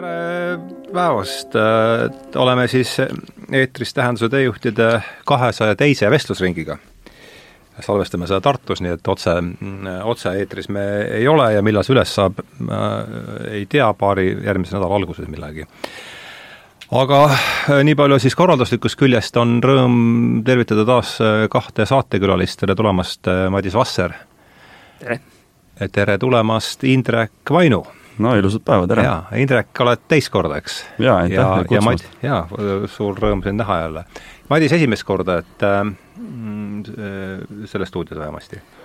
tere päevast, oleme siis eetris Tähenduse teejuhtide kahesaja teise vestlusringiga. salvestame seda Tartus, nii et otse, otse-eetris me ei ole ja millal see üles saab, ei tea, paari järgmise nädala alguses millalgi. aga nii palju siis korralduslikust küljest on rõõm tervitada taas kahte saatekülalist, tere tulemast, Madis Vasser! tere! tere tulemast, Indrek Vainu! No ilusat päeva, tere! jaa, Indrek, oled teist korda, eks? jaa, aitäh kutsumast! jaa, suur rõõm sind näha jälle. Madis esimest korda, et äh, selles stuudios vähemasti Äh,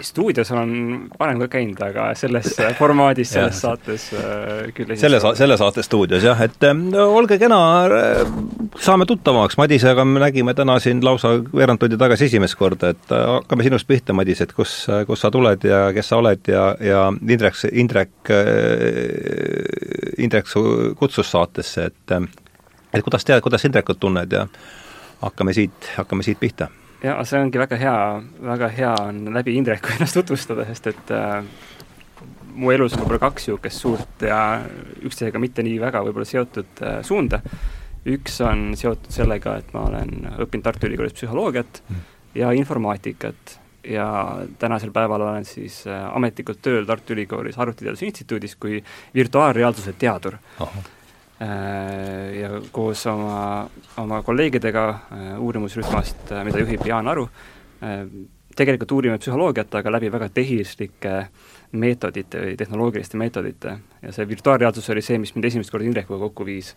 stuudios olen varem ka käinud, aga selles formaadis, selles saates äh, küll selle sa-, selle saate stuudios jah, et no, olge kena, saame tuttavamaks, Madisega me nägime täna siin lausa veerand tundi tagasi esimest korda, et äh, hakkame sinust pihta, Madis, et kus, kust sa tuled ja kes sa oled ja, ja Indrek, Indrek, Indrek su kutsus saatesse, et et kuidas tead, kuidas Indrekut tunned ja hakkame siit, hakkame siit pihta jaa, see ongi väga hea, väga hea on läbi Indreku ennast tutvustada, sest et äh, mu elus on võib-olla kaks niisugust suurt ja üksteisega mitte nii väga võib-olla seotud äh, suunda. üks on seotud sellega, et ma olen õppinud Tartu Ülikoolis psühholoogiat mm. ja informaatikat ja tänasel päeval olen siis äh, ametlikult tööl Tartu Ülikoolis Arvutiteaduse Instituudis kui virtuaalreaalsuse teadur Äh, ja koos oma, oma kolleegidega äh, uurimusrühmast, äh, mida juhib Jaan Aru, tegelikult uurime psühholoogiat, aga läbi väga tehislike meetodite või tehnoloogiliste meetodite ja see virtuaalreaalsus oli see, mis mind esimest korda Indrekuga kokku viis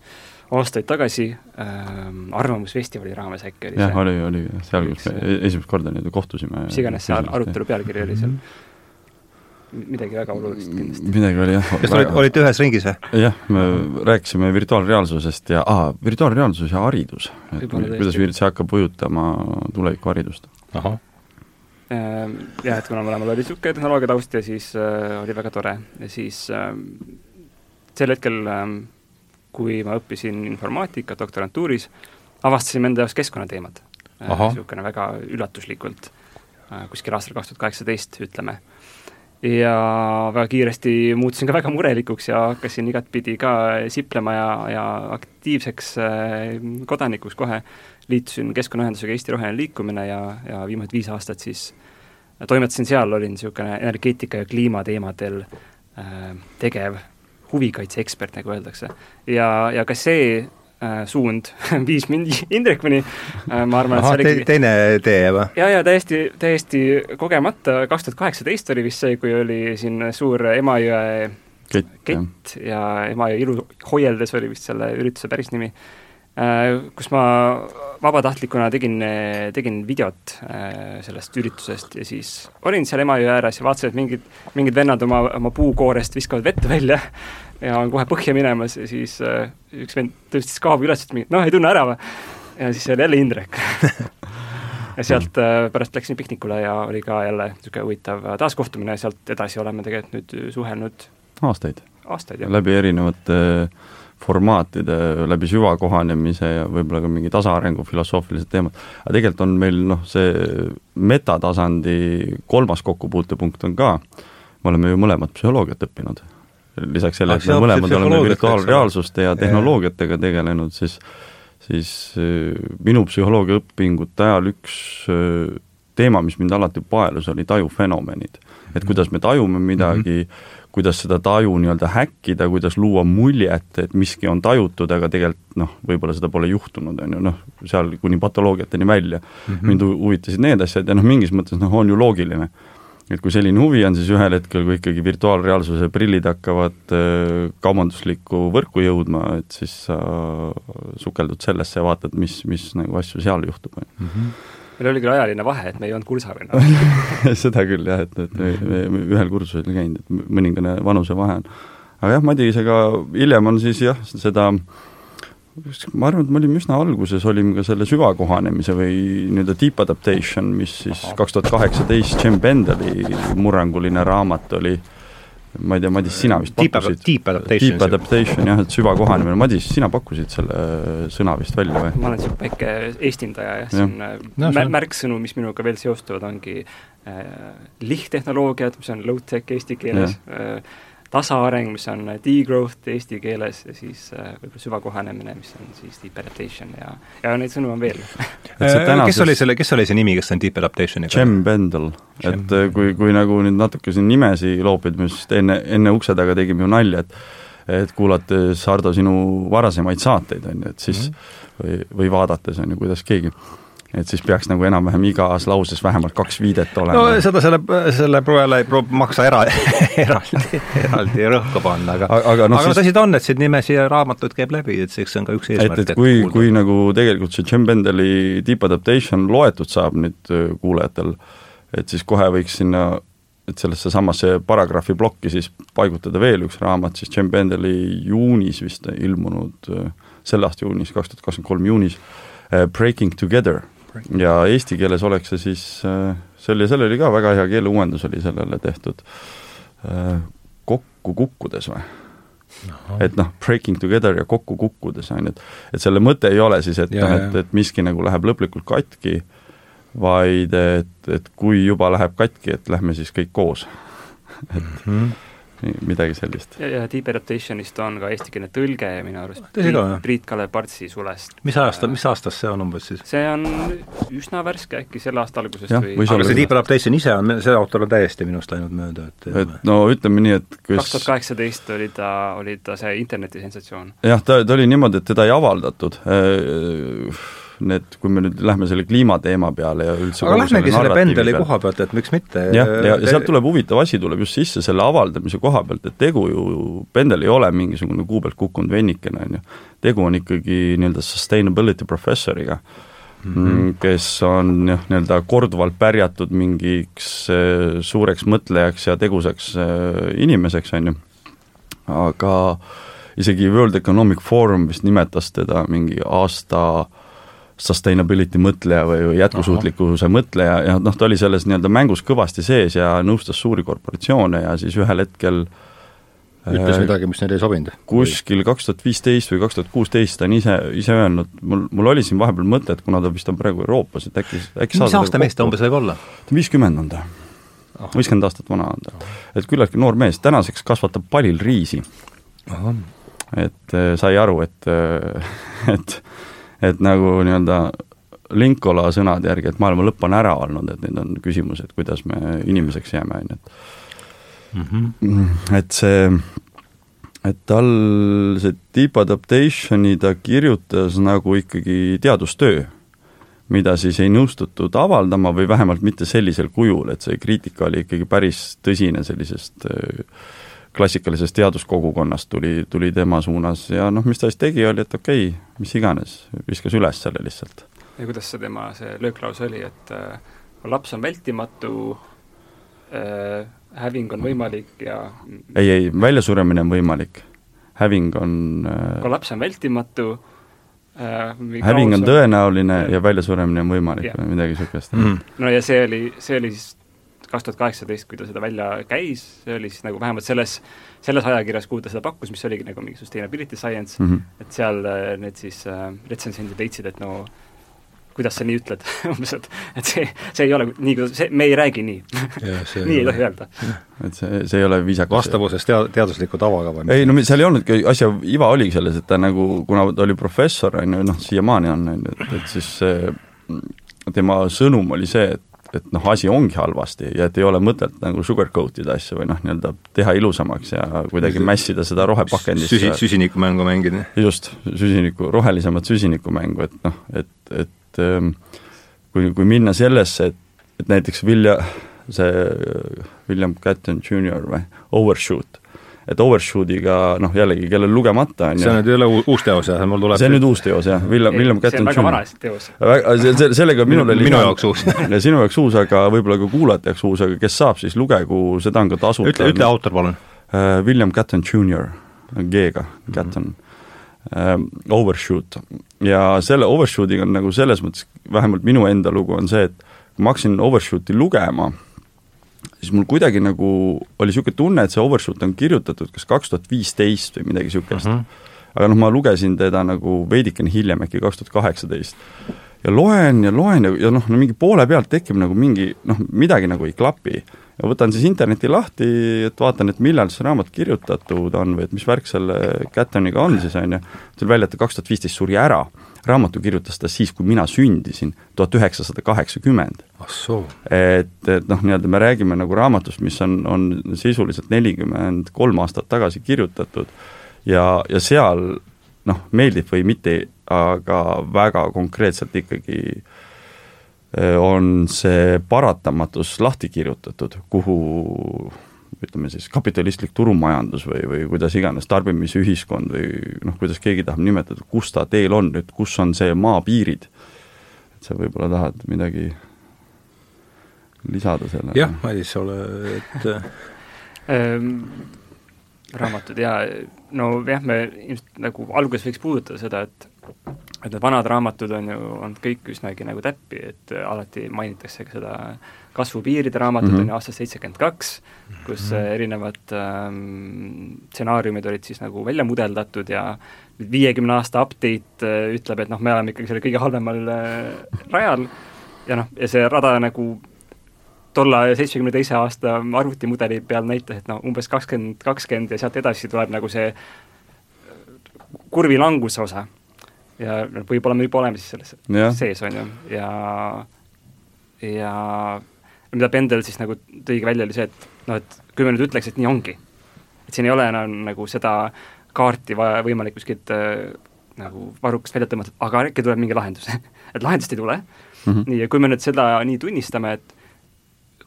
aastaid tagasi ähm,, Arvamusfestivali raames äkki oli jah, oli, oli seal, esimest korda nii-öelda kohtusime. mis iganes see arutelu pealkiri oli seal mm. -hmm midagi väga olulist kindlasti. midagi oli jah. kas olid, olite ühes ringis või? jah, me rääkisime virtuaalreaalsusest ja aa, virtuaalreaalsus ja haridus. et kuidas see hakkab mõjutama tulevikuharidust. ahah ehm, jah, et kuna mõlemal oli niisugune tehnoloogia taust ja siis äh, oli väga tore ja siis äh, sel hetkel äh,, kui ma õppisin informaatikat doktorantuuris, avastasime enda jaoks keskkonnateemad äh,. niisugune väga üllatuslikult äh,, kuskil aastal kaks tuhat kaheksateist, ütleme ja väga kiiresti muutusin ka väga murelikuks ja hakkasin igatpidi ka siplema ja, ja aktiivseks äh, kodanikuks kohe. liitusin Keskkonnaühendusega Eesti Roheline Liikumine ja, ja viimased viis aastat siis toimetasin seal, olin niisugune energeetika ja kliimateemadel äh, tegev huvikaitseekspert, nagu öeldakse. ja, ja ka see äh, suund viis mind Indrekuni äh,, ma arvan, et see oli te, teine tee või? jaa, jaa, täiesti, täiesti kogemata, kaks tuhat kaheksateist oli vist see, kui oli siin suur Emajõe kett, kett ja Emajõe ilu hoieldes oli vist selle ürituse päris nimi äh,, kus ma vabatahtlikuna tegin, tegin videot äh, sellest üritusest ja siis olin seal Emajõe ääres ja vaatasin, et mingid, mingid vennad oma, oma puukoorest viskavad vett välja ja on kohe põhja minemas ja siis äh, üks vend tõstis kaabu üles, et noh, ei tunne ära või? ja siis oli jälle Indrek ja sealt äh, pärast läksin piknikule ja oli ka jälle niisugune huvitav äh, taaskohtumine ja sealt edasi oleme tegelikult nüüd suhelnud aastaid. aastaid, jah. läbi erinevate formaatide, läbi süvakohanemise ja võib-olla ka mingi tasaarengu filosoofilised teemad. aga tegelikult on meil noh, see metatasandi kolmas kokkupuutepunkt on ka, me oleme ju mõlemad psühholoogiat õppinud lisaks sellele, et me mõlemad oleme virtuaalreaalsuste ja tehnoloogiatega tegelenud, siis siis äh, minu psühholoogiaõpingute ajal üks äh, teema, mis mind alati paelus, oli tajufenomenid. et kuidas me tajume midagi mm, -hmm. kuidas seda taju nii-öelda häkkida, kuidas luua muljet, et miski on tajutud, aga tegelikult noh, võib-olla seda pole juhtunud, on ju, noh, seal kuni patoloogiateni välja mm. -hmm. mind huvitasid need asjad ja noh, mingis mõttes noh, on ju loogiline et kui selline huvi on, siis ühel hetkel, kui ikkagi virtuaalreaalsuse prillid hakkavad äh, kaubanduslikku võrku jõudma, et siis sa sukeldud sellesse ja vaatad, mis, mis nagu asju seal juhtub mm. -hmm. meil oli küll ajaline vahe, et me ei olnud kursal enam seda küll jah, et, et me, me, me ühel kursusel käinud, et mõningane vanusevahe on. aga jah, Madisega hiljem on siis jah, seda äh, ma arvan, et me olime üsna alguses, olime ka selle süvakohanemise või nii-öelda deep adaptation, mis siis kaks tuhat kaheksateist Jim Bendeli murranguline raamat oli, ma ei tea, Madis, sina vist deep pakkusid? Deep adaptation. Deep adaptation jah, et süvakohanemine, Madis, sina pakkusid selle sõna vist välja või? ma olen niisugune väike eestindaja jah, siin ja. no, mär märksõnu, mis minuga veel seostuvad, ongi äh, lihttehnoloogiad, mis on low-tech eesti keeles, äh, tasaareng, mis on degrowth eesti keeles ja siis äh, võib-olla süvakohanemine, mis on siis deep adaptation ja, ja neid sõnu on veel tänases... kes oli selle, kes oli see nimi, kes on deep adaptationiga? Jem Bendel, et kui, kui nagu nüüd natuke siin nimesi loopida, me just enne, enne ukse taga tegime ju nalja, et et kuulates, Hardo, sinu varasemaid saateid, on ju, et siis mm -hmm. või, või vaadates, on ju, kuidas keegi et siis peaks nagu enam-vähem igas lauses vähemalt kaks viidet olema. no seda selle, selle prouale ei maksa era, eraldi, eraldi rõhku panna, aga aga, aga, no, aga siis... tõsi ta on, et siin nimesid ja raamatuid käib läbi, et eks see on ka üks eesmärk. et, et kui, kui nagu tegelikult see Jim Bendeli Deep Adaptation loetud saab nüüd äh, kuulajatel, et siis kohe võiks sinna et sellesse samasse paragrahvi plokki siis paigutada veel üks raamat, siis Jim Bendeli juunis vist ilmunud, äh, selle aasta juunis, kaks tuhat kakskümmend kolm juunis, äh, Breaking Together ja eesti keeles oleks see siis, äh, see oli, seal oli ka väga hea keeleuuendus oli sellele tehtud, äh, kokku kukkudes või? et noh, breaking together ja kokku kukkudes, on ju, et et selle mõte ei ole siis, et noh, et, et miski nagu läheb lõplikult katki, vaid et, et kui juba läheb katki, et lähme siis kõik koos. Et mm -hmm midagi sellist. ja, ja Deep Adaptationist on ka eestikeelne tõlge minu arust Priit, Priit-Kalev Partsi sulest. mis aasta, mis aastast see on umbes siis? see on üsna värske, äkki selle aasta algusest ja, või aga see Deep Adaptation ise on, see autor on täiesti minust läinud mööda, et et no ütleme nii, et kes kaks tuhat kaheksateist oli ta, oli ta see internetisensatsioon. jah, ta, ta oli niimoodi, et teda ei avaldatud äh, need, kui me nüüd lähme selle kliimateema peale ja üldse aga lähmegi selle pendeli koha pealt, et miks mitte jah, ja, ja sealt tuleb huvitav asi, tuleb just sisse selle avaldamise koha pealt, et tegu ju, pendel ei ole mingisugune kuu pealt kukkunud vennikene, on ju. tegu on ikkagi nii-öelda sustainability professoriga mm, -hmm. kes on jah, nii-öelda korduvalt pärjatud mingiks äh, suureks mõtlejaks ja tegusaks äh, inimeseks, on ju, aga isegi World Economic Forum vist nimetas teda mingi aasta äh, sustainability mõtleja või jätkusuutlikkuse Aha. mõtleja ja noh, ta oli selles nii-öelda mängus kõvasti sees ja nõustas suuri korporatsioone ja siis ühel hetkel ütles äh, midagi, mis neile ei sobinud? kuskil kaks tuhat viisteist või kaks tuhat kuusteist ta on ise, ise öelnud, mul, mul oli siin vahepeal mõte, et kuna ta vist on praegu Euroopas, et äkki, äkki mis aasta mees ta umbes võib olla? viiskümmend on ta. viiskümmend aastat vana on ta. et küllaltki noor mees, tänaseks kasvatab palil riisi. et äh, sai aru, et, äh, et et nagu nii-öelda Linkola sõnade järgi, et maailma lõpp on ära olnud, et nüüd on küsimus, et kuidas me inimeseks jääme, on ju, et mm -hmm. et see, et tal see deep adaptation'i ta kirjutas nagu ikkagi teadustöö, mida siis ei nõustutud avaldama või vähemalt mitte sellisel kujul, et see kriitika oli ikkagi päris tõsine sellisest äh, klassikalisest teaduskogukonnast tuli, tuli tema suunas ja noh, mis ta siis tegi, oli, et okei okay,, mis iganes, viskas üles selle lihtsalt. ja kuidas see tema see lööklause oli, et äh, laps on vältimatu äh,, häving on võimalik ja ei, ei, väljasuremine on võimalik. Häving on äh, kui laps on vältimatu äh,, häving on tõenäoline ja väljasuremine on võimalik yeah. või midagi niisugust mm.. no ja see oli, see oli siis kaks tuhat kaheksateist, kui ta seda välja käis, see oli siis nagu vähemalt selles, selles ajakirjas, kuhu ta seda pakkus, mis oligi nagu mingi sustainability science mm, -hmm. et seal äh, need siis äh, retsensendid leidsid, et no kuidas sa nii ütled umbes, et, et see, see ei ole nii, kuidas, see, me ei räägi nii nii ei tohi öelda. et see, see ei ole viisakas. vastavuses tea-, teadusliku tavaga või? ei no seal ei olnudki, asja iva oligi selles, et ta nagu, kuna ta oli professor, on ju, noh, siiamaani on, on ju, et, et siis see tema sõnum oli see, et et noh, asi ongi halvasti ja et ei ole mõtet nagu sugarcoat ida asju või noh, nii-öelda teha ilusamaks ja kuidagi mässida seda rohepakendisse Süsi, süsinikumängu mängida. just, süsiniku, rohelisemat süsinikumängu, et noh, et, et ähm, kui, kui minna sellesse, et, et näiteks Vilja, see William Catton Jr või, Overshoot, et Overshoot'iga noh, jällegi, kellel lugemata on see nüüd ei ole uus teos jah, mul tuleb see on nüüd uus teos jah, William, William Catton Jr. see on väga vana teos. väga, sellega minul oli minu jaoks uus ja sinu jaoks uus, aga võib-olla ka kuulajate jaoks uus, aga kes saab, siis lugegu, seda on ka tasuta. ütle, ütle autor palun uh,. William Catton Jr, G-ga, Catton mm. -hmm. Overshoot ja selle Overshoot'iga on nagu selles mõttes, vähemalt minu enda lugu on see, et kui ma hakkasin Overshoot'i lugema, siis mul kuidagi nagu oli niisugune tunne, et see Overshoot on kirjutatud kas kaks tuhat viisteist või midagi niisugust mm. -hmm. aga noh, ma lugesin teda nagu veidikene hiljem, äkki kaks tuhat kaheksateist. ja loen ja loen ja, ja noh, no mingi poole pealt tekib nagu mingi noh, midagi nagu ei klapi. ja võtan siis interneti lahti, et vaatan, et millal see raamat kirjutatud on või et mis värk selle Cattoniga on siis, on ju, tuli välja, et ta kaks tuhat viisteist suri ära. Raamatu kirjutas ta siis, kui mina sündisin, tuhat üheksasada kaheksakümmend. ah et, et noh, nii-öelda me räägime nagu raamatust, mis on, on sisuliselt nelikümmend kolm aastat tagasi kirjutatud ja, ja seal noh, meeldib või mitte, aga väga konkreetselt ikkagi Äh, on see paratamatus lahti kirjutatud, kuhu ütleme siis kapitalistlik turumajandus või, või kuidas iganes, tarbimisühiskond või noh, kuidas keegi tahab nimetada, kus ta teel on nüüd, kus on see maapiirid. et sa võib-olla tahad midagi lisada sellele? jah, Madis, ole, et ähm, raamatud jaa, no jah, me ilmselt nagu alguses võiks puudutada seda, et et need vanad raamatud on ju olnud kõik üsnagi nagu täppi, et alati mainitakse ka seda kasvupiiride raamatut mm -hmm. on ju aastast seitsekümmend kaks, kus mm -hmm. erinevad ähm, stsenaariumid olid siis nagu välja mudeldatud ja viiekümne aasta update äh, ütleb, et noh, me oleme ikkagi selle kõige halvemal äh, rajal ja noh, ja see rada nagu tolle seitsmekümne teise aasta arvutimudeli peal näitas, et noh, umbes kakskümmend, kakskümmend ja sealt edasi tuleb nagu see kurvi languse osa ja võib-olla me juba oleme siis selles ja. sees, on ju, ja ja mida Pendel siis nagu tõigi välja, oli see, et noh, et kui me nüüd ütleks, et nii ongi, et siin ei ole enam nagu seda kaarti vaja võimalik kuskilt äh, nagu varrukast välja tõmmata, aga äkki tuleb mingi lahendus et lahendust ei tule mm, -hmm. nii, ja kui me nüüd seda nii tunnistame, et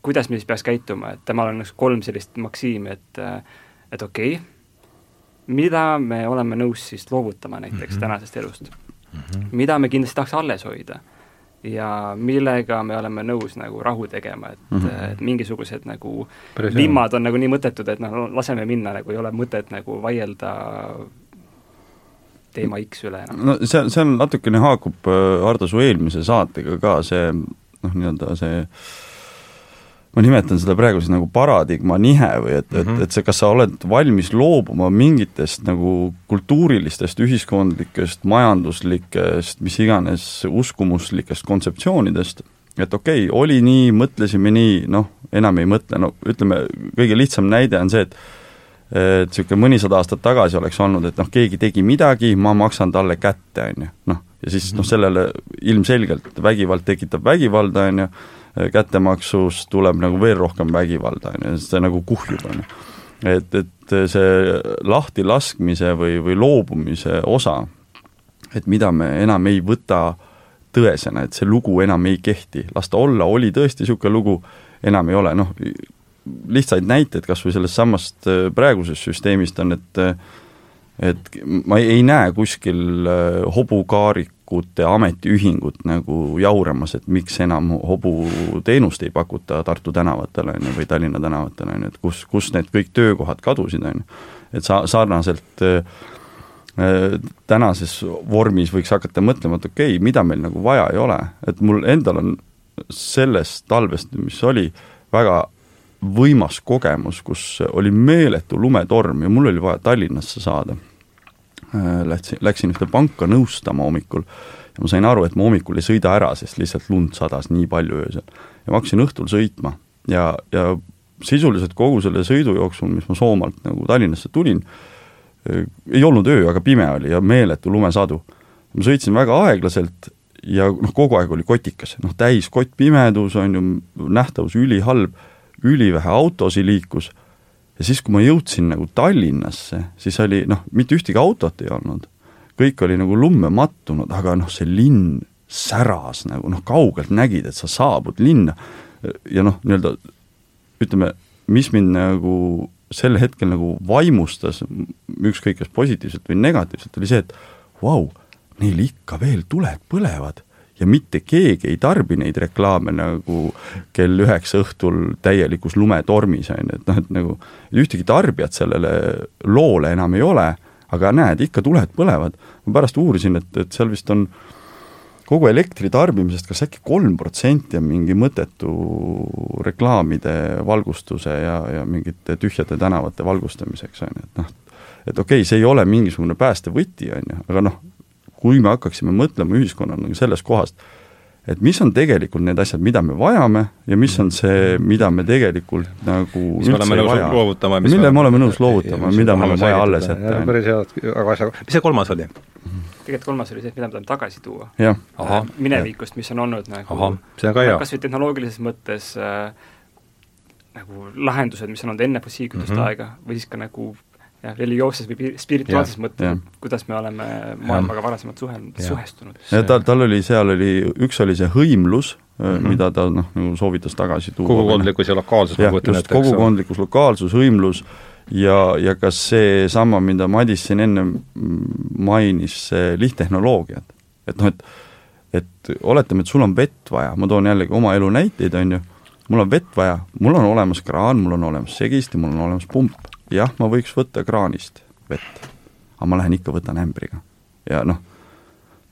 kuidas me siis peaks käituma, et temal on nagu kolm sellist maksiimi, et et okei okay,, mida me oleme nõus siis loovutama näiteks mm -hmm. tänasest elust mm, -hmm. mida me kindlasti tahaks alles hoida ja millega me oleme nõus nagu rahu tegema, et mm, -hmm. et mingisugused nagu Päris vimmad on nagu nii mõttetud, et noh, laseme minna, nagu ei ole mõtet nagu vaielda teema X üle enam. no see, see on natukene haakub, äh, Hardo, su eelmise saatega ka see noh, nii-öelda see äh, ma nimetan seda praegu siis nagu paradigma nihe või et mm, -hmm. et, mhm. et see, kas sa oled valmis loobuma mingitest nagu kultuurilistest, ühiskondlikest, majanduslikest, mis iganes uskumuslikest kontseptsioonidest, et okei okay,, oli nii, mõtlesime nii, noh, enam ei mõtle, no ütleme, kõige lihtsam näide on see, et et niisugune mõnisada aastat tagasi oleks olnud, et noh, keegi tegi midagi, ma maksan talle kätte, on ju, noh, ja siis noh, sellele ilmselgelt vägivald tekitab vägivalda, on ju, kättemaksust tuleb nagu veel rohkem vägivalda, on ju, see nagu kuhjub, on ju. et, et see lahtilaskmise või, või loobumise osa, et mida me enam ei võta tõesena, et see lugu enam ei kehti, las ta olla, oli tõesti niisugune lugu, enam ei ole, noh, lihtsaid näiteid kas või sellest samast äh, praegusest süsteemist on, et et ma ei näe kuskil äh, hobuteaduslikute ametiühingut nagu jauramas, et miks enam hobuteenust ei pakuta Tartu tänavatele, on ju, või Tallinna tänavatele, on ju, et kus, kus need kõik töökohad kadusid, on ju. et sa, sarnaselt äh, tänases vormis võiks hakata mõtlema, et okei okay,, mida meil nagu vaja ei ole, et mul endal on sellest talvest, mis oli, väga võimas kogemus, kus oli meeletu lumetorm ja mul oli vaja Tallinnasse saada läksin, läksin ühte panka nõustama hommikul ja ma sain aru, et ma hommikul ei sõida ära, sest lihtsalt lund sadas nii palju öösel. ja ma hakkasin õhtul sõitma ja, ja sisuliselt kogu selle sõidu jooksul, mis ma Soomaalt nagu Tallinnasse tulin, äh, ei olnud öö, aga pime oli ja meeletu lumesadu. ma sõitsin väga aeglaselt ja noh, kogu aeg oli kotikas, noh täis kottpimedus, on ju, nähtavus ülihalb, ülivähe autosid liikus ja siis, kui ma jõudsin nagu Tallinnasse, siis oli noh, mitte ühtegi autot ei olnud. kõik oli nagu lumme mattunud, aga noh, see linn säras nagu noh, kaugelt nägid, et sa saabud linna ja noh, nii-öelda ütleme, mis mind nagu sel hetkel nagu vaimustas, ükskõik kas positiivselt või negatiivselt, oli see, et vau wow,, neil ikka veel tuled põlevad ja mitte keegi ei tarbi neid reklaame nagu kell üheksa õhtul täielikus lumetormis, on ju, et noh, et nagu ühtegi tarbijat sellele loole enam ei ole, aga näed, ikka tuled põlevad. ma pärast uurisin, et, et seal vist on kogu elektri tarbimisest kas äkki kolm protsenti on mingi mõttetu reklaamide valgustuse ja, ja mingite tühjade tänavate valgustamiseks, on ju, et noh, et okei okay,, see ei ole mingisugune päästevõti, on ju, aga noh, kui me hakkaksime mõtlema ühiskonnana nagu sellest kohast, et mis on tegelikult need asjad, mida me vajame ja mis on see, mida me tegelikult nagu mis me oleme nõus loovutama. mille me oleme nõus loovutama, mida meil on vaja alles jätta. päris head, aga asja, mis see kolmas oli? tegelikult kolmas oli see, et mida me tahame tagasi tuua. Äh, minevikust, mis on olnud nagu Aha, see on ka hea. kas või tehnoloogilises mõttes äh, nagu lahendused, mis on olnud enne fossiilkütuste mm -hmm. aega, või siis ka nagu jah, religioosses või spirituaalses mõttes, kuidas me oleme maailmaga varasemalt suhe-, suhestunud. ja tal, tal oli, seal oli, üks oli see hõimlus mm, -hmm. mida ta noh, nagu soovitas tagasi tuua. kogukondlikkus ja lokaalsus, ette, eks kogukondlikkus, lokaalsus, hõimlus ja, ja ka seesama, mida Madis siin enne mainis, see lihttehnoloogiad. et noh, et et oletame, et sul on vett vaja, ma toon jällegi oma elu näiteid, on ju, mul on vett vaja, mul on olemas kraan, mul on olemas segisti, mul on olemas pump. Jah, ma võiks võtta kraanist vett, aga ma lähen ikka võtan ämbriga. ja noh,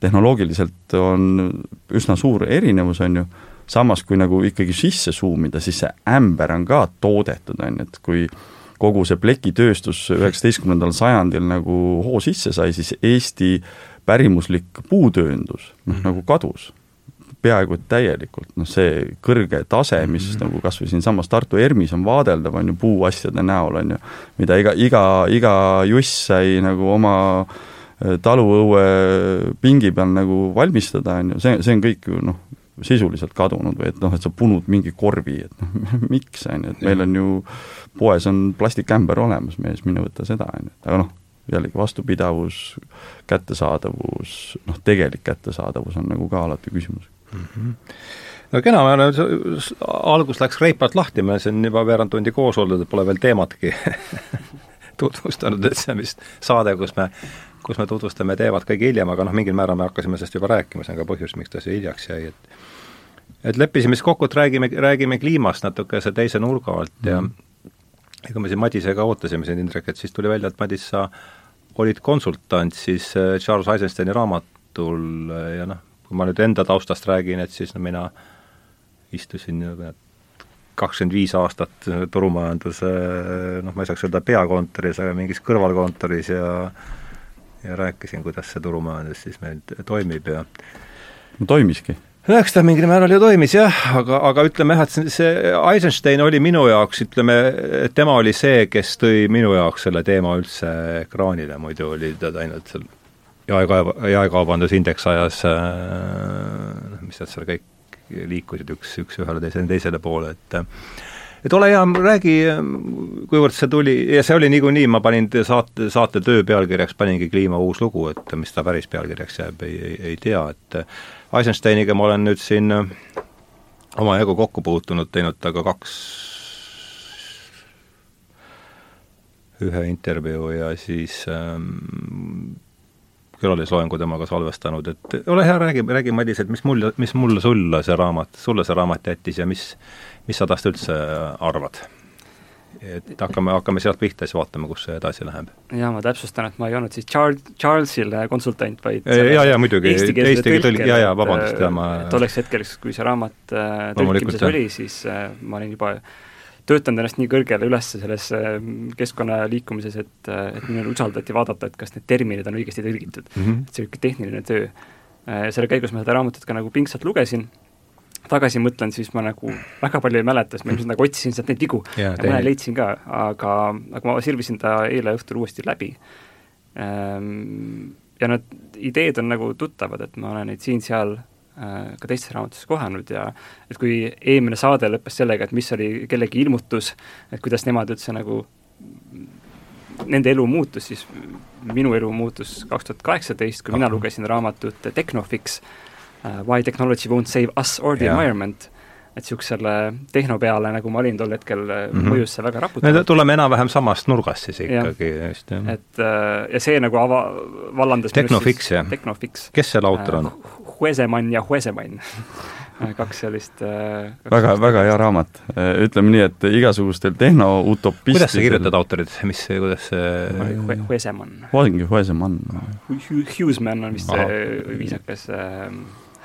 tehnoloogiliselt on üsna suur erinevus, on ju, samas kui nagu ikkagi sisse suumida, siis see ämber on ka toodetud, on ju, et kui kogu see plekitööstus üheksateistkümnendal sajandil nagu hoo sisse sai, siis Eesti pärimuslik puutööndus noh, nagu kadus peaaegu täielikult, noh see kõrge tase, mis mm -hmm. nagu kas või siinsamas Tartu ERMis on vaadeldav, on ju, puuasjade näol, on ju, mida iga, iga, iga juss sai nagu oma äh, taluõue pingi peal nagu valmistada, on ju, see, see on kõik ju noh, sisuliselt kadunud või et noh, et sa punud mingi korvi, et noh, miks, on ju, et meil on ju poes on plastikämber olemas, mees, mine võta seda, on ju, aga noh, jällegi vastupidavus, kättesaadavus, noh, tegelik kättesaadavus on nagu ka alati küsimus mm. -hmm. no kena, me oleme, algus läks reipalt lahti, me siin juba veerand tundi koos olnud, et pole veel teematki tutvustanud, on vist saade, kus me kus me tutvustame teemat kõige hiljem, aga noh, mingil määral me hakkasime sellest juba rääkima, see on ka põhjus, miks ta siia hiljaks jäi, et et leppisime siis kokku, et räägime, räägime kliimast natukese teise nurga alt mm -hmm. ja ega me siin Madisega ootasime sind, Indrek, et siis tuli välja, et Madis, sa olid konsultant siis äh, Charles Eisensteini raamatul äh, ja noh, kui ma nüüd enda taustast räägin, et siis no mina istusin kakskümmend viis aastat turumajanduse noh, ma ei saaks öelda peakontoris, aga mingis kõrvalkontoris ja ja rääkisin, kuidas see turumajandus siis meil toimib ja no toimiski. no eks ta mingil määral ju toimis jah, aga, aga ütleme jah, et see, Eisenstein oli minu jaoks, ütleme, tema oli see, kes tõi minu jaoks selle teema üldse ekraanile, muidu oli ta ainult seal jaekaeva, jaekaubandusindeks ajas äh, mis nad seal kõik liikusid üks, üks ühele teisele, teisele poole, et et ole hea, räägi, kuivõrd see tuli, ja see oli niikuinii, ma panin saate, saate töö pealkirjaks, paningi Kliima uus lugu, et mis ta päris pealkirjaks jääb, ei, ei, ei tea, et Eisensteiniga ma olen nüüd siin omajagu kokku puutunud, teinud temaga kaks ühe intervjuu ja siis ähm, külalisloengu temaga salvestanud, et ole hea, räägi, räägi, Madis, et mis mul, mis mulle, sulle see raamat, sulle see raamat jättis ja mis, mis sa tast üldse arvad? et hakkame, hakkame sealt pihta, siis vaatame, kus see edasi läheb. jaa, ma täpsustan, et ma ei olnud siis Charles, Charlesile konsultant, vaid jaa, jaa, muidugi, eesti tõlk, jaa, jaa, vabandust, jaa, ma tolleks hetkeks, kui see raamat äh, tõlkimises oli, siis äh, ma olin juba töötanud ennast nii kõrgele üles selles ähm, keskkonna liikumises, et, äh, et minul usaldati vaadata, et kas need terminid on õigesti tõlgitud mm. -hmm. et see niisugune tehniline töö. Äh, selle käigus ma seda raamatut ka nagu pingsalt lugesin, tagasi mõtlen, siis ma nagu väga palju ei mäleta, sest ma ilmselt nagu otsisin sealt neid vigu ja, ja mõne leidsin ka, aga, aga ma sirvisin ta eile õhtul uuesti läbi. Ähm, ja need ideed on nagu tuttavad, et ma olen neid siin-seal Äh, ka teistes raamatutes kohanud ja et kui eelmine saade lõppes sellega, et mis oli kellegi ilmutus, et kuidas nemad üldse nagu, nende elu muutus, siis minu elu muutus kaks tuhat kaheksateist, kui mina lugesin raamatut Technofix uh,, Why technology won't save us or the ja. environment et niisugusele tehno peale, nagu ma olin tol hetkel mm, -hmm. mõjus see väga raputavalt. me tuleme enam-vähem samast nurgast siis ikkagi ja. just, jah. et ja see nagu ava-, vallandas Technofix, jah? Technofix. kes selle autor on uh,? Huesemann ja Huesemann kaks sellist äh, kaks väga, väga hea raamat. Äh, ütleme nii, et igasugustel tehnoutopistidel kuidas sa kirjutad autorid, mis, kuidas see Huesemann. ongi Huesemann. Hughesman on vist see viisakas äh,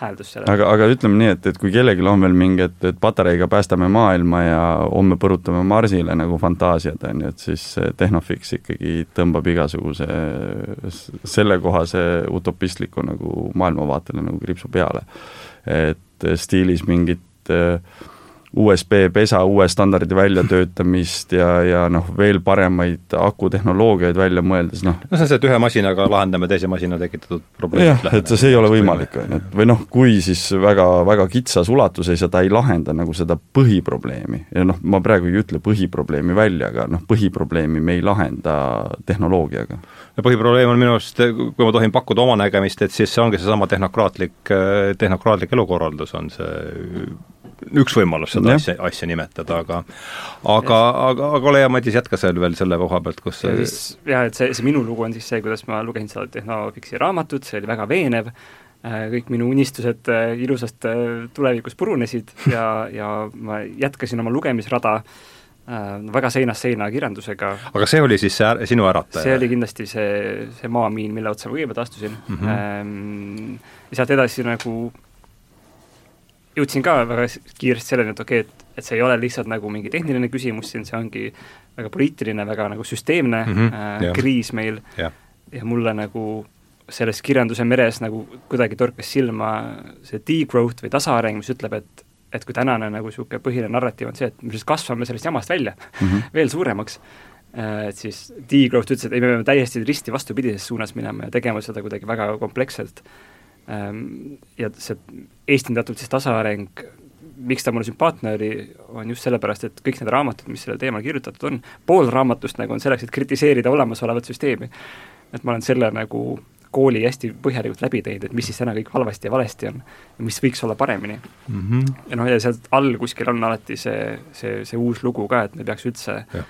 hääldus sellele. aga, aga ütleme nii, et, et kui kellelgi on veel mingi, et, et patareiga päästame maailma ja homme põrutame Marsile nagu fantaasiad, on ju, et siis Tehnofix ikkagi tõmbab igasuguse sellekohase utopistliku nagu maailmavaatele nagu kriipsu peale. et stiilis mingit äh, USB pesa uue standardi väljatöötamist ja, ja noh, veel paremaid akutehnoloogiaid välja mõeldes, noh. no see on see, et ühe masinaga lahendame teise masina tekitatud probleemi. jah, et see ei ole võimalik, on ju, et või noh, kui siis väga, väga kitsas ulatuses ja ta ei lahenda nagu seda põhiprobleemi ja noh, ma praegu ei ütle põhiprobleemi välja, aga noh, põhiprobleemi me ei lahenda tehnoloogiaga. no põhiprobleem on minu arust, kui ma tohin pakkuda oma nägemist, et siis see ongi seesama tehnokraatlik, tehnokraatlik elukorraldus on see üks võimalus seda asja, asja nimetada, aga aga, aga, aga ole hea, Madis, jätka seal veel selle koha pealt, kus ja siis jah, et see, see minu lugu on siis see, kuidas ma lugesin seda Tehnofixi raamatut, see oli väga veenev, äh, kõik minu unistused äh, ilusast äh, tulevikust purunesid ja, ja ma jätkasin oma lugemisrada väga seinast seina kirjandusega. aga see oli siis see sinu ärataja? see oli kindlasti see, see maamiin, mille otsa ma kõigepealt astusin mm. -hmm. ja sealt edasi nagu jõudsin ka väga kiiresti selleni, et okei okay,, et, et see ei ole lihtsalt nagu mingi tehniline küsimus siin, see ongi väga poliitiline, väga nagu süsteemne mm -hmm, äh, yeah. kriis meil yeah. ja mulle nagu selles kirjanduse meres nagu kuidagi torkas silma see degrowth või tasaareng, mis ütleb, et et kui tänane nagu niisugune põhiline narratiiv on see, et me siis kasvame sellest jamast välja mm -hmm. veel suuremaks, äh, et siis degrowth ütles, et ei, me peame täiesti risti vastupidises suunas minema ja tegema seda kuidagi väga kompleksselt Ehm, ja see eestindatud siis tasaareng, miks ta mulle sümpaatne oli, on just sellepärast, et kõik need raamatud, mis sellel teemal kirjutatud on, pool raamatust nagu on selleks, et kritiseerida olemasolevat süsteemi. et ma olen selle nagu kooli hästi põhjalikult läbi teinud, et mis siis täna kõik halvasti ja valesti on ja mis võiks olla paremini mm. -hmm. ja noh, ja sealt all kuskil on alati see, see, see uus lugu ka, et me peaks üldse ja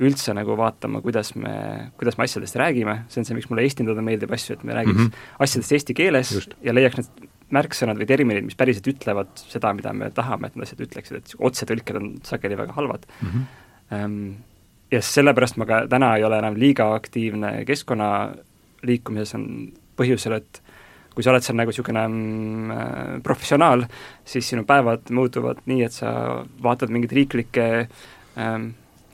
üldse nagu vaatama, kuidas me, kuidas me asjadest räägime, see on see, miks mulle eestindada meeldib asju, et me räägiks mm -hmm. asjadest eesti keeles Just. ja leiaks need märksõnad või terminid, mis päriselt ütlevad seda, mida me tahame, et need asjad ütleksid, et otsetõlked on sageli väga halvad mm. -hmm. Ja sellepärast ma ka täna ei ole enam liiga aktiivne keskkonna liikumises, on põhjusel, et kui sa oled seal nagu niisugune mm, äh, professionaal, siis sinu päevad muutuvad nii, et sa vaatad mingeid riiklikke ähm,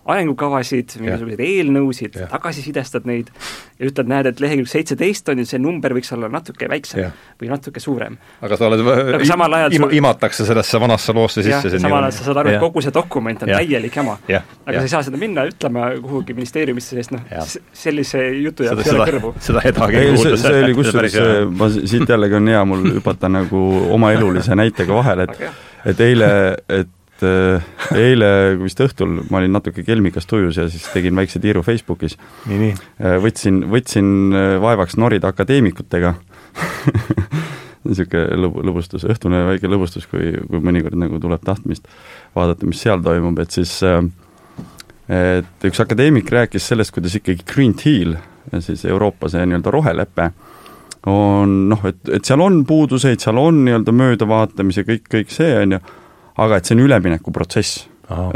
arengukavasid, mingisuguseid eelnõusid, tagasisidestad neid ja ütled, näed, et lehekülg seitseteist on ju, see number võiks olla natuke väiksem ja. või natuke suurem. aga sa oled aga samal ajal ima, imatakse sellesse vanasse loosse sisse. samal ajal sa saad aru, et kogu see dokument on ja. täielik jama. aga ja. sa ei saa seda minna ütlema kuhugi ministeeriumisse, sest noh, sellise jutu jaoks ei ole kõrvu. seda hedagi ei kuulda. see oli kusjuures, ma siit jällegi on hea mul hüpata nagu oma elulise näitega vahele, et et eile, et et äh, eile vist õhtul ma olin natuke kelmikas tujus ja siis tegin väikse tiiru Facebookis. Äh, võtsin, võtsin äh, vaevaks norida akadeemikutega niisugune lõbu, lõbustus, õhtune väike lõbustus, kui, kui mõnikord nagu tuleb tahtmist vaadata, mis seal toimub, et siis et üks akadeemik rääkis sellest, kuidas ikkagi Green Deal, siis Euroopa see nii-öelda rohelepe, on noh, et, et seal on puuduseid, seal on nii-öelda möödavaatamise, kõik, kõik see, on ju, aga et see on üleminekuprotsess.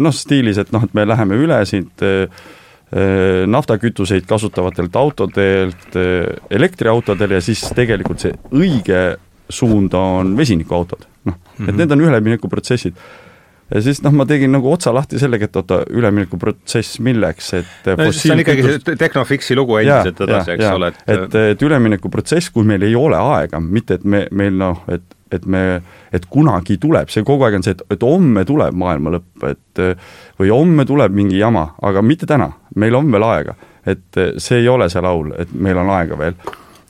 noh, stiilis, et noh, et me läheme üle siit eh, eh, naftakütuseid kasutavatelt autodelt eh, elektriautodele ja siis tegelikult see õige suund on vesinikuautod, noh et mhm. need on üleminekuprotsessid ja siis noh, ma tegin nagu otsa lahti sellega, et oota, üleminekuprotsess milleks, et no, see on ikkagi see Technofixi lugu endiselt edasi, eks ole, et et, et üleminekuprotsess, kui meil ei ole aega, mitte et me, meil noh, et et me, et kunagi tuleb, see kogu aeg on see, et, et homme tuleb maailma lõpp, et või homme tuleb mingi jama, aga mitte täna, meil on veel aega. et see ei ole see laul, et meil on aega veel.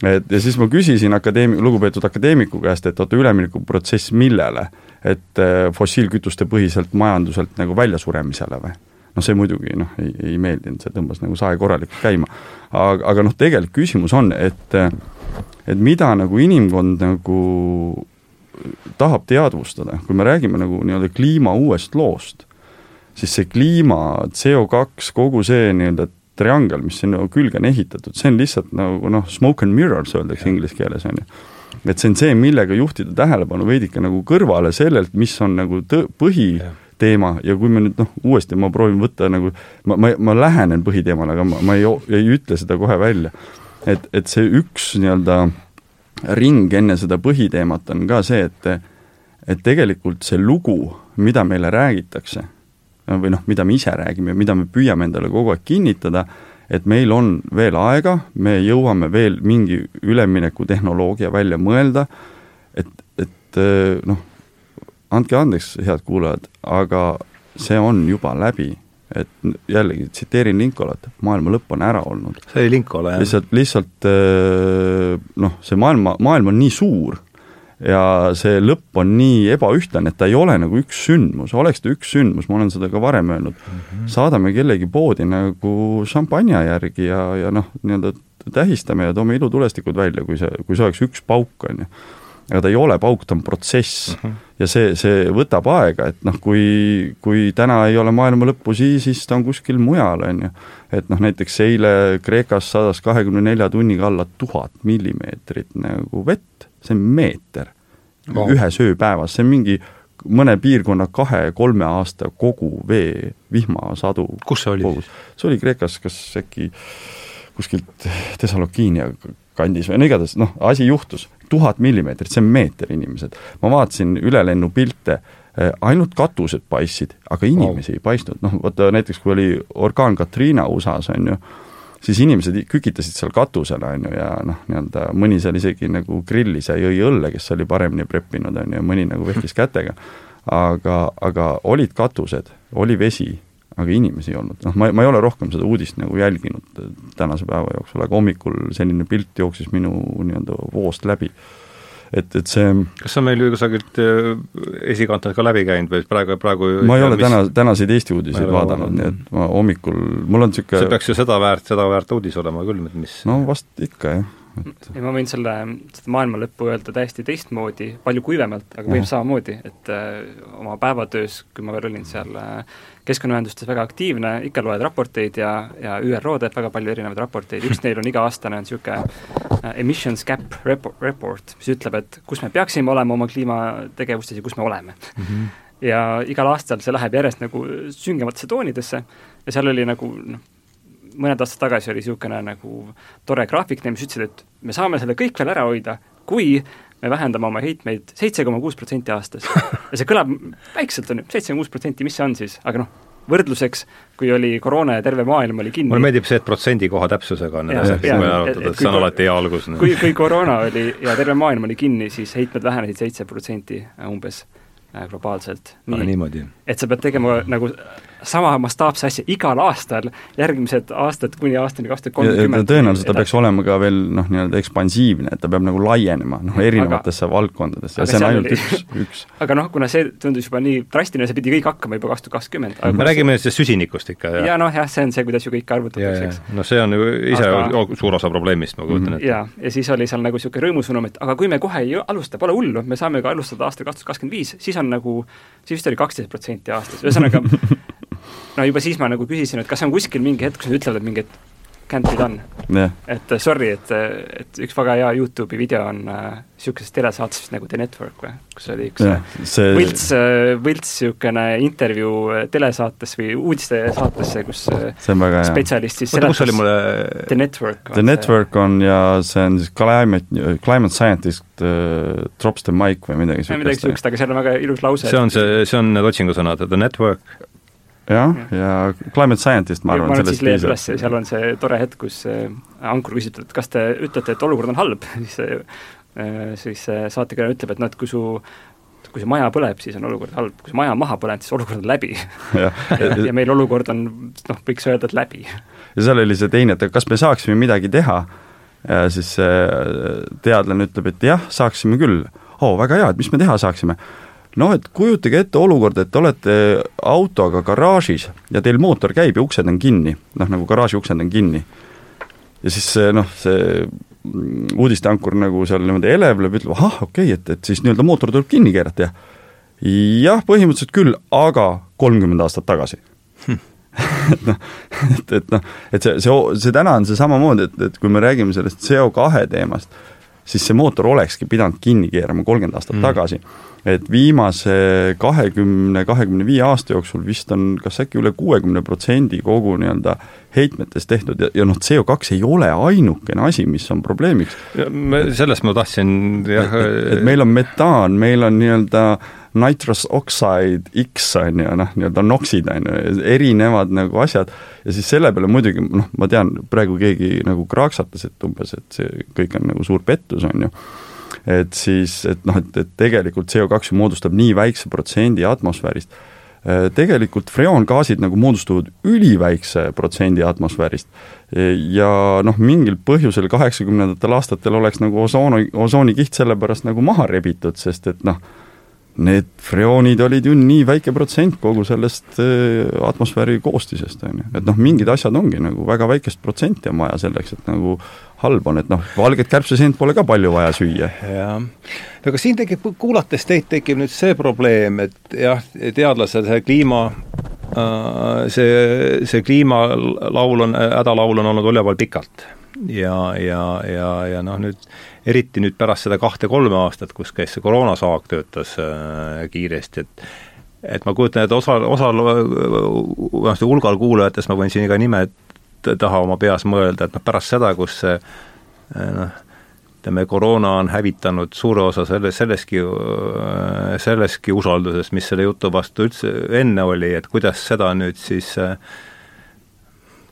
et ja siis ma küsisin akadeemi-, lugupeetud akadeemiku käest, et oota, üleminekuprotsess millele? et fossiilkütuste põhiselt majanduselt nagu väljasuremisele või? noh, see muidugi noh, ei, ei meeldinud, see tõmbas nagu sae korralikult käima. aga, aga noh, tegelik küsimus on, et et mida nagu inimkond nagu tahab teadvustada, kui me räägime nagu nii-öelda kliima uuest loost, siis see kliima, CO2, kogu see nii-öelda triangel, mis sinna külge on ehitatud, see on lihtsalt nagu noh, smoke and mirrors öeldakse inglise keeles, on ju. et see on see, millega juhtida tähelepanu veidike nagu kõrvale sellelt, mis on nagu tõ-, põhiteema ja kui me nüüd noh, uuesti ma proovin võtta nagu, ma, ma, ma lähenen põhiteemale, aga ma, ma ei, ei ütle seda kohe välja. et, et see üks nii-öelda äh, ring enne seda põhiteemat on ka see, et et tegelikult see lugu, mida meile räägitakse, või noh, mida me ise räägime, mida me püüame endale kogu aeg kinnitada, et meil on veel aega, me jõuame veel mingi üleminekutehnoloogia välja mõelda, et, et noh, andke andeks, head kuulajad, aga see on juba läbi et jällegi tsiteerin Linkolat, maailma lõpp on ära olnud. see oli Linkola, jah. lihtsalt, lihtsalt äh, noh, see maailma, maailm on nii suur ja see lõpp on nii ebaühtlane, et ta ei ole nagu üks sündmus, oleks ta üks sündmus, ma olen seda ka varem öelnud mm, -hmm. saadame kellegi poodi nagu šampanja järgi ja, ja noh, nii-öelda tähistame ja toome ilutulestikud välja, kui see, kui see oleks üks pauk, on ju aga ta ei ole pauk, ta on protsess uh. -huh. ja see, see võtab aega, et noh, kui, kui täna ei ole maailma lõppu, siis, siis ta on kuskil mujal, on ju. et noh, näiteks eile Kreekas sadas kahekümne nelja tunniga alla tuhat millimeetrit nagu vett, see on meeter wow. ühes ööpäevas, see on mingi mõne piirkonna kahe-kolme aasta kogu vee vihmasadu. kus see oli? see oli Kreekas, kas äkki kuskilt Thessalokiinia kandis või no igatahes noh, asi juhtus, tuhat millimeetrit, see on meeter, inimesed. ma vaatasin ülelennupilte, eh, ainult katused paistsid, aga inimesi oh. ei paistnud, noh vaata näiteks kui oli orkaan Katrina USA-s, on ju, siis inimesed kükitasid seal katusel, on ju, ja noh, nii-öelda mõni seal isegi nagu grillis ja jõi õlle, kes oli paremini preppinud, on ju, mõni nagu vehkis kätega. aga, aga olid katused, oli vesi aga inimesi ei olnud, noh, ma, ma ei ole rohkem seda uudist nagu jälginud tänase päeva jooksul, aga hommikul selline pilt jooksis minu nii-öelda voost läbi. et, et see kas see on meil kusagilt äh, esikantelt ka läbi käinud või praegu, praegu ma ei ole mis... täna, tänaseid Eesti uudiseid vaadanud, nii et ma hommikul, mul on niisugune see peaks ju seda väärt, seda väärt uudis olema küll, et mis no vast ikka, jah. Et ja ma võin selle, seda maailma lõppu öelda täiesti teistmoodi, palju kuivemalt, aga põhimõtteliselt samamoodi, et äh, oma päevatöös, kui ma veel olin seal äh, keskkonnaühendustes väga aktiivne, ikka loed raporteid ja, ja ÜRO teeb väga palju erinevaid raporteid, üks neil on iga-aastane, on niisugune äh, emissions gap report, report, mis ütleb, et kus me peaksime olema oma kliimategevustes ja kus me oleme mm. -hmm. ja igal aastal see läheb järjest nagu süngematesse toonidesse ja seal oli nagu noh, mõned aastad tagasi oli niisugune nagu tore graafik, mis ütlesid, et me saame selle kõik veel ära hoida, kui me vähendame oma heitmeid seitse koma kuus protsenti aastas. ja see kõlab väikselt, on ju, seitse koma kuus protsenti, mis see on siis, aga noh, võrdluseks, kui oli koroona ja terve maailm oli kinni. mulle meeldib see, et protsendikoha täpsusega on need asjad, mis me arutame, et see on alati hea algus. kui, kui koroona oli ja terve maailm oli kinni, siis heitmed vähenesid seitse protsenti umbes äh, globaalselt. nii, et sa pead tegema nagu sama mastaapse asja igal aastal, järgmised aastad kuni aastani kaks tuhat kolmkümmend. tõenäoliselt ta peaks olema ka veel noh, nii-öelda ekspansiivne, et ta peab nagu laienema noh, erinevatesse aga, valdkondadesse ja see on ainult oli, üks, üks. aga noh, kuna see tundus juba nii drastiline, see pidi kõik hakkama juba kaks tuhat kakskümmend. me räägime sellest süsinikust ikka. ja noh, jah, see on see, kuidas ju kõike arvutatakse, eks. no see on ju ise aga... suur osa probleemist, ma kujutan ette. jaa, ja siis oli seal nagu niisugune rõõmusõnum, et aga kui me kohe ei alusta, pole hullu, me saame ka alustada aastal kaks tuhat kakskümmend viis, siis on nagu, siis vist oli kaksteist protsenti aastas, ühesõnaga no juba siis ma nagu küsisin, et kas on kuskil mingi hetk, kus nad ütlevad, et mingi, et can't be done yeah.. et äh, sorry, et, äh, et üks väga hea YouTube'i video on niisugusest äh, telesaatest nagu The Network või, kus oli üks yeah, see... võlts, võlts niisugune intervjuu telesaates või uudistesaatesse, kus see on väga hea. spetsialist siis oli mulle The Network The Network see... on ja see on siis climate, climate scientist uh, drops the mic või midagi niisugust. midagi niisugust, aga seal on väga ilus lause. see on see, see on need otsingusõnad, The Network jah, ja Climate Scientist, ma arvan, sellest piisab. seal on see tore hetk, kus äh, Ankur küsib, et kas te ütlete, et olukord on halb, siis äh, siis saatekõneleja ütleb, et noh, et kui su kui see maja põleb, siis on olukord halb, kui see maja on maha põlenud, siis olukord on läbi. Ja, ja, meil olukord on noh, võiks öelda, et läbi. ja seal oli see teine, et kas me saaksime midagi teha, siis see teadlane ütleb, et jah, saaksime küll. oo, väga hea, et mis me teha saaksime noh, et kujutage ette olukorda, et te olete autoga garaažis ja teil mootor käib ja uksed on kinni, noh nagu garaaži uksed on kinni. ja siis noh, see uudisteankur nagu seal niimoodi elevleb, ütleb ahah, okei okay,, et, et siis nii-öelda mootor tuleb kinni keerata ja jah, põhimõtteliselt küll, aga kolmkümmend aastat tagasi hm. et noh, et, et noh, et see, see, see täna on see samamoodi, et, et kui me räägime sellest CO2 teemast, siis see mootor olekski pidanud kinni keerama kolmkümmend aastat mm. tagasi et viimase kahekümne, kahekümne viie aasta jooksul vist on kas äkki üle kuuekümne protsendi kogu nii-öelda heitmetest tehtud ja, ja noh, CO2 ei ole ainukene asi, mis on probleemiks. sellest ma tahtsin jah et, meil on metaan, meil on nii-öelda nitrous oxide X on ju, noh, nii-öelda noksid on ju, erinevad nagu asjad. Ja siis selle peale muidugi noh, ma tean, praegu keegi nagu kraaksatas, et umbes, et see kõik on nagu suur pettus, on ju. Et siis, et noh, et, et tegelikult CO2 ju moodustab nii väikse protsendi atmosfäärist, äh, tegelikult freoongaasid nagu moodustavad üliväikse protsendi atmosfäärist. Ja noh, mingil põhjusel kaheksakümnendatel aastatel oleks nagu osoon, osoonikiht sellepärast nagu maha rebitud, sest et noh, need freoonid olid ju nii väike protsent kogu sellest äh, atmosfääri koostisest, on ju. et noh, mingid asjad ongi nagu väga väikest protsenti on vaja selleks, et nagu halb on, et noh, valget kärbseseent pole ka palju vaja süüa. jah, aga siin tekib, kuulates teid, tekib nüüd see probleem, et jah, teadlased, see kliima see, see kliimalaul on, hädalaul on olnud üleval pikalt. Ja, ja, ja, ja noh, nüüd eriti nüüd pärast seda kahte-kolme aastat, kus käis see koroonasaak, töötas äh, kiiresti, et et ma kujutan ette, osa, osal, noh, hulgal kuulajatest ma võin siin iga nime taha oma peas mõelda, et noh, pärast seda, kus see äh, noh, ütleme, koroona on hävitanud suure osa selle, selleski, selleski usaldusest, mis selle jutu vastu üldse enne oli, et kuidas seda nüüd siis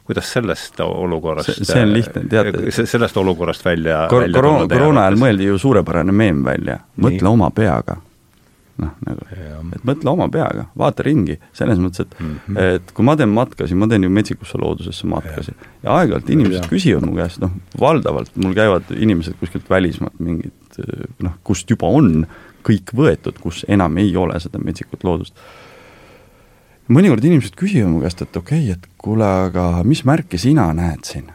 kuidas sellest olukorrast see, see on lihtne, teate sellest olukorrast välja kor-, koroona, koroona ajal mõeldi ju suurepärane meem välja, mõtle oma peaga. Noh, nagu, et mõtle oma peaga, vaata ringi, selles mõttes, et mm, -hmm. et kui ma teen matkasid, ma teen ju metsikusse loodusesse matkasid. Ja, ja aeg-ajalt inimesed ja. küsivad mu käest, noh, valdavalt mul käivad inimesed kuskilt välismaalt mingid noh, kust juba on kõik võetud, kus enam ei ole seda metsikut loodust. Mõnikord inimesed küsivad mu käest, et okei okay,, et kuule, aga mis märke sina näed siin?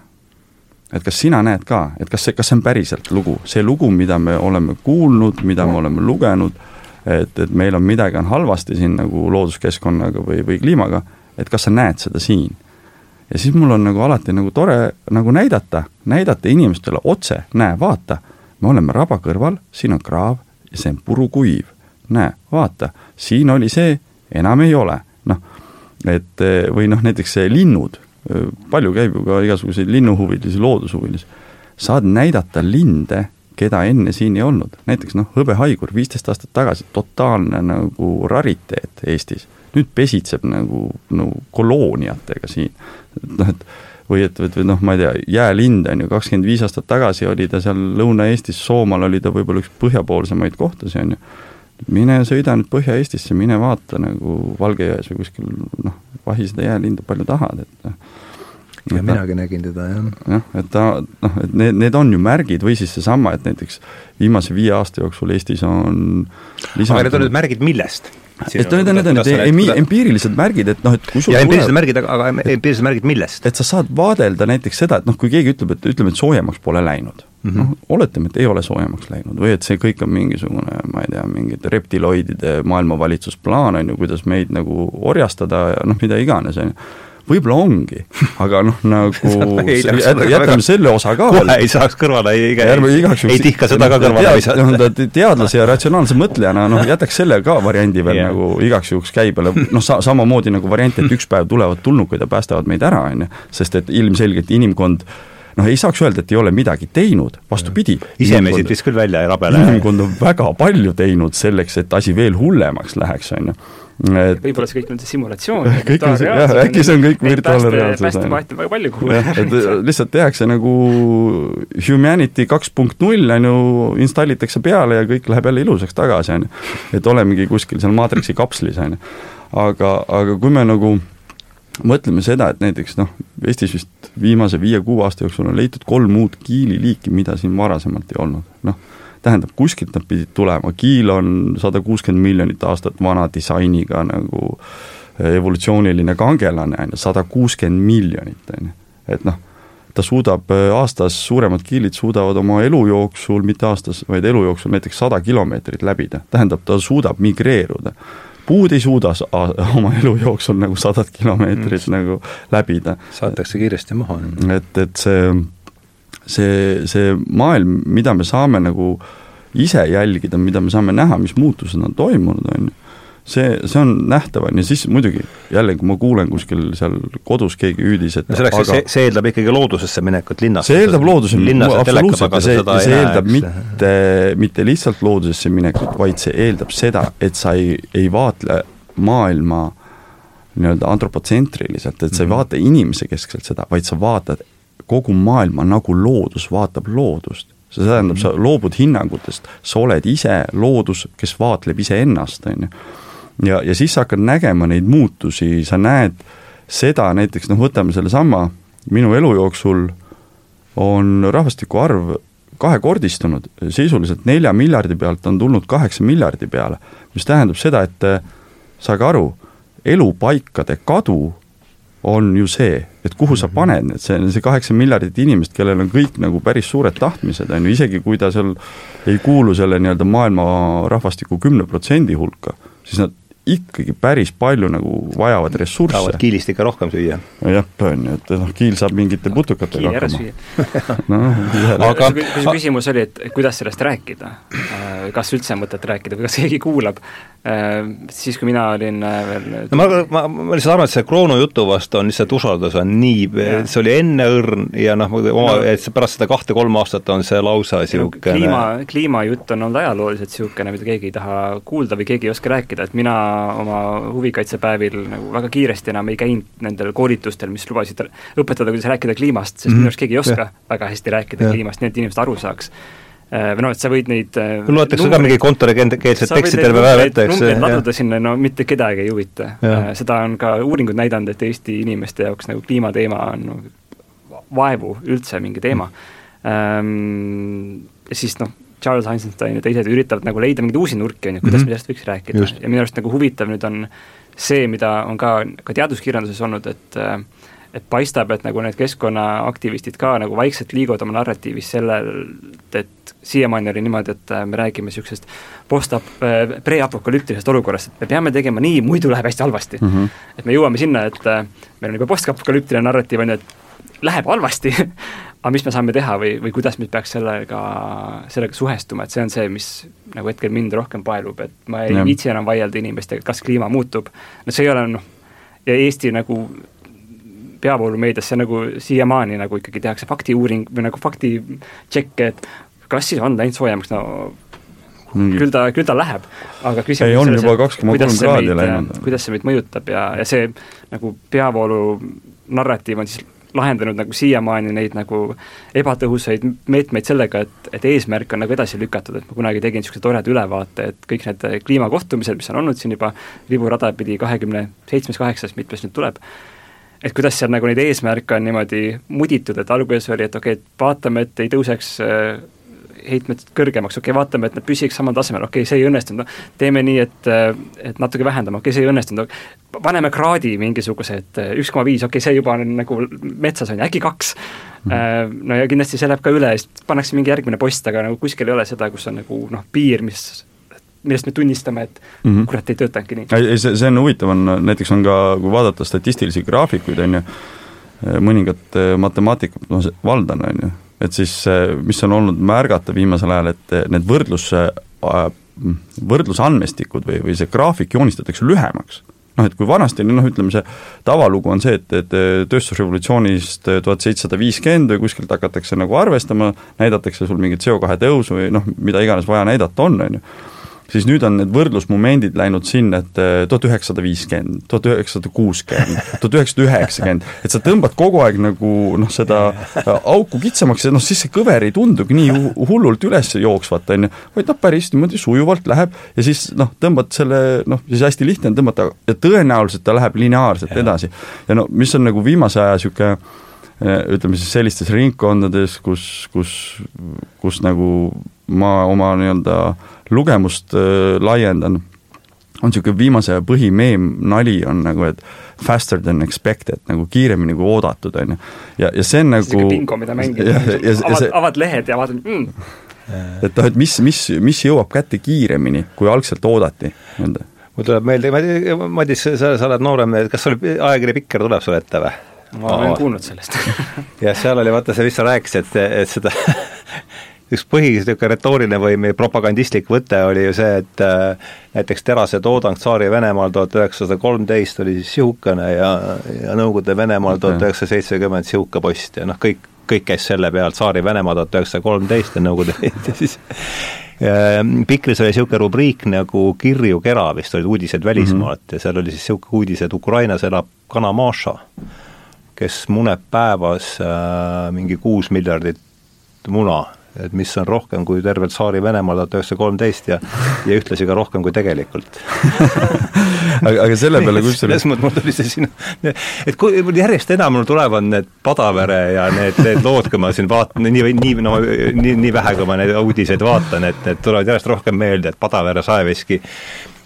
et kas sina näed ka, et kas see, kas see on päriselt lugu, see lugu, mida me oleme kuulnud, mida me oleme lugenud, et, et meil on midagi on halvasti siin nagu looduskeskkonnaga või, või kliimaga, et kas sa näed seda siin? ja siis mul on nagu alati nagu tore nagu näidata, näidata inimestele otse, näe, vaata, me oleme raba kõrval, siin on kraav ja see on purukuiv. näe, vaata, siin oli see, enam ei ole. Et eh, või noh, näiteks linnud, palju käib ju ka igasuguseid linnuhuvilisi, loodushuvilisi, saad näidata linde, keda enne siin ei olnud, näiteks noh, hõbehaigur viisteist aastat tagasi, totaalne nagu rariteet Eestis, nüüd pesitseb nagu, nagu kolooniatega siin, et noh, et või et, või noh, ma ei tea, jäälind on ju, kakskümmend viis aastat tagasi oli ta seal Lõuna-Eestis, Soomaal oli ta võib-olla üks põhjapoolsemaid kohtasid, on ju. Mine sõida nüüd Põhja-Eestisse, mine vaata nagu Valgejões või kuskil noh, vahi seda jäälindu palju tahad, et noh. Ja et minagi ta, nägin teda, jah. jah, et ta noh, et need, need on ju märgid või siis seesama, et näiteks viimase viie aasta jooksul Eestis on aga need on nüüd märgid millest? et need on, need on need empiirilised märgid, et noh, et kui sul ja empiirilised tuleb, märgid, aga, aga empiirilised märgid millest? et sa saad vaadelda näiteks seda, et noh, kui keegi ütleb, et ütleme, et soojemaks pole läinud mm -hmm., noh, oletame, et ei ole soojemaks läinud või et see kõik on mingisugune, ma ei tea, mingite reptiloidide maailmavalitsusplaan, on ju, kuidas meid nagu orjastada ja noh, mida iganes, on ju võib-olla ongi, aga noh, nagu jätame selle osa ka kohe ei saaks kõrvale, ei, ei, ei tihka seda ka kõrvale visata. noh, teadlase ja ratsionaalse mõtlejana noh, jätaks selle ka variandi veel yeah. nagu igaks juhuks käibele, noh sa-, samamoodi nagu variant, et üks päev tulevad tulnukad ja päästavad meid ära, on ju, sest et ilmselgelt inimkond noh, ei saaks öelda, et ei ole midagi teinud, vastupidi. isemesid vist küll välja ei rabele. inimkond on väga palju teinud selleks, et asi veel hullemaks läheks, on ju et võib-olla see kõik on see simulatsioon, kõik on see, jah, äkki see on kõik virtuaalne reaalsus. päästemaate on väga palju kuhugi. et lihtsalt tehakse nagu humanity kaks punkt null, on ju, installitakse peale ja kõik läheb jälle ilusaks tagasi, on ju. et olemegi kuskil seal maatriksi kapslis, on ju. aga, aga kui me nagu mõtleme seda, et näiteks noh, Eestis vist viimase viie-kuue aasta jooksul on leitud kolm uut kiililiiki, mida siin varasemalt ei olnud, noh tähendab, kuskilt nad pidid tulema, Kiil on sada kuuskümmend miljonit aastat vana disainiga nagu eh, evolutsiooniline kangelane, on ju, sada kuuskümmend miljonit, on ju, et noh, ta suudab eh, aastas, suuremad kiilid suudavad oma elu jooksul, mitte aastas, vaid elu jooksul näiteks sada kilomeetrit läbida, tähendab, ta suudab migreeruda. puud ei suuda oma elu jooksul nagu sadat kilomeetrit mm. nagu läbida. saetakse kiiresti maha. et, et see see, see maailm, mida me saame nagu ise jälgida, mida me saame näha, mis muutused on toimunud, on ju, see, see on nähtav, on ju, siis muidugi jälle, kui ma kuulen kuskil seal kodus keegi hüüdis, et no selleks aga, see, see eeldab ikkagi loodusesse minekut linnas. see eeldab loodusesse, absoluutselt, see, see eeldab näe, mitte, mitte lihtsalt loodusesse minekut, vaid see eeldab seda, et sa ei, ei vaatle maailma nii-öelda antropotsentriliselt, et sa ei mhm. vaata inimese keskselt seda, vaid sa vaatad kogu maailma nagu loodus vaatab loodust. see tähendab, sa loobud hinnangutest, sa oled ise loodus, kes vaatleb iseennast, on ju. ja, ja siis sa hakkad nägema neid muutusi, sa näed seda näiteks, noh, võtame sellesama, minu elu jooksul on rahvastiku arv kahekordistunud, sisuliselt nelja miljardi pealt on tulnud kaheksa miljardi peale, mis tähendab seda, et saage aru, elupaikade kadu on ju see, et kuhu sa mhm. paned need, see, see kaheksa miljardit inimest, kellel on kõik nagu päris suured tahtmised, on ju, isegi kui ta seal ei kuulu selle nii-öelda maailma rahvastiku kümne protsendi hulka, siis nad ikkagi päris palju nagu vajavad ressursse. tahavad kiilist ikka rohkem süüa. jah, on ju, et noh, kiil saab mingite putukatega hakkama. no, aga kui su küsimus oli, et kuidas sellest rääkida, äh, kas üldse on mõtet rääkida või kas keegi kuulab, siis kui mina olin äh, veel no ma, ma, ma lihtsalt arvan, et see Kroonu jutu vastu on lihtsalt usaldus on nii, see oli enne õrn ja noh, oma no,, et pärast seda kahte-kolme aastat on see lausa niisugune kliima, kliimajutt on olnud ajalooliselt niisugune, mida keegi ei taha kuulda või keegi ei oska rääkida, et mina oma huvikaitsepäevil nagu väga kiiresti enam ei käinud nendel koolitustel, mis lubasid õpetada, kuidas rääkida kliimast, sest mm -hmm. minu arust keegi ei oska ja. väga hästi rääkida ja. kliimast, nii et inimesed aru saaks äh, või noh, et sa võid neid äh, loetakse ka mingi kontorikeelset teksti terve päev ette, eks. laduda sinna, no mitte kedagi ei huvita. Äh, seda on ka uuringud näidanud, et Eesti inimeste jaoks nagu kliimateema on no, vaevu üldse mingi teema mm.. Siis noh, Charles Eisenstein ja teised üritavad nagu leida mingeid uusi nurki, on ju, kuidas mm -hmm. me sellest võiks rääkida Just. ja minu arust nagu huvitav nüüd on see, mida on ka, ka teaduskirjanduses olnud, et et paistab, et nagu need keskkonnaaktivistid ka nagu vaikselt liiguvad oma narratiivis sellelt, et siiamaani oli niimoodi, et me räägime niisugusest post-ap-, pre-apokalüptilisest olukorrast, et me peame tegema nii, muidu läheb hästi halvasti mm. -hmm. et me jõuame sinna, et meil on juba post-apokalüptiline narratiiv, on ju, et läheb halvasti aga mis me saame teha või, või kuidas me peaks sellega, sellega suhestuma, et see on see, mis nagu hetkel mind rohkem paelub, et ma ei viitsi enam vaielda inimestega, kas kliima muutub, no see ei ole noh, ja Eesti nagu peavoolumeedias see nagu siiamaani nagu ikkagi tehakse faktiuuring või nagu fakti tšekke, et kas siis on läinud soojemaks, no Mingi. küll ta, küll ta läheb, aga küsimus ei, on juba kaks koma kolm kraadi läinud. kuidas see meid mõjutab ja, ja see nagu peavoolu narratiiv on siis lahendanud nagu siiamaani neid nagu ebatõhusaid meetmeid sellega, et, et eesmärk on nagu edasi lükatud, et ma kunagi tegin niisuguse toreda ülevaate, et kõik need kliimakohtumised, mis on olnud siin juba riburada pidi kahekümne seitsmes, kaheksas, mitmes nüüd tuleb, et kuidas seal nagu neid eesmärke on niimoodi muditud, et alguses oli, et okei okay,, et vaatame, et ei tõuseks heitmed kõrgemaks, okei okay,, vaatame, et nad püsiks samal tasemel, okei okay,, see ei õnnestunud, no teeme nii, et, et natuke vähendame, okei okay,, see ei õnnestunud, paneme kraadi mingisuguse, et üks koma viis, okei okay,, see juba on nagu metsas on ju, äkki kaks. Mm.. No ja kindlasti see läheb ka üle, siis pannakse mingi järgmine post, aga nagu kuskil ei ole seda, kus on nagu noh, piir, mis millest me tunnistame, et mm -hmm. kurat, ei töötanudki nii. ei, see, see on huvitav, on näiteks on ka, kui vaadata statistilisi graafikuid, on ju, mõningat matemaatikat ma valdan, on ju, et siis mis on olnud märgata viimasel ajal, et need võrdlus, võrdlusandmestikud või, või see graafik joonistatakse lühemaks noh, et kui vanasti oli noh, ütleme see tavalugu on see, et, et tööstusrevolutsioonist tuhat seitsesada viiskümmend või kuskilt hakatakse nagu arvestama, näidatakse sul mingit CO2 tõusu või noh, mida iganes vaja näidata on, on ju siis nüüd on need võrdlusmomendid läinud sinna, et eh, tuhat üheksasada viiskümmend, tuhat üheksasada kuuskümmend, tuhat üheksasada üheksakümmend, et sa tõmbad kogu aeg nagu noh, seda auku kitsamaks ja noh, siis see kõver ei tundugi nii hullult üles jooksvat, on ju, vaid noh, päris niimoodi sujuvalt läheb ja siis noh, tõmbad selle noh, siis hästi lihtne on tõmmata ja tõenäoliselt ta läheb lineaarselt ja. edasi. ja no mis on nagu viimase aja niisugune eh, ütleme siis sellistes ringkondades, kus, kus, kus nagu ma oma nii-öelda lugemust äh, laiendan, on niisugune viimase aja põhimeem nali on nagu, et faster than expected, nagu kiiremini kui oodatud, on ju. ja, ja see on nagu bingo, mida mängida, avad, avad lehed ja vaatad mm. et noh, et mis, mis, mis jõuab kätte kiiremini, kui algselt oodati, nii-öelda mul tuleb meelde, Madis, sa, sa oled noorem, kas sul ajakiri Pikker tuleb sulle ette või? ma olen kuulnud sellest jah, seal oli vaata see, mis sa rääkisid, et, et seda üks põhiliselt retooriline või propagandistlik võte oli ju see, et äh, näiteks terase toodang Tsaari-Venemaal tuhat üheksasada kolmteist oli siis sihukene ja, ja Nõukogude Venemaal tuhat üheksasada seitsekümmend sihuke post ja noh, kõik, kõik käis selle peal, Tsaari-Venemaa tuhat üheksasada kolmteist ja Nõukogude Liit ja siis Pikris oli niisugune rubriik nagu Kirju kera, vist olid uudised välismaalt mm -hmm. ja seal oli siis niisugune uudis, et Ukrainas elab kana Maša, kes muneb päevas äh, mingi kuus miljardit muna et mis on rohkem kui tervelt Tsaari-Venemaal tuhat üheksasada kolmteist ja ja ühtlasi ka rohkem kui tegelikult. Aga, aga selle peale kusjuures selles mõttes mul tuli see siin, et kui järjest enam mul tulevad need Padavere ja need, need lood, kui ma siin vaatan, nii, nii, no nii, nii vähe, kui ma neid uudiseid vaatan, et need tulevad järjest rohkem meelde, et Padavere saeveski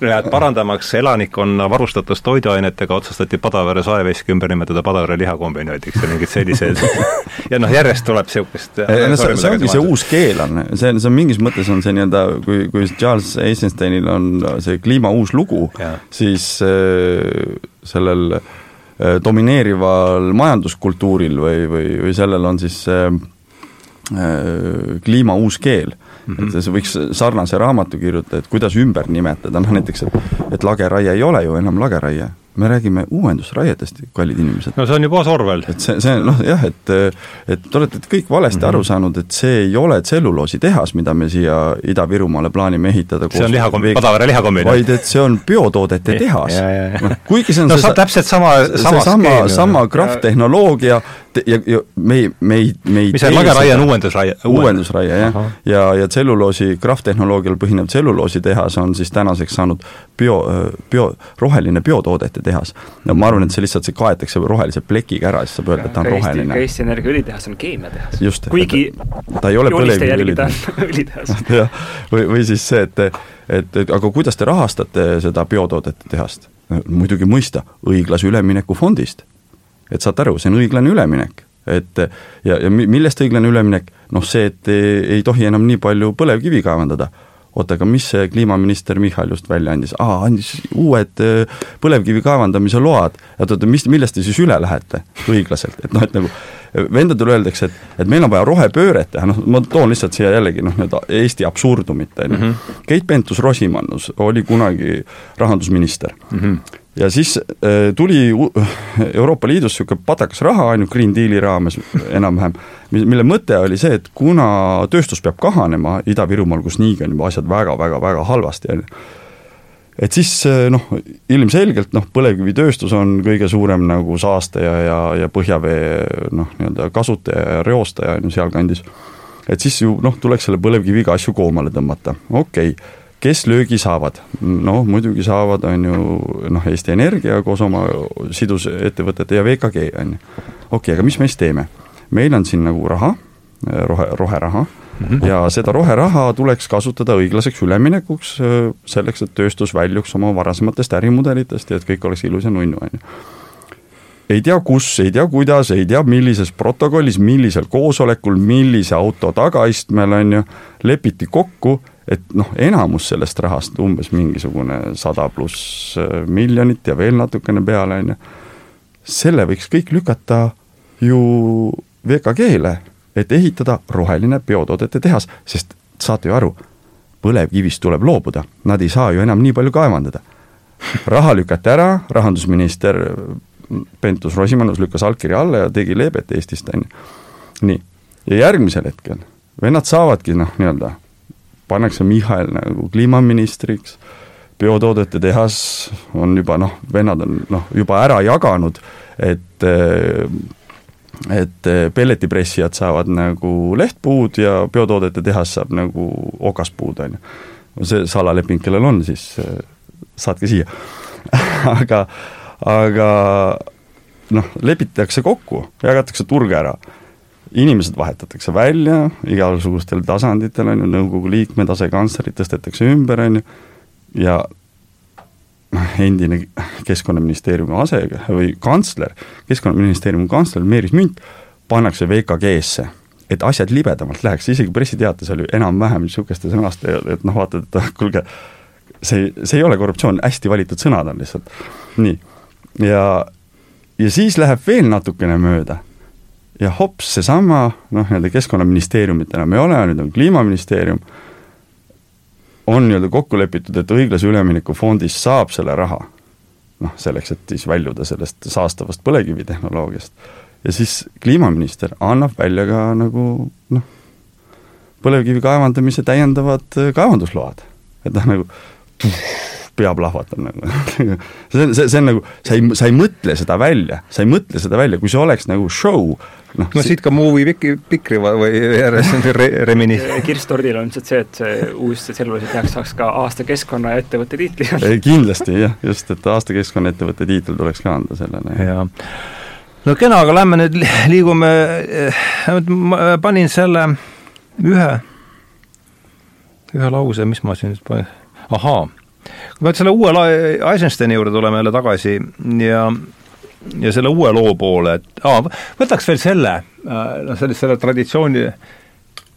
ja et parandamaks elanikkonna varustatust toiduainetega, otsustati Padavere saeveski ümber nimetada Padavere lihakombinaadiks ja mingid sellised ja noh, järjest tuleb niisugust no see, see ongi see uus keel on, see on, see on mingis mõttes on see nii-öelda, kui, kui Charles Eisensteinil on see kliima uus lugu, siis äh, sellel äh, domineerival majanduskultuuril või, või, või sellel on siis äh, äh kliima uus keel. Et see võiks sarnase raamatu kirjutada, et kuidas ümber nimetada, noh näiteks, et et lageraie ei ole ju enam lageraie me räägime uuendusraietest, kallid inimesed. no see on ju Boas Orwell. et see, see noh jah, et et te olete kõik valesti mm -hmm. aru saanud, et see ei ole tselluloositehas, mida me siia Ida-Virumaale plaanime ehitada see on lihakombi-, Padavere lihakombinaat. vaid et see on biotoodete tehas. noh, kuigi see on no, see täpselt sama, sama sama, sama krahvtehnoloogia ja, ja me ei, me ei, me ei mis see lageraie on uuendusraie? uuendusraie, jah. ja, ja tselluloosi, krahvtehnoloogial põhinev tselluloositehas on siis tänaseks saanud bio, bio, roheline biotoodete tehas. no ma arvan, et see lihtsalt, see kaetakse rohelise plekiga ära, siis saab öelda, et ta on Eesti, roheline. Eesti Energia õlitehas on keemiatehas. just. kuigi ta ei ole põlevkiviõlitehas õlitehas. jah, või, või siis see, et et, et aga kuidas te rahastate seda biotoodete tehast? muidugi mõista, õiglase ülemineku fondist. Et saate aru, see on õiglane üleminek. Et ja, ja millest õiglane üleminek, noh see, et ei, ei tohi enam nii palju põlevkivi kaevandada. Oota, aga mis see kliimaminister Michal just välja andis, aa, andis uued äh, põlevkivi kaevandamise load, et oota, mis, millest te siis üle lähete õiglaselt, et noh, et nagu vendadele öeldakse, et, et meil on vaja rohepööret teha, noh, ma toon lihtsalt siia jällegi noh, nii-öelda Eesti absurdumit, on ju. Mhm. Keit Pentus-Rosimannus oli kunagi rahandusminister. Mm. -hmm ja siis äh, tuli Euroopa Liidus niisugune patakas raha, ju, Green Deali raames enam-vähem, mille mõte oli see, et kuna tööstus peab kahanema Ida-Virumaal, kus niigi on juba asjad väga-väga-väga halvasti, on ju, et siis äh, noh, ilmselgelt noh, põlevkivitööstus on kõige suurem nagu saastaja ja, ja põhjavee noh, nii-öelda kasutaja ja reostaja on ju sealkandis. et siis ju noh, tuleks selle põlevkiviga asju koomale tõmmata, okei okay kes löögi saavad? noh, muidugi saavad, on ju, noh, Eesti Energia koos oma sidusettevõtete ja VKG, on ju. okei okay,, aga mis me siis teeme? meil on siin nagu raha, rohe, roheraha mm, -hmm. ja seda roheraha tuleks kasutada õiglaseks üleminekuks, selleks, et tööstus väljuks oma varasematest ärimudelitest ja et kõik oleks ilus ja nunnu, on ju ei tea kus, ei tea kuidas, ei tea millises protokollis, millisel koosolekul, millise auto tagaistmel, on ju, lepiti kokku, et noh, enamus sellest rahast, umbes mingisugune sada pluss äh, miljonit ja veel natukene peale, on ju, selle võiks kõik lükata ju VKG-le, et ehitada roheline biotoodete tehas, sest saate ju aru, põlevkivist tuleb loobuda, nad ei saa ju enam nii palju kaevandada. raha lükati ära, rahandusminister Pentus-Rosimannus lükkas allkirja alla ja tegi leebet Eestist, on ju. nii, ja järgmisel hetkel vennad saavadki noh, nii-öelda pannakse Michal nagu kliimaministriks, biotoodete tehas on juba noh, vennad on noh, juba ära jaganud, et et pelletipressijad saavad nagu lehtpuud ja biotoodete tehas saab nagu okaspuud, on ju. see salaleping, kellel on, siis saatke siia. Aga, aga noh, lepitakse kokku, jagatakse turg ära inimesed vahetatakse välja igasugustel tasanditel, on ju, nõukogu liikmed, asekantslerid tõstetakse ümber, on ju, ja noh, endine Keskkonnaministeeriumi ase- või kantsler, Keskkonnaministeeriumi kantsler Meelis Münt pannakse VKG-sse, et asjad libedamalt läheks, isegi pressiteates oli enam-vähem niisuguste sõnaste, et noh, vaatad, et kuulge, see, see ei ole korruptsioon, hästi valitud sõnad on lihtsalt. nii, ja, ja siis läheb veel natukene mööda ja hops, seesama noh, nii-öelda Keskkonnaministeeriumit enam ei ole, nüüd on Kliimaministeerium, on nii-öelda kokku lepitud, et õiglase ülemineku fondist saab selle raha, noh, selleks, et siis väljuda sellest saastavast põlevkivitehnoloogiast. ja siis kliimaminister annab välja ka nagu noh, põlevkivi kaevandamise täiendavad kaevandusload, et noh, nagu tuh, pea plahvatab nagu see on, see, see on nagu, sa ei, sa ei mõtle seda välja, sa ei mõtle seda välja, kui see oleks nagu show, noh no siit ka movie pik-, pikri või re, remini. kirstordil on lihtsalt see, et see uus Selversi tehas saaks ka aasta keskkonnaettevõtte tiitli. kindlasti jah, just, et aasta keskkonnaettevõtte tiitel tuleks ka anda sellele. jaa. no kena, aga lähme nüüd, liigume, ma panin selle ühe, ühe lause, mis ma siin nüüd panin, ahaa, kui me selle uue Eisensteini juurde tuleme jälle tagasi ja ja selle uue loo poole, et aa, võtaks veel selle, äh, noh, sellise, selle traditsiooni,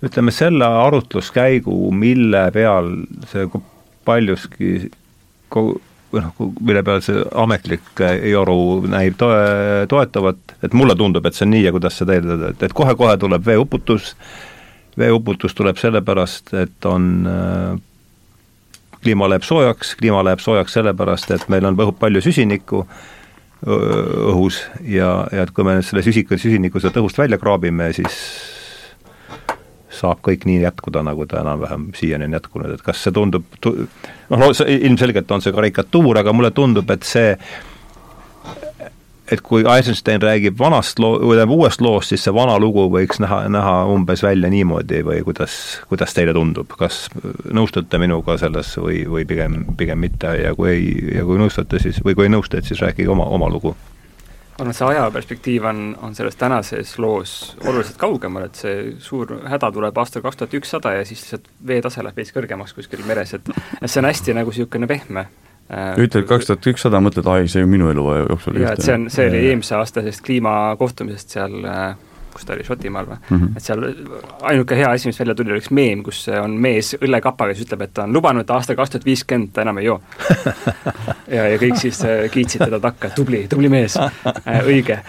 ütleme selle arutluskäigu, mille peal see paljuski kogu, või noh, mille peal see ametlik joru näib toe, toetavat, et mulle tundub, et see on nii ja kuidas seda eeldada, et, et kohe-kohe tuleb veeuputus, veeuputus tuleb sellepärast, et on äh, kliima läheb soojaks, kliima läheb soojaks sellepärast, et meil on palju süsinikku õhus ja, ja et kui me selle süsiku, süsiniku sealt õhust välja kraabime, siis saab kõik nii jätkuda, nagu ta enam-vähem siiani on jätkunud, et kas see tundub tu-, noh, no see ilmselgelt on see karikatuur, aga mulle tundub, et see et kui Eisenstein räägib vanast loo, või tähendab uuest loost, siis see vana lugu võiks näha, näha umbes välja niimoodi või kuidas, kuidas teile tundub, kas nõustute minuga selles või, või pigem, pigem mitte? Ja kui ei, ja kui nõustute, siis, või kui ei nõustu, et siis rääkige oma, oma lugu. Ma arvan, et see ajaperspektiiv on, on selles tänases loos oluliselt kaugemal, et see suur häda tuleb aastal kaks tuhat ükssada ja siis lihtsalt veetase läheb veits kõrgemaks kuskil meres, et et see on hästi nagu niisugune pehme ütled kaks tuhat ükssada, mõtled, ai, see ju minu eluaja jooksul jaa, et see on, see oli eelmise aasta sellest kliimakohtumisest seal äh, kus ta oli, Šotimaal või mm, -hmm. et seal ainuke hea asi, mis välja tuli, oli üks meem, kus on mees õllekapaga, kes ütleb, et ta on lubanud, et aastal kaks tuhat viiskümmend ta enam ei joo ja, ja kõik siis äh, kiitsid teda takka, tubli, tubli mees äh,, õige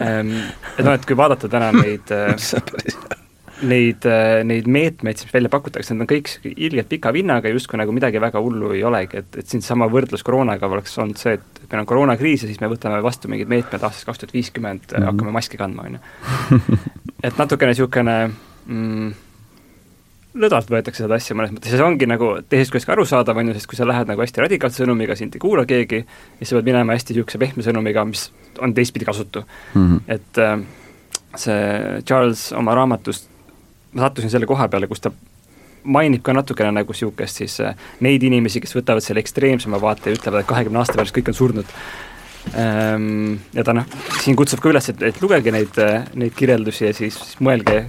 ähm,. Et noh, et kui vaadata täna neid äh, neid, äh, neid meetmeid, mis välja pakutakse, need on kõik ilgelt pika vinnaga, justkui nagu midagi väga hullu ei olegi, et, et siinsama võrdlus koroonaga oleks olnud see, et meil on koroonakriis ja siis me võtame vastu mingid meetmed aastast kaks tuhat viiskümmend mm, -hmm. hakkame maski kandma, on ju. et natukene niisugune mm, lõdvalt võetakse seda asja mõnes mõttes ja see ongi nagu teisest küljest ka arusaadav, on ju, sest kui sa lähed nagu hästi radikaalse sõnumiga, sind ei kuula keegi, siis sa pead minema hästi niisuguse pehme sõnumiga, mis on teistpidi kasutu mm. -hmm. et äh, see Charles oma raamatust ma sattusin selle koha peale, kus ta mainib ka natukene nagu niisugust siis äh, neid inimesi, kes võtavad selle ekstreemsema vaate ja ütlevad, et kahekümne aasta pärast kõik on surnud ähm,. Ja ta noh, siin kutsub ka üles, et, et lugege neid, äh, neid kirjeldusi ja siis, siis mõelge,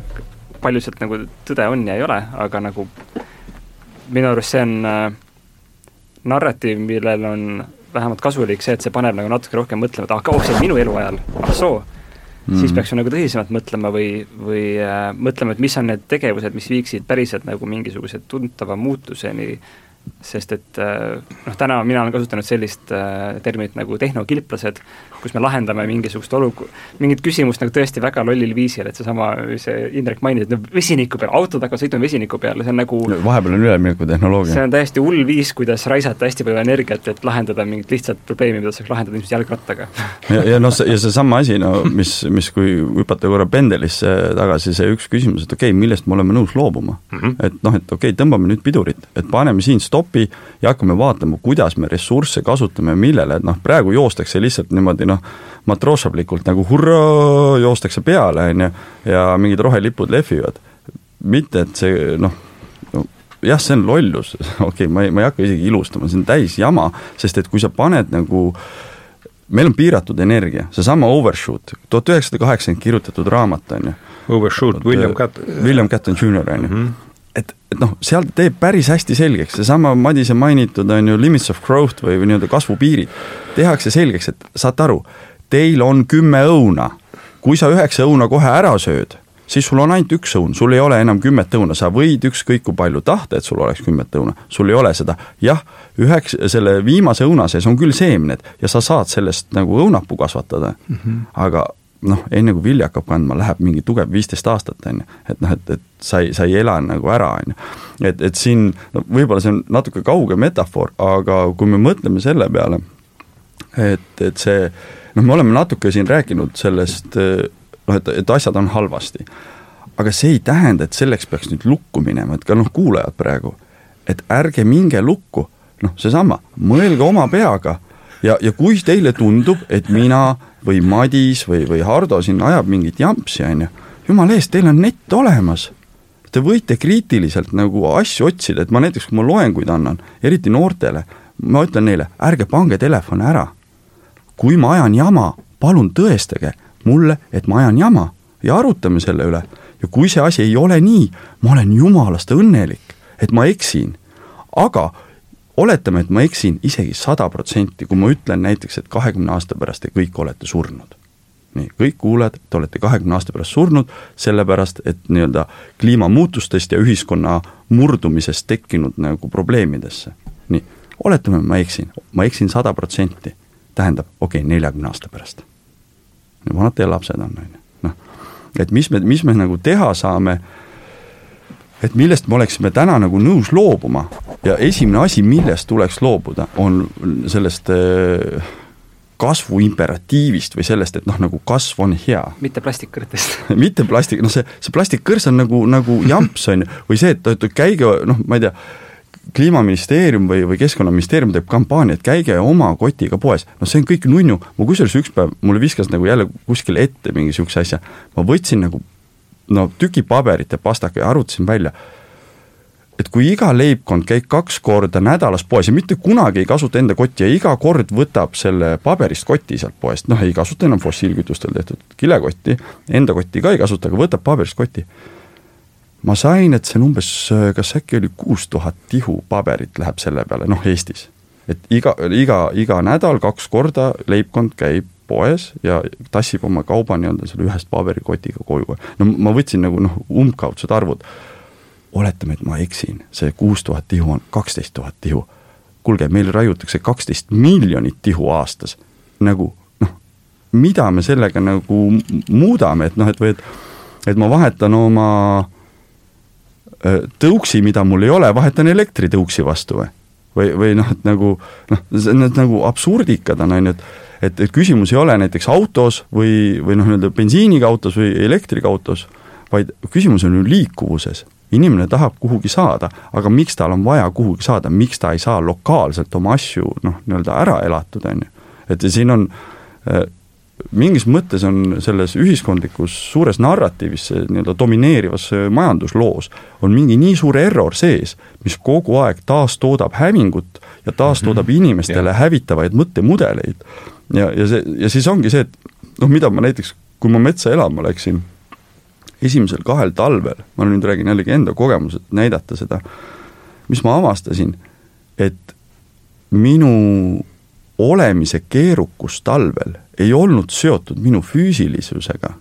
palju sealt nagu tõde on ja ei ole, aga nagu minu arust see on äh, narratiiv, millel on vähemalt kasulik see, et see paneb nagu natuke rohkem mõtlema, et ah, oh, see on minu eluajal, ah soo mm., siis peaks ju nagu tõsisemalt mõtlema või, või äh, mõtlema, et mis on need tegevused, mis viiksid päriselt nagu mingisuguse tuntava muutuseni sest et äh, noh, täna mina olen kasutanud sellist äh, terminit nagu tehnokilplased, kus me lahendame mingisugust olu-, mingit küsimust nagu tõesti väga lollil viisil, et seesama, see Indrek mainis, et no vesiniku peal, autod hakkavad sõitma vesiniku peal, see on nagu no, vahepeal on üleminekutehnoloogia. see on täiesti hull viis, kuidas raisata hästi palju energiat, et lahendada mingit lihtsat probleemi, mida saaks lahendada ilmselt jalgrattaga ja, ja noh, ja seesama asi, no mis, mis kui hüpata korra pendelisse tagasi, see üks küsimus, et okei okay,, millest me oleme nõus loobuma mm. -hmm. et noh, et okei okay,, tõmbame nüüd pidurit, et paneme siin stopp, stopi ja hakkame vaatama, kuidas me ressursse kasutame, millele, et noh, praegu joostakse lihtsalt niimoodi noh, matroošablikult nagu hurraa, joostakse peale, on ju, ja mingid rohelipud lehvivad. mitte, et see noh, no, jah, see on lollus, okei okay,, ma ei, ma ei hakka isegi ilustama, see on täis jama, sest et kui sa paned nagu meil on piiratud energia, seesama Overshoot, tuhat üheksasada kaheksakümmend kirjutatud raamat, on ju. Overshoot, William Catton. William Catton Jr, on ju mhm et, noh, seal ta teeb päris hästi selgeks, seesama Madise mainitud on ju limits of growth või, või nii-öelda kasvupiirid, tehakse selgeks, et saate aru, teil on kümme õuna, kui sa üheksa õuna kohe ära sööd, siis sul on ainult üks õun, sul ei ole enam kümmet õuna, sa võid ükskõik kui palju tahta, et sul oleks kümmet õuna, sul ei ole seda. jah, üheks, selle viimase õuna sees on küll seemned ja sa saad sellest nagu õunapuu kasvatada mm, -hmm. aga noh, enne kui vilja hakkab kandma, läheb mingi tugev viisteist aastat, on ju. et noh, et, et sa ei, sa ei ela nagu ära, on ju. et, et siin no võib-olla see on natuke kauge metafoor, aga kui me mõtleme selle peale, et, et see noh, me oleme natuke siin rääkinud sellest noh, et, et asjad on halvasti. aga see ei tähenda, et selleks peaks nüüd lukku minema, et ka noh, kuulajad praegu, et ärge minge lukku, noh, seesama, mõelge oma peaga ja, ja kui teile tundub, et mina või Madis või, või Hardo siin ajab mingit jampsi, on ju, jumala eest, teil on nett olemas. Te võite kriitiliselt nagu asju otsida, et ma näiteks, kui ma loenguid annan, eriti noortele, ma ütlen neile, ärge pange telefone ära. kui ma ajan jama, palun tõestage mulle, et ma ajan jama ja arutame selle üle. ja kui see asi ei ole nii, ma olen jumalast õnnelik, et ma eksin. aga oletame, et ma eksin isegi sada protsenti, kui ma ütlen näiteks, et kahekümne aasta pärast te kõik olete surnud. nii, kõik kuulajad, te olete kahekümne aasta pärast surnud, sellepärast et nii-öelda kliimamuutustest ja ühiskonna murdumisest tekkinud nagu probleemidesse. nii, oletame, ma eksin, ma eksin sada protsenti, tähendab, okei okay,, neljakümne aasta pärast. vanad teie lapsed on, on ju, noh, et mis me, mis me nagu teha saame et millest me oleksime täna nagu nõus loobuma ja esimene asi, millest tuleks loobuda, on sellest äh, kasvu imperatiivist või sellest, et noh, nagu kasv on hea. mitte plastikkõrtest mitte plastik, noh see, see plastikkõrs on nagu, nagu jamps on ju, või see, et, et käige noh, ma ei tea, kliimaministeerium või, või keskkonnaministeerium teeb kampaaniat, käige oma kotiga poes, noh see on kõik nunnu, ma kusjuures üks päev, mulle viskas nagu jälle kuskile ette mingi niisuguse asja, ma võtsin nagu no tüki paberit ja pastaka ja arvutasin välja, et kui iga leibkond käib kaks korda nädalas poes ja mitte kunagi ei kasuta enda kotti ja iga kord võtab selle paberist koti sealt poest, noh ei kasuta enam fossiilkütustel tehtud kilekotti, enda kotti ka ei kasuta, aga võtab paberist koti. ma sain, et see on umbes, kas äkki oli kuus tuhat tihu paberit läheb selle peale, noh Eestis. et iga, iga, iga nädal kaks korda leibkond käib poes ja tassib oma kauba nii-öelda selle ühest paberikotiga koju. no ma võtsin nagu noh, umbkaudsed arvud. Oletame, et ma eksin, see kuus tuhat tihu on kaksteist tuhat tihu. kuulge, meil raiutakse kaksteist miljonit tihu aastas. nagu noh, mida me sellega nagu muudame, et noh, et või et, et ma vahetan oma äh, tõuksi, mida mul ei ole, vahetan elektritõuksi vastu või? või, või noh, et nagu noh, need nagu absurdikad on, on ju, et et, et küsimus ei ole näiteks autos või, või noh, nii-öelda bensiiniga autos või elektriga autos, vaid küsimus on ju liikuvuses. Inimene tahab kuhugi saada, aga miks tal on vaja kuhugi saada, miks ta ei saa lokaalselt oma asju noh, nii-öelda ära elatud, on ju. et siin on äh, mingis mõttes on selles ühiskondlikus suures narratiivis, nii-öelda domineerivas majandusloos, on mingi nii suur error sees, mis kogu aeg taastoodab hävingut ja taastoodab mm -hmm. inimestele ja. hävitavaid mõttemudeleid ja, ja see, ja siis ongi see, et noh, mida ma näiteks, kui ma metsa elama läksin, esimesel kahel talvel, ma nüüd räägin jällegi enda kogemused, näidata seda, mis ma avastasin, et minu olemise keerukus talvel ei olnud seotud minu füüsilisusega,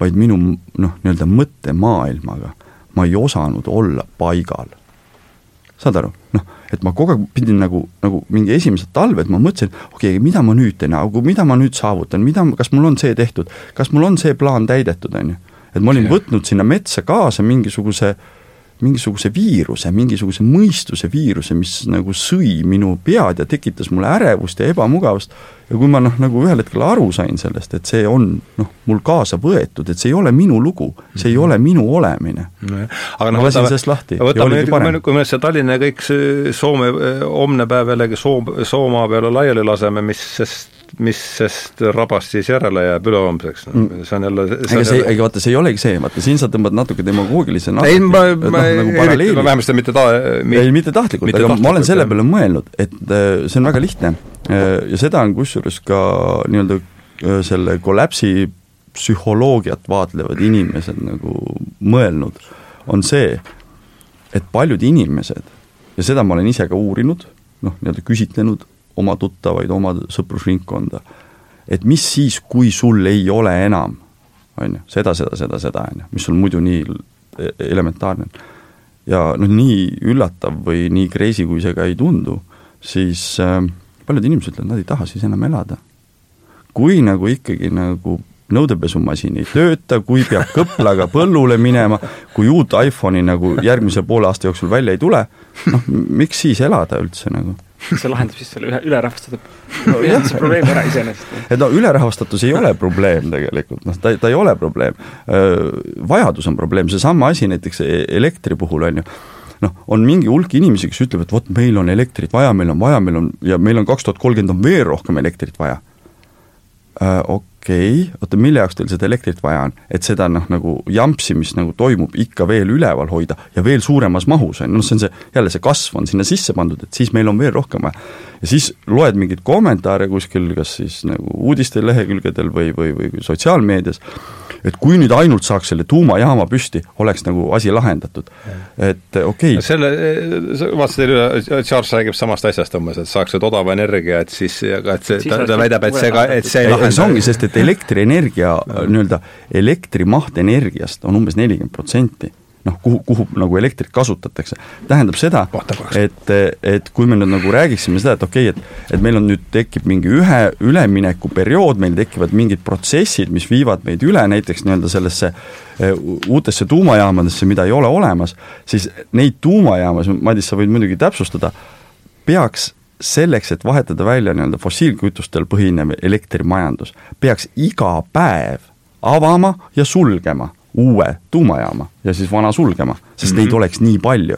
vaid minu noh, nii-öelda mõttemaailmaga. ma ei osanud olla paigal. saad aru, noh et ma kogu aeg pidin nagu, nagu mingi esimesed talved, ma mõtlesin, okei okay,, mida ma nüüd teen, mida ma nüüd saavutan, mida, kas mul on see tehtud, kas mul on see plaan täidetud, on ju. Et ma olin võtnud sinna metsa kaasa mingisuguse mingisuguse viiruse, mingisuguse mõistuse viiruse, mis nagu sõi minu pead ja tekitas mulle ärevust ja ebamugavust. ja kui ma noh, nagu ühel hetkel aru sain sellest, et see on noh, mul kaasa võetud, et see ei ole minu lugu, see ei mhm. ole minu olemine no,. aga noh, võtame, võtame nüüd, kui me, kui me see Tallinna ja kõik Soome homne päev jällegi Soom-, Soomaa peale laiali laseme, mis sest mis sest rabast siis järele jääb ülehomseks no,, mm. see on jälle ega see, ega vaata, see ei olegi see, vaata siin sa tõmbad natuke demagoogilise ei, ma, ma no, nagu paralleeli. vähemasti mitte ta-, ei, mitte tahtlikult, aga tahtlikult, ma olen selle peale mõelnud, et äh, see on väga lihtne äh, ja seda on kusjuures ka nii-öelda äh, selle kollapsi psühholoogiat vaatlevad inimesed nagu mõelnud, on see, et paljud inimesed, ja seda ma olen ise ka uurinud, noh, nii-öelda küsitlenud, oma tuttavaid, oma sõprusringkonda. et mis siis, kui sul ei ole enam, on ju, seda, seda, seda, seda, on ju, mis sul muidu nii e-, elementaarne on. ja noh, nii üllatav või nii crazy, kui see ka ei tundu, siis äh, paljud inimesed ütlevad, nad ei taha siis enam elada. kui nagu ikkagi nagu nõudepesumasin ei tööta, kui peab kõplaga põllule minema, kui uut iPhone'i nagu järgmise poole aasta jooksul välja ei tule, noh, miks siis elada üldse nagu see lahendab siis selle üle, ülerahvastatud no, probleemi ära iseenesest. et no ülerahvastatus ei ole probleem tegelikult, noh, ta, ta ei ole probleem. vajadus on probleem, seesama asi näiteks e-, elektri puhul, on ju, noh, on mingi hulk inimesi, kes ütleb, et vot meil on elektrit vaja, meil on vaja, meil on ja meil on kaks tuhat kolmkümmend on veel rohkem elektrit vaja. Okei okay., oota, mille jaoks teil seda elektrit vaja on? et seda noh, nagu jampsi, mis nagu toimub, ikka veel üleval hoida ja veel suuremas mahus, on ju, noh see on see, jälle see kasv on sinna sisse pandud, et siis meil on veel rohkem vaja. Ja siis loed mingeid kommentaare kuskil, kas siis nagu uudistelehekülgedel või, või, või sotsiaalmeedias, et kui nüüd ainult saaks selle tuumajaama püsti, oleks nagu asi lahendatud. et okei okay.. selle, vaatasin üle, Charles räägib samast asjast umbes, et saaks nüüd odava energia, et siis, aga et see, ta, ta väidab, et see ka, et see ei lahenda. see ongi, sest et elektrienergia nii-öelda, elektri maht energiast on umbes nelikümmend protsenti noh, kuhu, kuhu nagu elektrit kasutatakse. tähendab seda, et, et kui me nüüd nagu räägiksime seda, et okei okay,, et et meil on nüüd, tekib mingi ühe üleminekuperiood, meil tekivad mingid protsessid, mis viivad meid üle näiteks nii-öelda sellesse e, uutesse tuumajaamadesse, mida ei ole olemas, siis neid tuumajaamas, Madis, sa võid muidugi täpsustada, peaks selleks, et vahetada välja nii-öelda fossiilkütustel põhinev elektrimajandus, peaks iga päev avama ja sulgema uue tuumajaama ja siis vana sulgema, sest mm -hmm. neid oleks nii palju.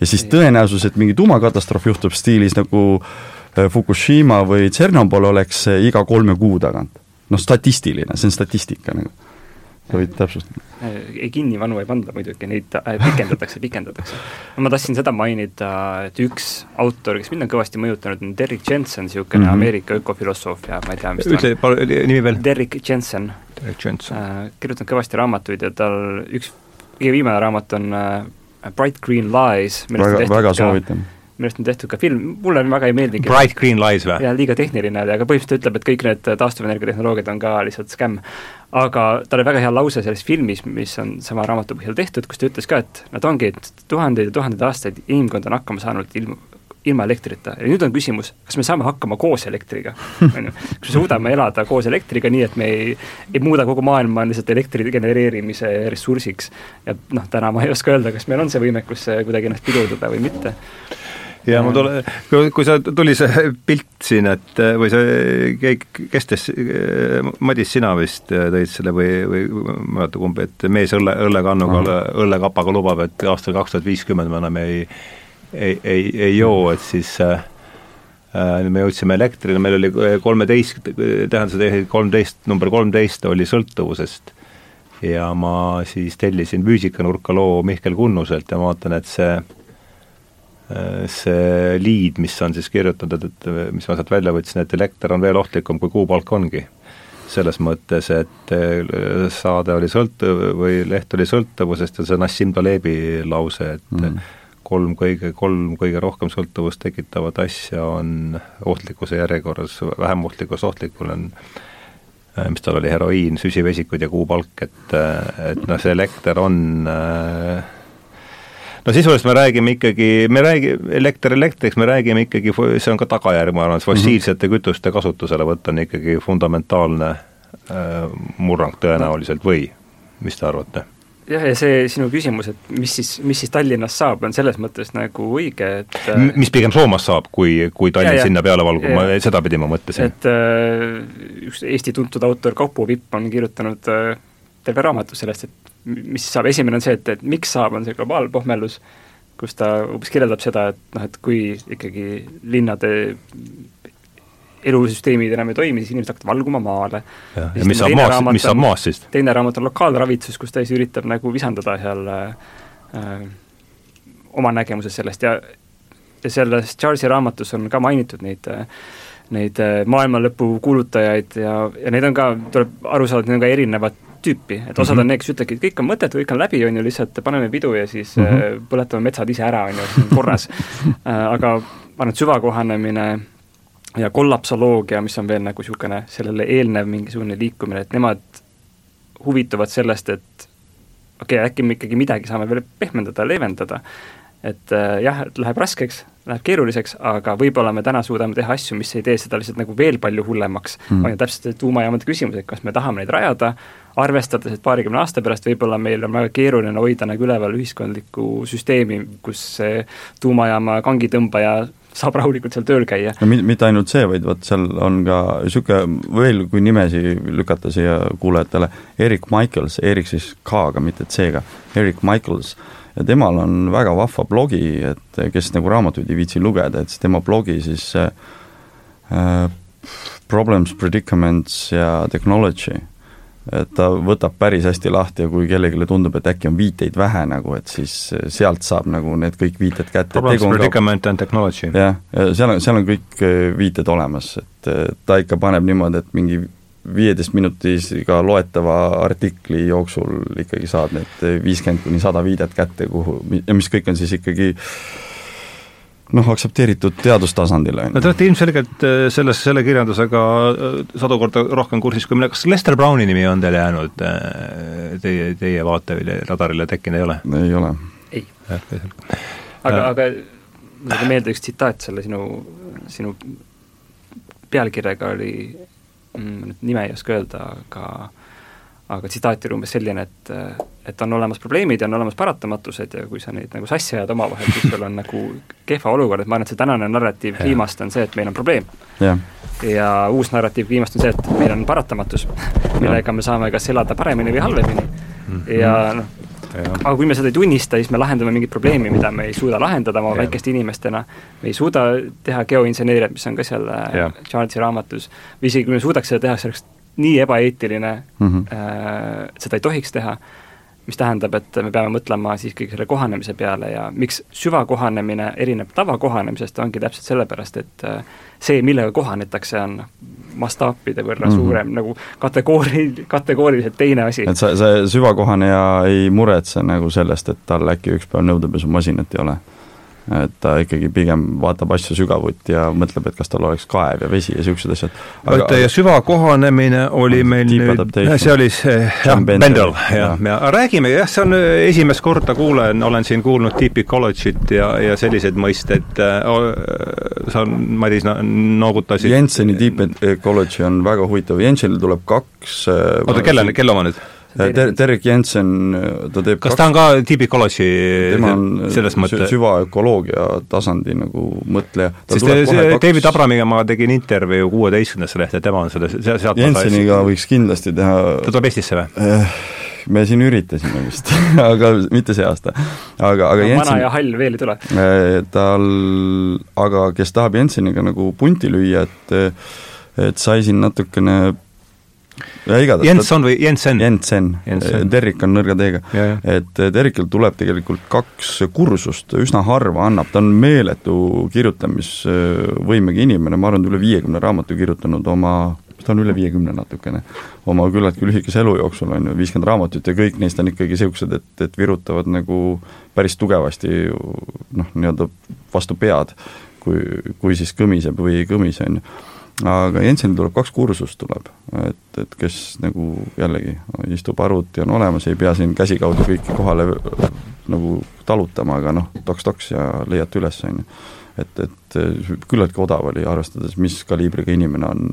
ja siis tõenäosus, et mingi tuumakatastroof juhtub stiilis nagu äh, Fukushima või Tšernobõl, oleks äh, iga kolme kuu tagant. noh, statistiline, see on statistika nagu sa võid täpsustada. ei, kinni vanu ei panda muidugi, neid äh, pikendatakse, pikendatakse. ma tahtsin seda mainida, et üks autor, kes mind on kõvasti mõjutanud, on Derrick Jensen, niisugune mm -hmm. Ameerika ökofilosoof ja ma ei tea, mis ta ütle palun nimi veel. Derrick Jensen. Derrick Jensen äh,. kirjutanud kõvasti raamatuid ja tal üks, kõige viimane raamat on äh, Bright Green Lies. väga, väga soovitan millest on tehtud ka film, mulle väga ei meeldigi. Bright Green Lies või? jaa, liiga tehniline oli, aga põhimõtteliselt ütleb, et kõik need taastuvenergia tehnoloogiad on ka lihtsalt skämm aga tal oli väga hea lause selles filmis, mis on sama raamatu põhjal tehtud, kus ta ütles ka, et nad ongi, et tuhandeid ja tuhandeid aastaid inimkond on hakkama saanud ilma, ilma elektrita ja nüüd on küsimus, kas me saame hakkama koos elektriga, on ju. kas me suudame elada koos elektriga nii, et me ei, ei muuda kogu maailma lihtsalt elektri genereerimise ressursiks. ja noh, täna ma ei oska öelda, kas meil on see võimekus kuidagi ennast pidurdada või mitte ja mul tule, kui sa, tuli see pilt siin, et või see, kes tõstis, Madis, sina vist tõid selle või, või ma ei mäleta kumb, et mees õlle, õllekannuga mm, -hmm. õllekapaga lubab, et aastal kaks tuhat viiskümmend me enam ei, ei, ei, ei joo, et siis äh, me jõudsime elektrini, meil oli kolmeteist, tähendab see kolmteist, number kolmteist oli sõltuvusest ja ma siis tellisin füüsikanurka loo Mihkel Kunnuselt ja ma vaatan, et see see liid, mis on siis kirjutatud, et mis ma sealt välja võtsin, et elekter on veel ohtlikum kui kuupalk ongi. selles mõttes, et äh, saade oli sõltuv või leht oli sõltuvusest ja see Nassim Talebi lause, et mm. kolm kõige, kolm kõige rohkem sõltuvust tekitavat asja on ohtlikkuse järjekorras, vähem ohtlikkus ohtlikul on äh, mis tal oli, heroiin, süsivesikud ja kuupalk, et, et noh, see elekter on äh, no sisuliselt me räägime ikkagi, me räägi-, elekter elektriks, me räägime ikkagi, see on ka tagajärg, ma arvan, et fossiilsete mm -hmm. kütuste kasutuselevõtt on ikkagi fundamentaalne äh, murrang tõenäoliselt või mis te arvate? jah, ja see sinu küsimus, et mis siis, mis siis Tallinnast saab, on selles mõttes nagu õige, et M mis pigem Soomast saab, kui, kui Tallinn ja, sinna peale valgub, ma, sedapidi ma mõtlesin. et äh, üks Eesti tuntud autor Kaupo Vipp on kirjutanud äh, terve raamatu sellest, et mis saab, esimene on see, et, et miks saab, on see globaalpohmelus, kus ta umbes kirjeldab seda, et noh, et kui ikkagi linnade elusüsteemid enam ei toimi, siis inimesed hakkavad valguma maale. ja, ja mis saab maast, mis saab maast siis? teine raamat on Lokaalravitsus, kus ta siis üritab nagu visandada seal äh, oma nägemuses sellest ja ja selles Charlesi raamatus on ka mainitud neid neid äh, maailma lõpu kuulutajaid ja, ja neid on ka, tuleb aru saada, et need on ka erinevad tüüpi, et osad mm -hmm. on need, kes ütlevadki, et kõik on mõttetu, kõik on läbi, on ju, lihtsalt paneme pidu ja siis mm -hmm. põletame metsad ise ära, on ju, see on korras äh, aga ma arvan, et süvakohanemine ja kollapsoloogia, mis on veel nagu niisugune sellele eelnev mingisugune liikumine, et nemad huvituvad sellest, et okei okay,, äkki me ikkagi midagi saame veel pehmendada, leevendada, et äh, jah, et läheb raskeks, läheb keeruliseks, aga võib-olla me täna suudame teha asju, mis ei tee seda lihtsalt nagu veel palju hullemaks. Mm.. on ju täpselt see tuumajaamade küsimus, et kas me tahame neid rajada, arvestades, et paarikümne aasta pärast võib-olla meil on väga keeruline hoida nagu üleval ühiskondlikku süsteemi, kus see tuumajaama kangitõmbaja saab rahulikult seal tööl käia. no mitte ainult see, vaid vot seal on ka niisugune veel, kui nimesi lükata siia kuulajatele, Erik Michaels, Erik siis K-ga, mitte C-ga, Erik Michaels, ja temal on väga vahva blogi, et kes nagu raamatuid ei viitsi lugeda, et siis tema blogi siis äh, Problems, Predicaments ja Technology et ta võtab päris hästi lahti ja kui kellelegi tundub, et äkki on viiteid vähe nagu, et siis sealt saab nagu need kõik viited kätte. Problems, predicament and technology. jah, seal on, seal on kõik äh, viited olemas, et ta ikka paneb niimoodi, et mingi viieteist minutiga loetava artikli jooksul ikkagi saad need viiskümmend kuni sada viidet kätte, kuhu, ja mis kõik on siis ikkagi noh, aktsepteeritud teadustasandil, on ju. no te olete ilmselgelt äh, selles, selle kirjandusega äh, sadu korda rohkem kursis kui mina, kas Lester Browni nimi on teile jäänud äh, teie, teie vaatevilja radarile tekkinud, ei ole? ei ole. ei. aga, aga mulle tuli meelde üks tsitaat selle sinu, sinu pealkirjaga oli, nüüd nime ei oska öelda, aga aga tsitaat oli umbes selline, et et on olemas probleemid ja on olemas paratamatused ja kui sa neid nagu sassi ajad omavahel, siis sul on nagu kehva olukord, et ma arvan, et see tänane narratiiv kliimast on see, et meil on probleem. ja uus narratiiv kliimast on see, et meil on paratamatus, millega me saame kas elada paremini või halvemini mm. -hmm. ja noh, aga kui me seda ei tunnista, siis me lahendame mingit probleemi, mida me ei suuda lahendada oma väikeste inimestena, me ei suuda teha geoinseneeriat, mis on ka seal äh, Charlesi raamatus, või isegi kui me suudaks seda teha, see oleks nii ebaeetiline mm, -hmm. äh, seda ei tohiks teha, mis tähendab, et me peame mõtlema siiski selle kohanemise peale ja miks süvakohanemine erineb tavakohanemisest, ongi täpselt sellepärast, et äh, see, millega kohanetakse, on mastaapide võrra mm -hmm. suurem nagu kategoori, kategooriliselt teine asi. et sa, see süvakohaneja ei muretse nagu sellest, et tal äkki üks päev nõudepesumasinat ei ole? Et ta ikkagi pigem vaatab asju sügavuti ja mõtleb, et kas tal oleks kaev ja vesi ja niisugused asjad. oota, ja süvakohanemine oli meil nüüd, see oli see, jah, Bendel, jah, ja räägime, jah, see on esimest korda kuulen, olen siin kuulnud deep ecology't ja, ja selliseid mõisteid äh,, sa, Madis, noogutasid. Jenseni deep ecology on väga huvitav, Jensenil tuleb kaks äh, oota, kelle, kelle oma nüüd? Ter-, Derek Jensen, ta teeb kas ta on ka deep ecology tema on selles mõttes? süvaökoloogia tasandi nagu mõtleja. sest see, see David Abramiga ma tegin intervjuu kuueteistkümnendasse lehte, tema on selles, sealt Jenseniga võiks kindlasti teha ta tuleb Eestisse või eh,? me siin üritasime vist aga mitte see aasta. aga, aga no, Jensen vana ja hall veel ei tule eh,. Tal, aga kes tahab Jenseniga nagu punti lüüa, et et sai siin natukene ja igatahes. Jenson või Jensen? Jensen, Derrik on nõrga D-ga. et eh, Derrikil tuleb tegelikult kaks kursust, üsna harva annab, ta on meeletu kirjutamisvõimega inimene, ma arvan, et üle viiekümne raamatu kirjutanud oma ta on üle viiekümne natukene, oma küllaltki lühikese elu jooksul on ju, viiskümmend raamatut ja kõik neist on ikkagi niisugused, et, et virutavad nagu päris tugevasti noh, nii-öelda vastu pead, kui, kui siis kõmiseb või ei kõmise, on ju aga Jensenil tuleb kaks kursust tuleb, et, et kes nagu jällegi istub arvuti on olemas, ei pea siin käsikaudu kõiki kohale nagu talutama, aga noh, toks-toks ja leiate üles, on ju. et, et küllaltki odav oli, arvestades, mis kaliibriga inimene on,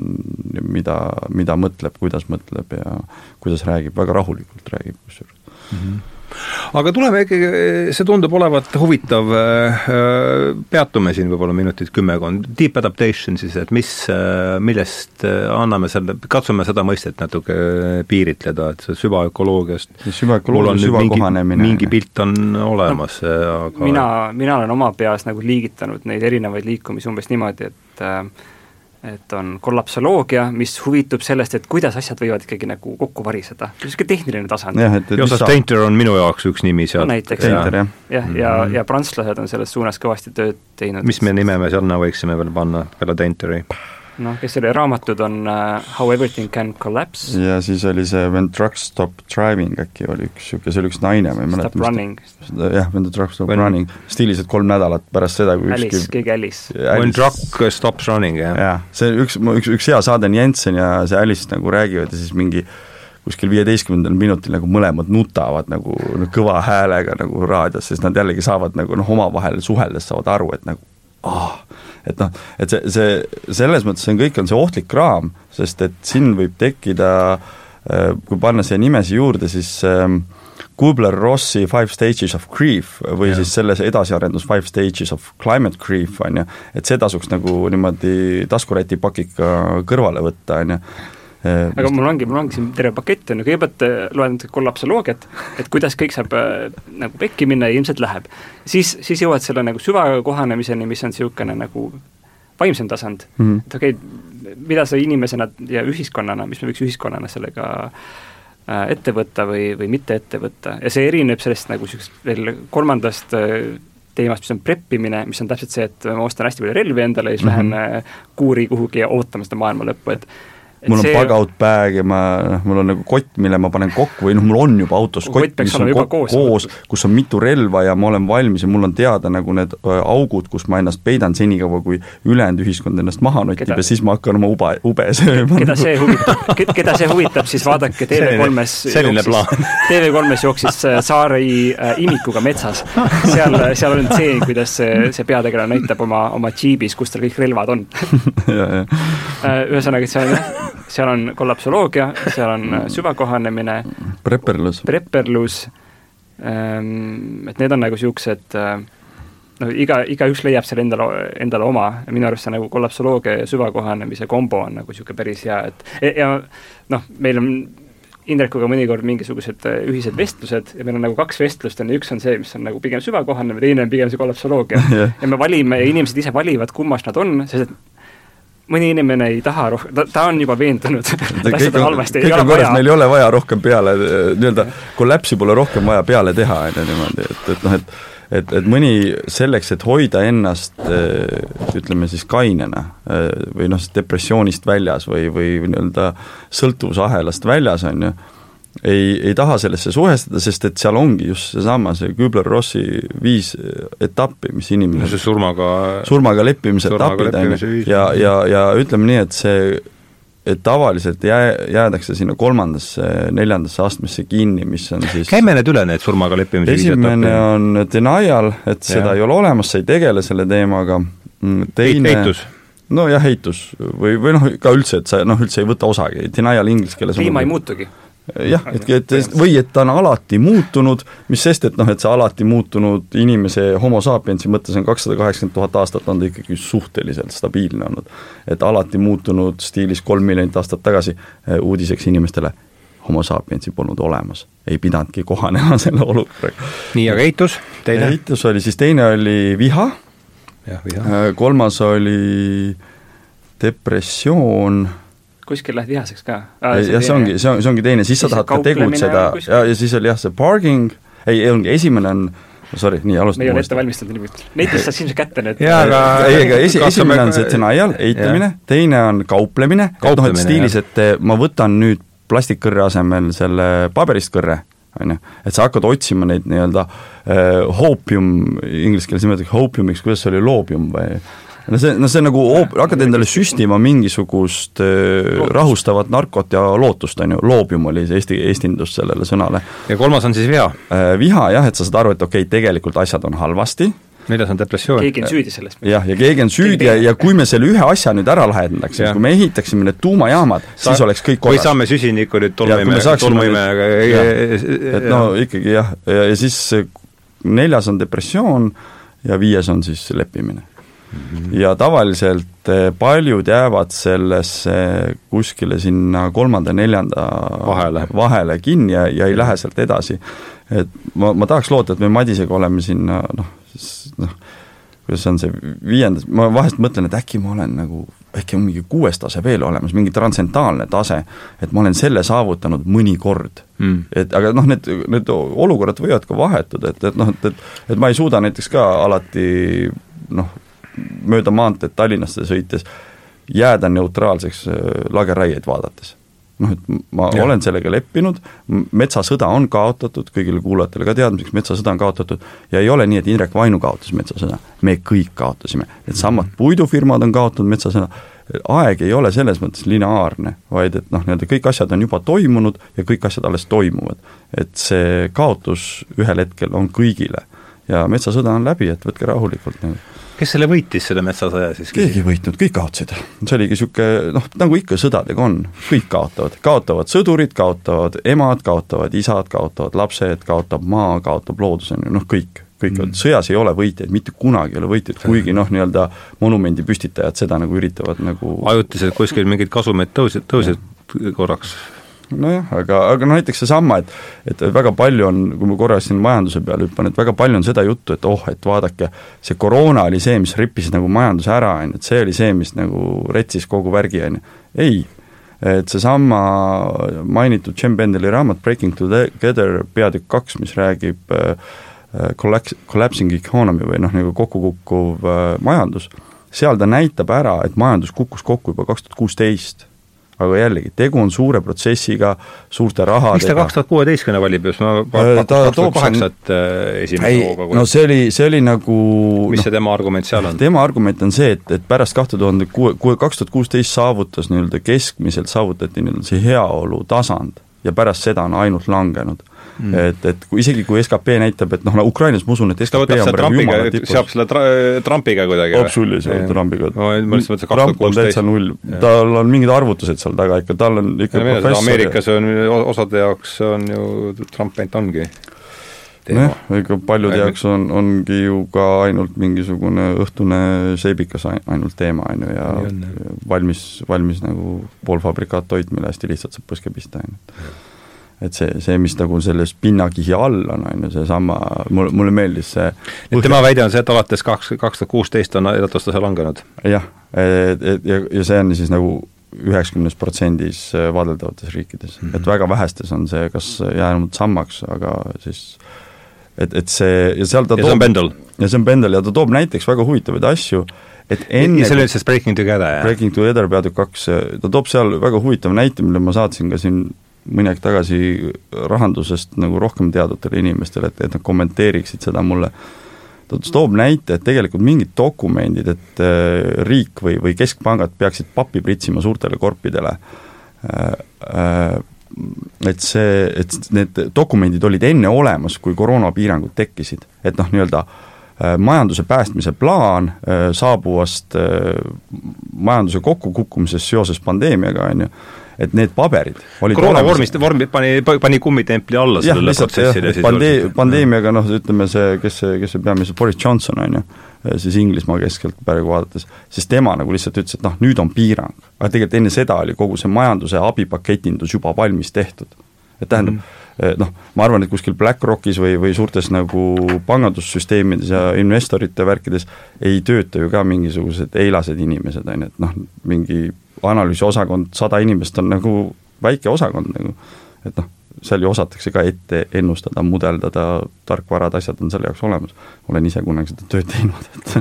mida, mida mõtleb, kuidas mõtleb ja kuidas räägib, väga rahulikult räägib kusjuures mm. -hmm aga tuleme ikkagi, see tundub olevat huvitav, äh, peatume siin võib-olla minutit kümmekond, deep adaptation siis, et mis, äh, millest äh, anname selle, katsume seda mõistet natuke piiritleda, et see süvaökoloogiast süvaökoloogia, süvakohanemine. mingi pilt on olemas no,, aga mina, mina olen oma peas nagu liigitanud neid erinevaid liikumisi umbes niimoodi, et äh, et on kollapsoloogia, mis huvitub sellest, et kuidas asjad võivad ikkagi nagu kokku variseda, niisugune tehniline tasand. jah, et Joseph Tainter on minu jaoks üks nimi sealt no,. näiteks jah, ja, ja, mhm. ja prantslased on selles suunas kõvasti tööd teinud. mis me nime me sinna võiksime veel panna peale Tainteri? Noh, kes selle raamatud on uh, How everything can collapse. ja siis oli see When trucks stop driving äkki oli üks niisugune, see oli üks naine, ma ei mäleta. Stop running. jah, When the truck stop When... running, stiilis, et kolm nädalat pärast seda, kui Alice, keegi Alice. When truck stops running, jah. jah, see üks, üks, üks hea saade on Jensen ja see Alice nagu räägivad ja siis mingi kuskil viieteistkümnendal minutil nagu mõlemad nutavad nagu kõva häälega nagu raadios, sest nad jällegi saavad nagu noh, omavahel suheldes saavad aru, et nagu ah oh, et noh, et see, see, selles mõttes on kõik, on see ohtlik kraam, sest et siin võib tekkida äh, kui panna siia nimesi juurde, siis ähm, Kubler-Rossi Five Stages of Grief või ja. siis selles edasiarendus Five Stages of Climate Grief, on ju, et see tasuks nagu niimoodi taskurätipakika kõrvale võtta, on ju aga mul ongi, mul ongi siin terve pakett, on ju, kõigepealt äh, loen kollapsoloogiat, et kuidas kõik saab äh, nagu pekki minna ja ilmselt läheb. siis, siis jõuad selle nagu süvakohanemiseni, mis on niisugune nagu vaimsem tasand mm, -hmm. et okei okay,, mida sa inimesena ja ühiskonnana, mis me võiks ühiskonnana sellega äh, ette võtta või, või mitte ette võtta ja see erineb sellest nagu niisugusest veel kolmandast äh, teemast, mis on preppimine, mis on täpselt see, et ma ostan hästi palju relvi endale ja siis mm -hmm. lähen kuuri kuhugi ja ootama seda maailma lõppu, et mul on see... bug-out bag ja ma, noh, mul on nagu kott, mille ma panen kokku või noh, mul on juba autos kott, mis on kokku koos, koos, kus on mitu relva ja ma olen valmis ja mul on teada nagu need augud, kus ma ennast peidan senikaua, kui ülejäänud ühiskond ennast maha notib keda... ja siis ma hakkan oma ube, ube sööma. keda see huvitab, keda see huvitab, siis vaadake TV3-s selline plaan. TV3-s jooksis äh, Saari äh, imikuga metsas. seal, seal on tseen, kuidas see, see peategelane näitab oma, oma džiibis, kus tal kõik relvad on äh, ühesõnaga, et see on jah, seal on kollapsoloogia, seal on äh, süvakohanemine, prepperlus, prepperlus, ähm, et need on nagu niisugused äh, noh, iga, igaüks leiab selle endale, endale oma, minu arust see nagu kollapsoloogia ja süvakohanemise kombo on nagu niisugune päris hea, et ja noh, meil on Indrekuga mõnikord mingisugused äh, ühised vestlused ja meil on nagu kaks vestlust, on ju, üks on see, mis on nagu pigem süvakohanemine, teine on pigem see kollapsoloogia. Yeah.. ja me valime ja inimesed ise valivad, kummast nad on, sest et mõni inimene ei taha rohkem, ta, ta on juba veendunud, et asjad on halvasti, ei ole vaja. meil ei ole vaja rohkem peale, nii-öelda kollapsi pole rohkem vaja peale teha, on ju niimoodi, et, et noh, et et, et mõni selleks, et hoida ennast ütleme siis kainena või noh, depressioonist väljas või, või nii-öelda sõltuvusahelast väljas, on ju, ei, ei taha sellesse suhestuda, sest et seal ongi just seesama, see Kübler-Rossi viis etappi, mis inimene see surmaga surmaga leppimise etapid, on ju, ja, ja, ja ütleme nii, et see et tavaliselt jää, jäädakse sinna kolmandasse, neljandasse astmesse kinni, mis on siis käime need üle, need surmaga leppimise esimene on denial, et ja. seda ei ole olemas, sa ei tegele selle teemaga, mm, teine heitus. Nojah, heitus. Või, või noh, ka üldse, et sa noh, üldse ei võta osagi, denial inglise keeles kliima ei muutugi jah, et, et või et ta on alati muutunud, mis sest, et noh, et see alati muutunud inimese homo sapiensi mõttes on kakssada kaheksakümmend tuhat aastat on ta ikkagi suhteliselt stabiilne olnud. et alati muutunud stiilis kolm miljonit aastat tagasi eh, uudiseks inimestele, homo sapiensi polnud olemas, ei pidanudki kohanema selle olukorraga. nii, aga eitus, teine? eitus oli siis, teine oli viha, viha., kolmas oli depressioon kuskil lähed vihaseks ka. Ah,? jah, see ongi, see on, see ongi teine, siis sa tahad ka tegutseda. ja, ja siis oli jah, see parking, ei, ongi, esimene on sorry, nii alustame me ei ole ette valmistatud niimoodi. Neitist saad ilmselt kätte need jaa, aga ei, aga esi, esimene on see denial, eitamine, teine on kauplemine, et noh, et stiilis, et eh, ma võtan nüüd plastikkõrre asemel selle paberist kõrre, on ju, et sa hakkad otsima neid nii-öelda äh, hopium, inglise keeles nimetatakse hopiumiks, kuidas see oli, loobium või no see, no see nagu hoop-, hakkad endale süstima mingisugust äh, rahustavat narkot ja lootust, on ju, loobium oli see eesti, eestindus sellele sõnale. ja kolmas on siis viha äh,? Viha jah, et sa saad aru, et okei okay,, tegelikult asjad on halvasti, neljas on depressioon. keegi on süüdi selles. jah, ja keegi on süüdi ja, ja kui me selle ühe asja nüüd ära lahendaks, kui me ehitaksime need tuumajaamad, siis oleks kõik korras. või saame süsinikku nüüd tolmuime, tolmuimejaga et no ikkagi jah, ja, ja siis neljas on depressioon ja viies on siis leppimine. Ja tavaliselt eh, paljud jäävad sellesse kuskile sinna kolmanda-neljanda vahele, vahele kinni ja, ja ei lähe sealt edasi. et ma, ma tahaks loota, et me Madisega oleme sinna noh, noh, kuidas on see viiendas, ma vahest mõtlen, et äkki ma olen nagu, äkki on mingi kuues tase veel olemas, mingi transcendentaalne tase, et ma olen selle saavutanud mõni kord. Mm.. et aga noh, need, need olukorrad võivad ka vahetuda, et, et noh, et, et et ma ei suuda näiteks ka alati noh, mööda maanteed Tallinnasse sõites jääda neutraalseks äh, lageraieid vaadates. noh, et ma ja. olen sellega leppinud, metsasõda on kaotatud, kõigile kuulajatele ka teadmiseks, metsasõda on kaotatud ja ei ole nii, et Indrek Vainu kaotas metsasõda, me kõik kaotasime. Needsamad mhm. puidufirmad on kaotanud metsasõda, aeg ei ole selles mõttes lineaarne, vaid et noh, nii-öelda kõik asjad on juba toimunud ja kõik asjad alles toimuvad. et see kaotus ühel hetkel on kõigile ja metsasõda on läbi, et võtke rahulikult. Kes selle võitis, selle metsasõja siis? keegi ei võitnud, kõik kaotasid. see oligi niisugune noh, nagu ikka sõdadega on, kõik kaotavad, kaotavad sõdurid, kaotavad emad, kaotavad isad, kaotavad lapsed, kaotab maa, kaotab loodus, on ju, noh kõik kõik mm., sõjas ei ole võitjaid, mitte kunagi ei ole võitjaid, kuigi noh, nii-öelda monumendi püstitajad seda nagu üritavad nagu ajutiselt kuskil mingeid kasumeid tõusid, tõusid korraks nojah, aga, aga noh, näiteks seesama, et et väga palju on, kui ma korra siin majanduse peale hüppan, et väga palju on seda juttu, et oh, et vaadake, see koroona oli see, mis rippis nagu majanduse ära, on ju, et see oli see, mis nagu retsis kogu värgi, on ju. ei, et seesama mainitud Jim Bendeli raamat Breaking Together peatükk kaks, mis räägib äh, kollaps-, collapsing economy või noh, nagu kokkukukkuv äh, majandus, seal ta näitab ära, et majandus kukkus kokku juba kaks tuhat kuusteist aga jällegi, tegu on suure protsessiga, suurte rahadega. miks ta kaks tuhat kuueteistkümne valib just, ma pakkusin kaks tuhat kaheksat äh, esimese hooga. no see oli, see oli nagu mis no, see tema argument seal on? tema argument on see, et, et pärast kahte tuhande kuue, kuue, kaks tuhat kuusteist saavutas nii-öelda keskmiselt saavutati nii-öelda see heaolu tasand ja pärast seda on ainult langenud mm.. et, et kui isegi, kui skp näitab, et noh, no Ukrainas ma usun, et skp on praegu jumala tipus. seab selle tra-, Trumpiga kuidagi või? absoluutselt seab Trumpiga. ma mõtlesin, et see kaks tuhat kuusteist. täitsa null, tal on mingid arvutused seal taga ikka, tal on ikka professor Ameerikas on osade jaoks on ju Trump ainult ongi nojah, ega paljude jaoks on, ongi ju ka ainult mingisugune õhtune seebikas ainult teema, on ju, ja on, valmis, valmis nagu poolfabrikaattoit, mille hästi lihtsalt saab põske pista, on ju et see, see, mis nagu selles pinnakihi all on, on ju, seesama, mulle, mulle meeldis see et tema väide on see, et alates kaks, kaks tuhat kuusteist on elatustase langenud? jah, et, et ja, ja see on siis nagu üheksakümnes protsendis vaadeldavates riikides mm, -hmm. et väga vähestes on see kas jäänud sammaks, aga siis et, et see ja seal ta ja toob, see on Pendel? ja see on Pendel ja ta toob näiteks väga huvitavaid asju, et enne see oli siis Breaking Together, jah? Breaking Together peatükk kaks, ta toob seal väga huvitava näite, mille ma saatsin ka siin mõni aeg tagasi rahandusest nagu rohkem teadvatele inimestele, et, et nad kommenteeriksid seda mulle, ta toob näite, et tegelikult mingid dokumendid, et äh, riik või, või keskpangad peaksid pappi pritsima suurtele korpidele. Äh,, äh, et see, et need dokumendid olid enne olemas, kui koroonapiirangud tekkisid, et noh, nii-öelda majanduse päästmise plaan saabuvast majanduse kokkukukkumisest seoses pandeemiaga, on ju, et need paberid olid koroona vormist, vormi, pani, pani kummitempli alla sellele protsessile siis pandee-, pandeemiaga noh, ütleme see, kes see, kes see peaminister, Boris Johnson on ju, siis Inglismaa keskelt praegu vaadates, siis tema nagu lihtsalt ütles, et noh, nüüd on piirang. aga tegelikult enne seda oli kogu see majanduse abipaketindus juba valmis tehtud. et tähendab mm, -hmm. Noh, ma arvan, et kuskil BlackRockis või, või suurtes nagu pangandussüsteemides ja investorite värkides ei tööta ju ka mingisugused eilased inimesed, on ju, et noh, mingi analüüsiosakond, sada inimest on nagu väike osakond nagu, et noh, seal ju osatakse ka ette ennustada, mudeldada, tarkvarad, asjad on selle jaoks olemas. olen ise kunagi seda tööd teinud, et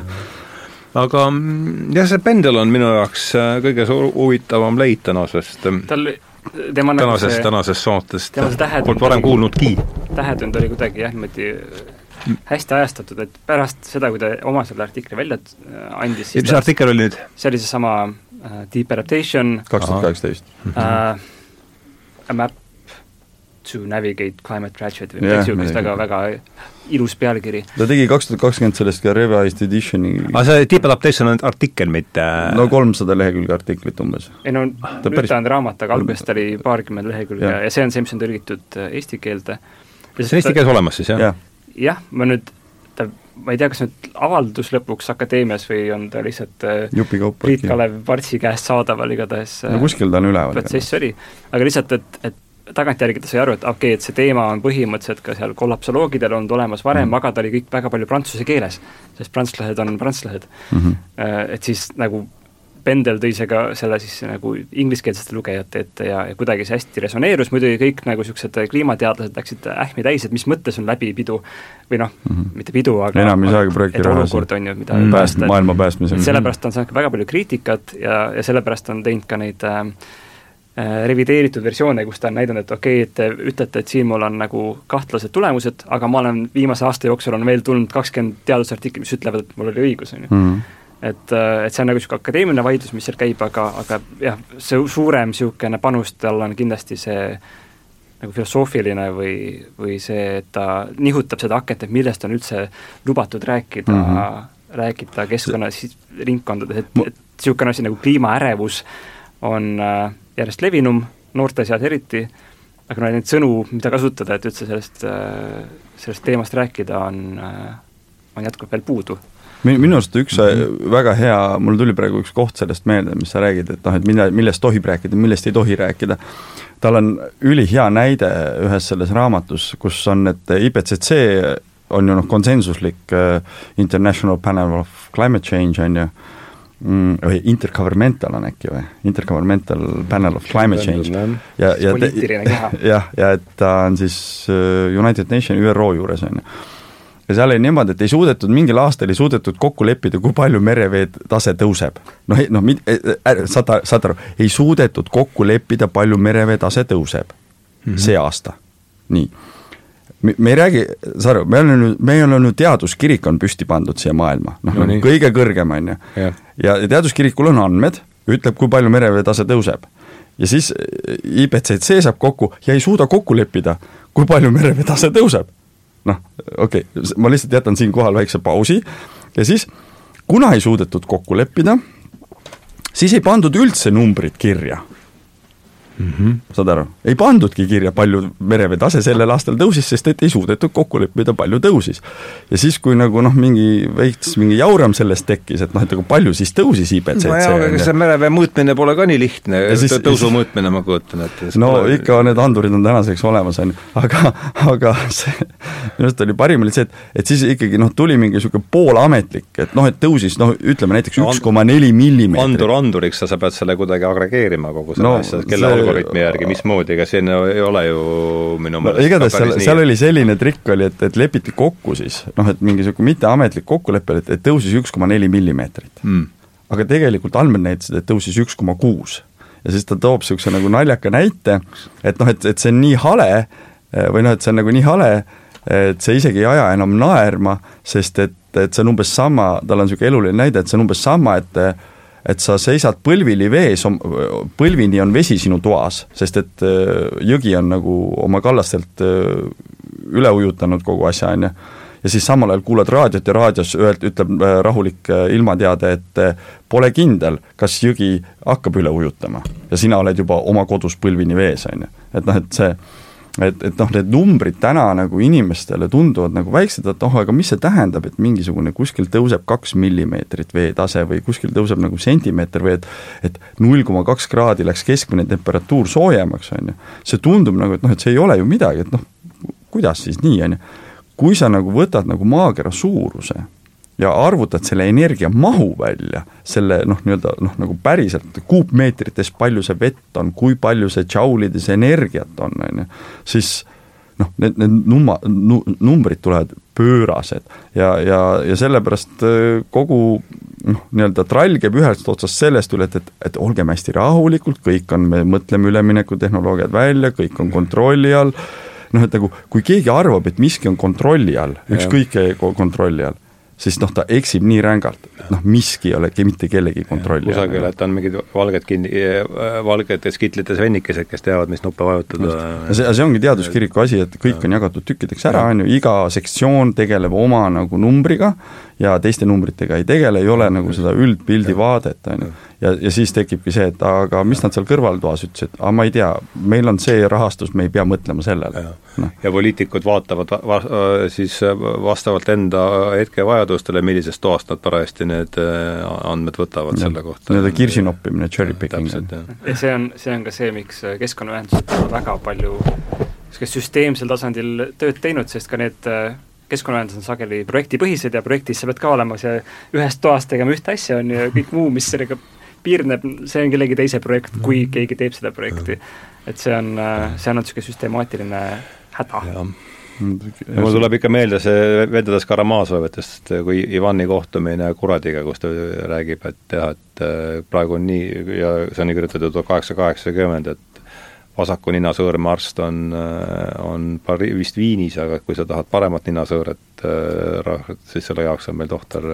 aga mm, jah, see pendel on minu jaoks äh, kõige huvitavam leid tänasest äh, tal tema nagu tänasest see, tänasest saatest, polnud varem kuulnudki. tähetund oli kuidagi jah, niimoodi hästi ajastatud, et pärast seda, kui ta oma selle artikli välja andis ja mis artikkel oli nüüd? see oli seesama uh, Deep Adaptation kaks tuhat kaheksateist. A map to navigate climate tragedy või midagi niisugust, väga, väga ilus pealkiri. ta tegi kaks tuhat kakskümmend sellest ka revised edition'i aga see Deep Adaptation on artikkel, mitte no kolmsada lehekülge artiklit umbes. ei no ta nüüd päris... ta on raamat, aga alguses ta oli paarkümmend lehekülge ja. ja see on see, mis on tõlgitud äh, eesti keelde. see on eesti keeles olemas siis, jah ja.? jah, ma nüüd ta, ma ei tea, kas nüüd avaldus lõpuks akadeemias või on ta lihtsalt äh, Priit-Kalev Partsi käest saadaval, igatahes no kuskil ta on üleval. protsess oli, aga lihtsalt, et, et tagantjärgi ta sai aru, et okei okay,, et see teema on põhimõtteliselt ka seal kollapsoloogidel olnud olemas varem mm, -hmm. aga ta oli kõik väga palju prantsuse keeles, sest prantslased on prantslased mm. -hmm. Et siis nagu Pendel tõi see ka selle siis nagu ingliskeelsete lugejate ette ja, ja kuidagi see hästi resoneerus, muidugi kõik nagu niisugused kliimateadlased läksid ähmi täis, et mis mõttes on läbi pidu või noh mm, -hmm. mitte pidu, aga enam ei saagi projekti raha olukord on ju, mida mm -hmm. pääst, maailma päästmiseks. sellepärast on saanud ka väga palju kriitikat ja, ja sellepärast on teinud ka neid äh, revideeritud versioone, kus ta on näidanud, et okei okay,, et te ütlete, et siin mul on nagu kahtlased tulemused, aga ma olen viimase aasta jooksul on veel tulnud kakskümmend teadusartiklit, mis ütlevad, et mul oli õigus, on ju mhm et, äh, et see on nagu niisugune akadeemiline vaidlus, mis seal käib, aga, aga jah, see suurem niisugune panus tal on kindlasti see nagu filosoofiline või, või see, et ta nihutab seda akent, et millest on üldse lubatud rääkida mm -hmm. rääkida keskkonna siis ringkondades, et, et niisugune asi nagu kliimaärevus on äh, järjest levinum, noorte seas eriti, aga no neid sõnu, mida kasutada, et üldse sellest, äh, sellest teemast rääkida, on, äh, on jätkuvalt veel puudu minu arust üks mm -hmm. väga hea, mul tuli praegu üks koht sellest meelde, mis sa räägid, et noh, et mille, millest tohib rääkida, millest ei tohi rääkida. tal on ülihea näide ühes selles raamatus, kus on, et IPCC on ju noh, konsensuslik uh, International Panel of Climate Change on ju mm,, või Intergovernmental on äkki või, Intergovernmental Panel of Climate Change. ja, ja poliitiline keha. jah, ja et ta on siis uh, United Nation ÜRO juures on ju ja seal oli niimoodi, et ei suudetud, mingil aastal ei suudetud kokku leppida, kui palju merevee tase tõuseb. noh, noh, saad, saad aru, ei suudetud kokku leppida, palju merevee tase tõuseb mm -hmm. see aasta, nii. me ei räägi, saad aru, me oleme, me oleme, teaduskirik on püsti pandud siia maailma, noh no, no, kõige kõrgem, on ju. Ja, teaduskirikul on andmed, ütleb, kui palju merevee tase tõuseb. ja siis IPCC saab kokku ja ei suuda kokku leppida, kui palju merevee tase tõuseb. Noh, okei okay,, ma lihtsalt jätan siinkohal väikse pausi. Ja siis, kuna ei suudetud kokku leppida, siis ei pandud üldse numbrit kirja mm. -hmm. saad aru, ei pandudki kirja, palju merevee tase sellel aastal tõusis, sest et ei suudetud kokku leppida, palju tõusis. ja siis, kui nagu noh, mingi veits mingi jauram sellest tekkis, et noh, et aga palju siis tõusis IPCC no jaa, aga see merevee mõõtmine pole ka nii lihtne, tõusu mõõtmine, ma kujutan ette. no pole... ikka need andurid on tänaseks olemas, on ju, aga, aga see, minu arust oli parim oli see, et, et siis ikkagi noh, tuli mingi niisugune poolametlik, et noh, et tõusis noh, ütleme näiteks üks koma neli millimeetrit. andur anduriks, sa pead selle kuidagi agregeerima, kogu selle no, asja, kelle see algoritmi järgi, mismoodi, ega siin ei ole ju minu meelest no, igatahes seal, seal oli selline trikk oli, et, et lepiti kokku siis, noh et mingi niisugune mitteametlik kokkulepe, et, et tõusis üks koma neli millimeetrit. Mm.. aga tegelikult andmed näitasid, et tõusis üks koma kuus. ja siis ta toob niisuguse nagu naljaka näite, et noh, et, et see on nii hale või noh, et see on nagu nii hale, et see isegi ei aja enam naerma, sest et, et see on umbes sama, tal on niisugune eluline näide, et see on umbes sama, et et sa seisad põlvili vees, põlvini on vesi sinu toas, sest et äh, jõgi on nagu oma kallastelt äh, üle ujutanud kogu asja, on ju. ja siis samal ajal kuulad raadiot ja raadios öeld-, ütleb äh, rahulik ilmateade, et pole kindel, kas jõgi hakkab üle ujutama. ja sina oled juba oma kodus põlvini vees, on ju. et noh, et see et, et noh, need numbrid täna nagu inimestele tunduvad nagu väiksed, et oh, aga mis see tähendab, et mingisugune kuskil tõuseb kaks millimeetrit veetase või kuskil tõuseb nagu sentimeeter või et et null koma kaks kraadi läks keskmine temperatuur soojemaks, on ju. see tundub nagu, et noh, et see ei ole ju midagi, et noh, kuidas siis nii, on ju. kui sa nagu võtad nagu maakera suuruse ja arvutad selle energia mahu välja, selle noh, nii-öelda noh, nagu päriselt kuupmeetrites, palju see vett on, kui palju see džaulides energiat on, on ju, siis noh, need, need numma- nu,, numbrid tulevad pöörased ja, ja, ja sellepärast äh, kogu noh, nii-öelda trall käib ühest otsast sellest üle, et, et, et olgem hästi rahulikult, kõik on, me mõtleme üleminekutehnoloogiad välja, kõik on kontrolli all, noh, et nagu kui keegi arvab, et miski on kontrolli all, ükskõik kontrolli all siis noh, ta eksib nii rängalt, noh, miski ei ole mitte kellegi kontrolli all. kusagil, et on mingid valged kinni, valgetes kitlites vennikesed, kes teavad, mis nuppe vajutada. see, see ongi teaduskiriku asi, et kõik on jagatud tükkideks ära, on ju, iga sektsioon tegeleb oma nagu numbriga ja teiste numbritega ei tegele, ei ole nagu seda üldpildi vaadet, on ju. ja, ja siis tekibki see, et aga mis nad seal kõrvaltoas ütlesid, aga ma ei tea, meil on see rahastus, me ei pea mõtlema sellele. No. ja poliitikud vaatavad va siis vastavalt enda hetkevajadustele, millisest toast nad parajasti need äh, andmed võtavad ja. selle kohta. nii-öelda kirsi noppimine, cherry picking. ja see on, see on ka see, miks keskkonnaühendused on väga palju niisugust süsteemsel tasandil tööd teinud, sest ka need äh, keskkonnaühendused on sageli projektipõhised ja projektis sa pead ka olema see ühest toast tegema ühte asja, on ju, ja kõik muu, mis sellega piirneb, see on kellegi teise projekt, kui keegi teeb seda projekti. et see on, see on niisugune süstemaatiline häda. Ja mul tuleb ikka meelde see Vedades Karamazovitest, kui Ivani kohtumine Kuradiga, kus ta räägib, et jah, et äh, praegu on nii ja see on kirjutatud tuhat kaheksasada kaheksakümmend, et vasaku ninasõõrme arst on, äh, on Pari-, vist Viinis, aga kui sa tahad paremat ninasõõret, äh, siis selle jaoks on meil tohter,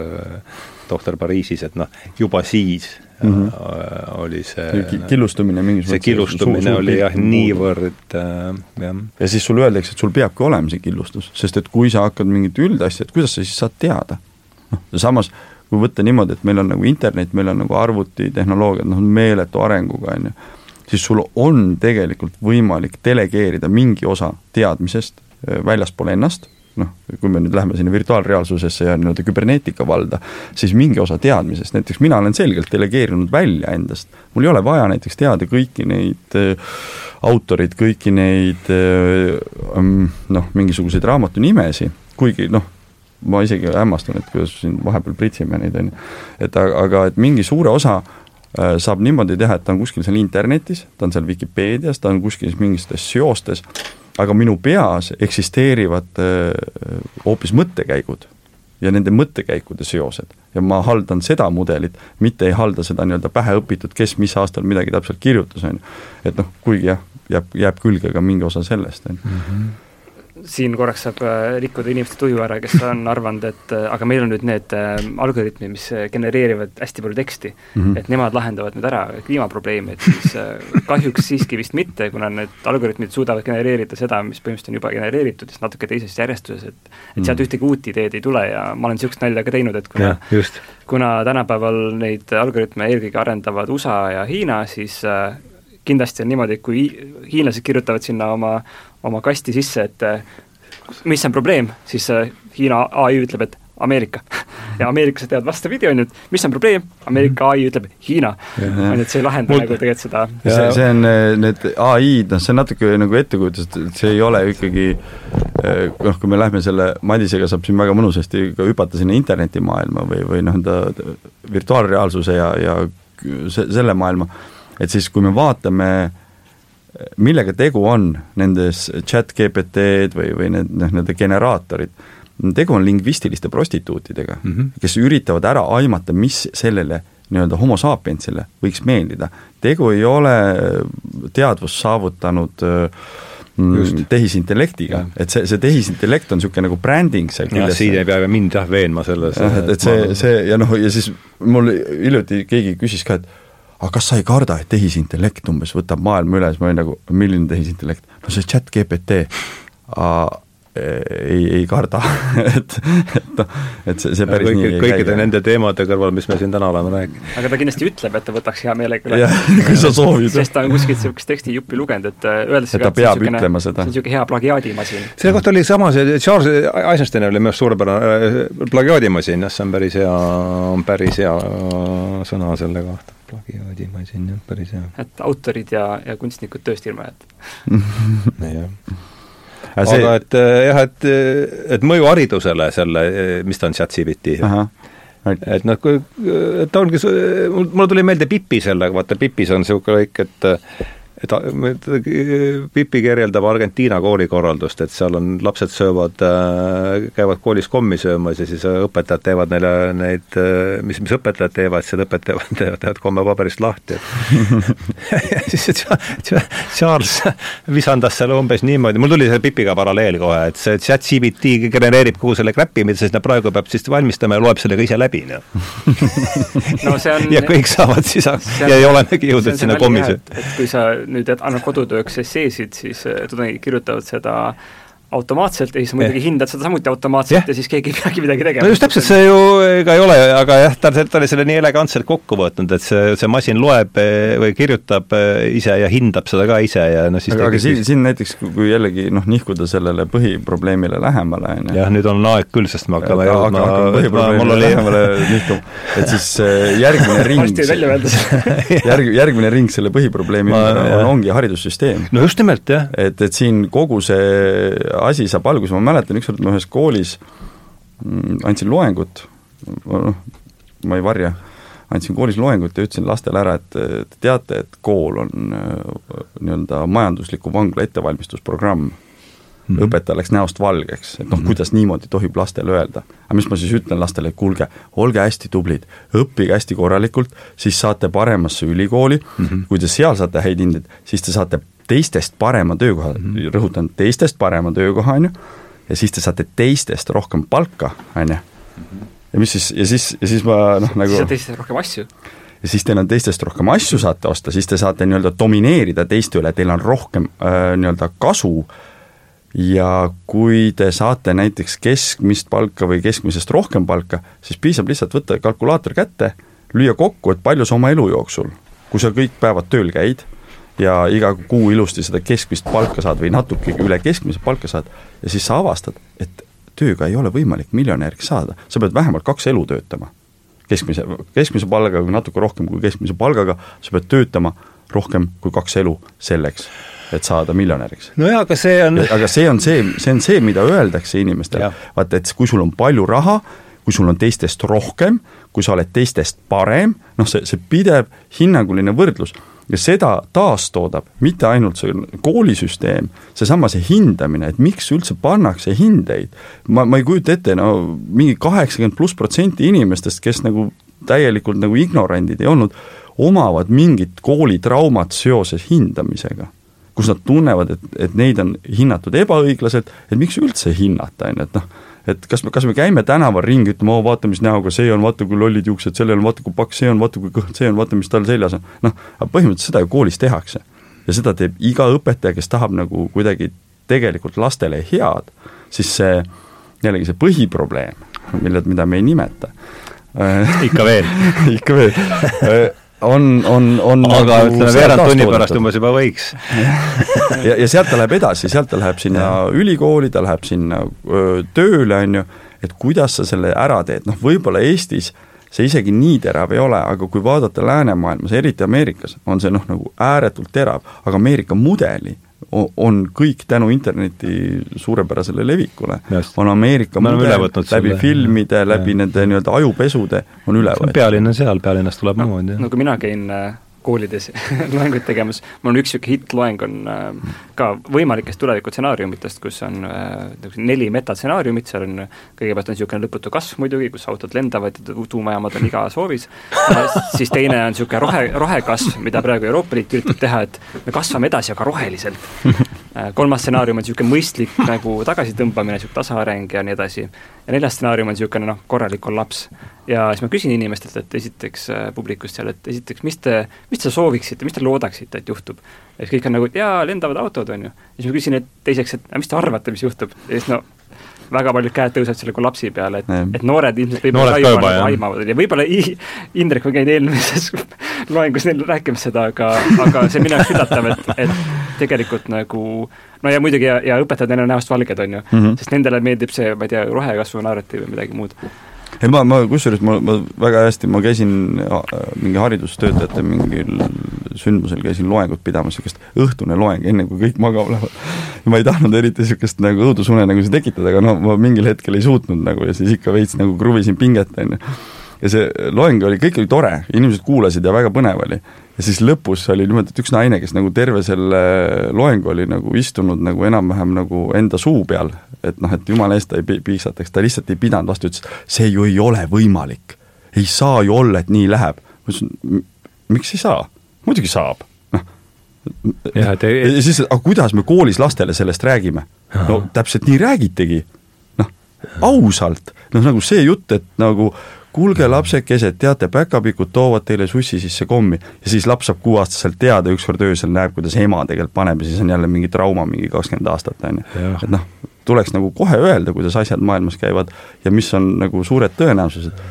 tohter Pariisis, et noh, juba siis mm -hmm. oli see killustumine mingis see killustumine suur, suur oli jah, niivõrd äh, jah. ja siis sulle öeldakse, et sul peabki olema see killustus, sest et kui sa hakkad mingit üldasja, et kuidas sa siis saad teada? noh, samas kui võtta niimoodi, et meil on nagu internet, meil on nagu arvutitehnoloogiad, noh, meeletu arenguga, on ju, siis sul on tegelikult võimalik delegeerida mingi osa teadmisest äh, väljaspool ennast, noh, kui me nüüd läheme sinna virtuaalreaalsusesse ja nii-öelda küberneetika valda, siis mingi osa teadmisest, näiteks mina olen selgelt delegeerinud välja endast, mul ei ole vaja näiteks teada kõiki neid äh, autorid, kõiki neid äh, mm, noh, mingisuguseid raamatu nimesid, kuigi noh, ma isegi hämmastan, et kuidas siin vahepeal pritsime neid, on ju. et aga, et mingi suure osa saab niimoodi teha, et ta on kuskil seal internetis, ta on seal Vikipeedias, ta on kuskil mingites seostes, aga minu peas eksisteerivad äh, hoopis mõttekäigud ja nende mõttekäikude seosed. ja ma haldan seda mudelit, mitte ei halda seda nii-öelda pähe õpitud, kes mis aastal midagi täpselt kirjutas, on ju. et noh, kuigi jah, jääb, jääb külge ka mingi osa sellest, on ju mhm siin korraks saab äh, rikkuda inimeste tuju ära, kes on arvanud, et äh, aga meil on nüüd need äh, algoritmid, mis genereerivad hästi palju teksti mm, -hmm. et nemad lahendavad nüüd ära kliimaprobleemi, et siis kahjuks siiski vist mitte, kuna need algoritmid suudavad genereerida seda, mis põhimõtteliselt on juba genereeritud, siis natuke teises järjestuses, et et mm -hmm. sealt ühtegi uut ideed ei tule ja ma olen niisugust nalja ka teinud, et kuna ja, kuna tänapäeval neid algoritme eelkõige arendavad USA ja Hiina, siis kindlasti on niimoodi, et kui hiinlased kirjutavad sinna oma oma kasti sisse, et eh, mis on probleem, siis eh, Hiina ai ütleb, et Ameerika. ja ameeriklased teevad vastupidi, on ju, et mis on probleem, Ameerika ai ütleb Hiina. on ju, et see ei lahenda Mul... nagu tegelikult seda see, see on, eh, need ai-d, noh, see on natuke nagu ettekujutus, et see ei ole ikkagi noh, kui me lähme selle, Madisega saab siin väga mõnusasti ka hüpata sinna internetimaailma või, või noh, enda virtuaalreaalsuse ja, ja se-, selle maailma, et siis kui me vaatame äh, millega tegu on nendes chat GPT-d või, või need noh, nende generaatorid, tegu on lingvistiliste prostituutidega mm, -hmm. kes üritavad ära aimata, mis sellele nii-öelda homo sapiensile võiks meeldida. tegu ei ole teadvust saavutanud mm, Just. tehisintellektiga, et see, see tehisintellekt on niisugune nagu bränding seal küljes. siin ei pea mind jah veenma selles. et, et see, see ja noh, ja siis mul hiljuti keegi küsis ka, et aga kas sa ei karda, et tehisintellekt umbes võtab maailma üle, siis ma olin nagu, milline tehisintellekt? no see chat GPT ei, ei karda et, et noh, et see, see päris kõik, nii ei kõikide käi. nende teemade kõrval, mis me siin täna oleme rääkinud. aga ta kindlasti ütleb, et ta võtaks hea meelega üle. kui sa soovid. sest ta on kuskilt niisugust tekstijuppi lugenud, et äh, öeldakse ka, et peab see ütlema seda. see on niisugune hea plagiaadimasin. selle kohta oli sama, see Charles Eisenstein oli minu arust suurepärane äh, plagiaadimasin, jah, see on päris hea, on päris hea sõna selle kohta plagiaadimasin, jah, päris hea. et autorid ja, ja kunstnikud tööst ilma jätta jah aga, see... aga et eh, jah, et, et mõju haridusele selle, mis ta on, ChatGPT, et noh, kui ta ongi, mulle tuli meelde Pipi sellega, vaata Pipis on niisugune lõik, et et Pipi kirjeldab Argentiina koolikorraldust, et seal on, lapsed söövad, äh, käivad koolis kommi söömas ja siis õpetajad teevad neile neid, äh, mis, mis õpetajad teevad, siis õpetajad teevad, teevad, teevad kommepaberist lahti, et siis Charles visandas selle umbes niimoodi, mul tuli see Pipiga paralleel kohe, et see chat-CBT genereerib kogu selle crap'i, mida siis praegu peab siis valmistama ja loeb selle ka ise läbi, noh. No see on ja kõik saavad siis, ja ei olenegi jõudnud sinna kommi sööta. et kui sa nüüd annad kodutööks esseesid, siis äh, tudengid kirjutavad seda automaatselt ja siis muidugi hindad seda samuti automaatselt yeah. ja siis keegi ei peagi midagi tegema. no just täpselt, see ju ega ei ole, aga jah, ta, ta oli selle nii elegantselt kokku võtnud, et see, see masin loeb eh, või kirjutab eh, ise ja hindab seda ka ise ja noh, siis aga, aga siin, siin näiteks, kui jällegi noh, nihkuda sellele põhiprobleemile lähemale, on ju. jah, nüüd on aeg küll, sest me hakkame jõudma põhiprobleemile lähemale nihkuma, et siis eh, järgmine ring järg, järgmine ring selle põhiprobleemi ümber on, ongi haridussüsteem. no just nimelt, jah. et, et siin kogu see asi saab alguse, ma mäletan, ükskord ma ühes koolis mm, andsin loengut, noh, ma ei varja, andsin koolis loengut ja ütlesin lastele ära, et te teate, et kool on äh, nii-öelda majandusliku vangla ettevalmistusprogramm Mm -hmm. õpetaja läks näost valgeks, et noh -hmm., kuidas niimoodi tohib lastele öelda. aga mis ma siis ütlen lastele, kuulge, olge hästi tublid, õppige hästi korralikult, siis saate paremasse ülikooli mm, -hmm. kui te seal saate häid hindeid, siis te saate teistest parema töökoha mm, -hmm. rõhutan, teistest parema töökoha, on ju, ja siis te saate teistest rohkem palka, on ju. ja mis siis, ja siis, ja siis ma noh, nagu siis on teistest rohkem asju ja siis teil on teistest rohkem asju saate osta, siis te saate nii-öelda domineerida teiste üle, teil on rohkem äh, nii-öelda kasu ja kui te saate näiteks keskmist palka või keskmisest rohkem palka, siis piisab lihtsalt võtta kalkulaator kätte, lüüa kokku, et palju sa oma elu jooksul, kui sa kõik päevad tööl käid ja iga kuu ilusti seda keskmist palka saad või natukegi üle keskmise palka saad ja siis sa avastad, et tööga ei ole võimalik miljonäriks saada, sa pead vähemalt kaks elu töötama. keskmise, keskmise palgaga või natuke rohkem kui keskmise palgaga, sa pead töötama rohkem kui kaks elu selleks, et saada miljonäriks. nojah, aga see on aga see on see, see on see, mida öeldakse inimestele, vaata, et kui sul on palju raha, kui sul on teistest rohkem, kui sa oled teistest parem, noh, see, see pidev hinnanguline võrdlus ja seda taastoodab mitte ainult see koolisüsteem, seesama see hindamine, et miks üldse pannakse hindeid. ma, ma ei kujuta ette, no mingi kaheksakümmend pluss protsenti inimestest, kes nagu täielikult nagu ignorandid ei olnud, omavad mingit koolitraumat seoses hindamisega kus nad tunnevad, et, et neid on hinnatud ebaõiglaselt, et miks üldse hinnata, on ju, et noh, et kas me, kas me käime tänaval ringi, ütleme, oo vaata, mis näoga see on, vaata kui lollid juuksed, sellel on, vaata kui paks see on, vaata kui kõht see on, vaata, mis tal seljas on. noh, aga põhimõtteliselt seda ju koolis tehakse. ja seda teeb iga õpetaja, kes tahab nagu kuidagi tegelikult lastele head, siis see jällegi see põhiprobleem, mille, mida me ei nimeta ikka veel ikka veel on, on, on aga nagu ütleme, veerand tunni pärast umbes juba võiks. Ja, ja sealt ta läheb edasi, sealt ta läheb sinna ja. ülikooli, ta läheb sinna öö, tööle, on ju, et kuidas sa selle ära teed, noh võib-olla Eestis see isegi nii terav ei ole, aga kui vaadata läänemaailmas, eriti Ameerikas, on see noh, nagu ääretult terav, aga Ameerika mudeli on kõik tänu interneti suurepärasele levikule, on Ameerika mudel läbi selle, filmide, läbi ja. nende nii-öelda ajupesude on üle võetud. pealinn on seal, pealinnas tuleb no, muud, jah. no kui mina käin äh, koolides loenguid tegemas, mul on üks niisugune hittloeng, on äh, ka võimalikest tulevikustsenaariumitest, kus on äh, neli metastsenaariumit, seal on kõigepealt on niisugune lõputu kasv muidugi, kus autod lendavad ja tuumajaamad on igas hoovis, siis teine on niisugune rohe, rohekasv, mida praegu Euroopa Liit üritab teha, et me kasvame edasi, aga roheliselt. Äh, kolmas stsenaarium on niisugune mõistlik nagu tagasitõmbamine, niisugune tasaareng ja nii edasi, ja neljas stsenaarium on niisugune noh, korralik kollaps ja siis ma küsin inimestelt, et esiteks äh, publikust seal, et esiteks, mis te, mis te sooviksite, mis te loodaksite, et juhtub? ja siis kõik on nagu, et jaa, lendavad autod, on ju. ja siis ma küsin, et teiseks, et mis te arvate, mis juhtub? ja siis no väga paljud käed tõusevad selle kollapsi peale, et, et noored ilmselt võib-olla aimavad, nagu aimavad ja võib-olla Indrek on käinud eelmises loengus neil rääkimas seda, aga, aga see on minu jaoks üllatav, et, et tegelikult nagu no ja muidugi ja, ja õpetajad, neil on näost valged, on ju mm, -hmm. sest nendele meeldib see, ma ei tea, rohekasvu narratiiv või midagi muud ei ma, ma kusjuures ma, ma väga hästi, ma käisin mingi haridustöötajate mingil sündmusel käisin loengut pidamas, niisugust õhtune loeng, enne kui kõik magama lähevad. ma ei tahtnud eriti niisugust nagu õudusunenägusid tekitada, aga no ma mingil hetkel ei suutnud nagu ja siis ikka veits nagu kruvisin pinget, on ju. Ja see loeng oli, kõik oli tore, inimesed kuulasid ja väga põnev oli ja siis lõpus oli niimoodi, et üks naine, kes nagu terve selle loengu oli nagu istunud nagu enam-vähem nagu enda suu peal, et noh, et jumala eest ta ei piiksataks, ta lihtsalt ei pidanud vastu, ütles, see ju ei ole võimalik. ei saa ju olla, et nii läheb. ma ütlesin, miks ei saa? muidugi saab, noh. ja te... siis, aga kuidas me koolis lastele sellest räägime? no täpselt nii räägitegi, noh, ausalt, noh nagu see jutt, et nagu kuulge, lapsekesed, teate, päkapikud toovad teile sussi sisse kommi. Ja siis laps saab kuueaastaselt teada, ükskord öösel näeb, kuidas ema tegelikult paneb ja siis on jälle mingi trauma mingi kakskümmend aastat, on ju. et noh, tuleks nagu kohe öelda, kuidas asjad maailmas käivad ja mis on nagu suured tõenäosused.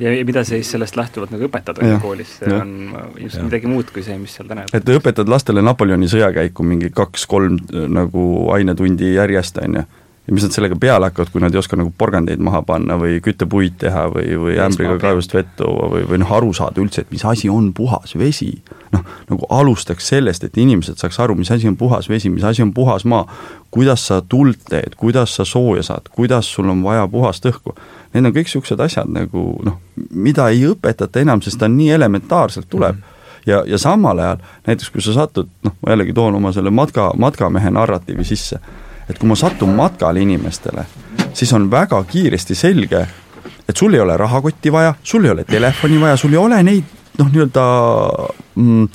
Ja mida siis sellest lähtuvalt nagu õpetada koolis, see ja. on ilmselt midagi muud kui see, mis seal täna et õpetad lastele Napoleoni sõjakäiku mingi kaks-kolm nagu ainetundi järjest, on ju ja mis nad sellega peale hakkavad, kui nad ei oska nagu porgandeid maha panna või küttepuid teha või, või ämbriga kaevust vett tuua või, või noh, aru saada üldse, et mis asi on puhas vesi. noh, nagu alustaks sellest, et inimesed saaks aru, mis asi on puhas vesi, mis asi on puhas maa, kuidas sa tuld teed, kuidas sa sooja saad, kuidas sul on vaja puhast õhku. Need on kõik niisugused asjad nagu noh, mida ei õpetata enam, sest ta nii elementaarselt tuleb mm. -hmm ja, ja samal ajal näiteks kui sa satud, noh, ma jällegi toon oma selle matka, matkamehe narratiivi sisse et kui ma satun matkale inimestele, siis on väga kiiresti selge, et sul ei ole rahakotti vaja, sul ei ole telefoni vaja, sul ei ole neid noh, nii-öelda mm,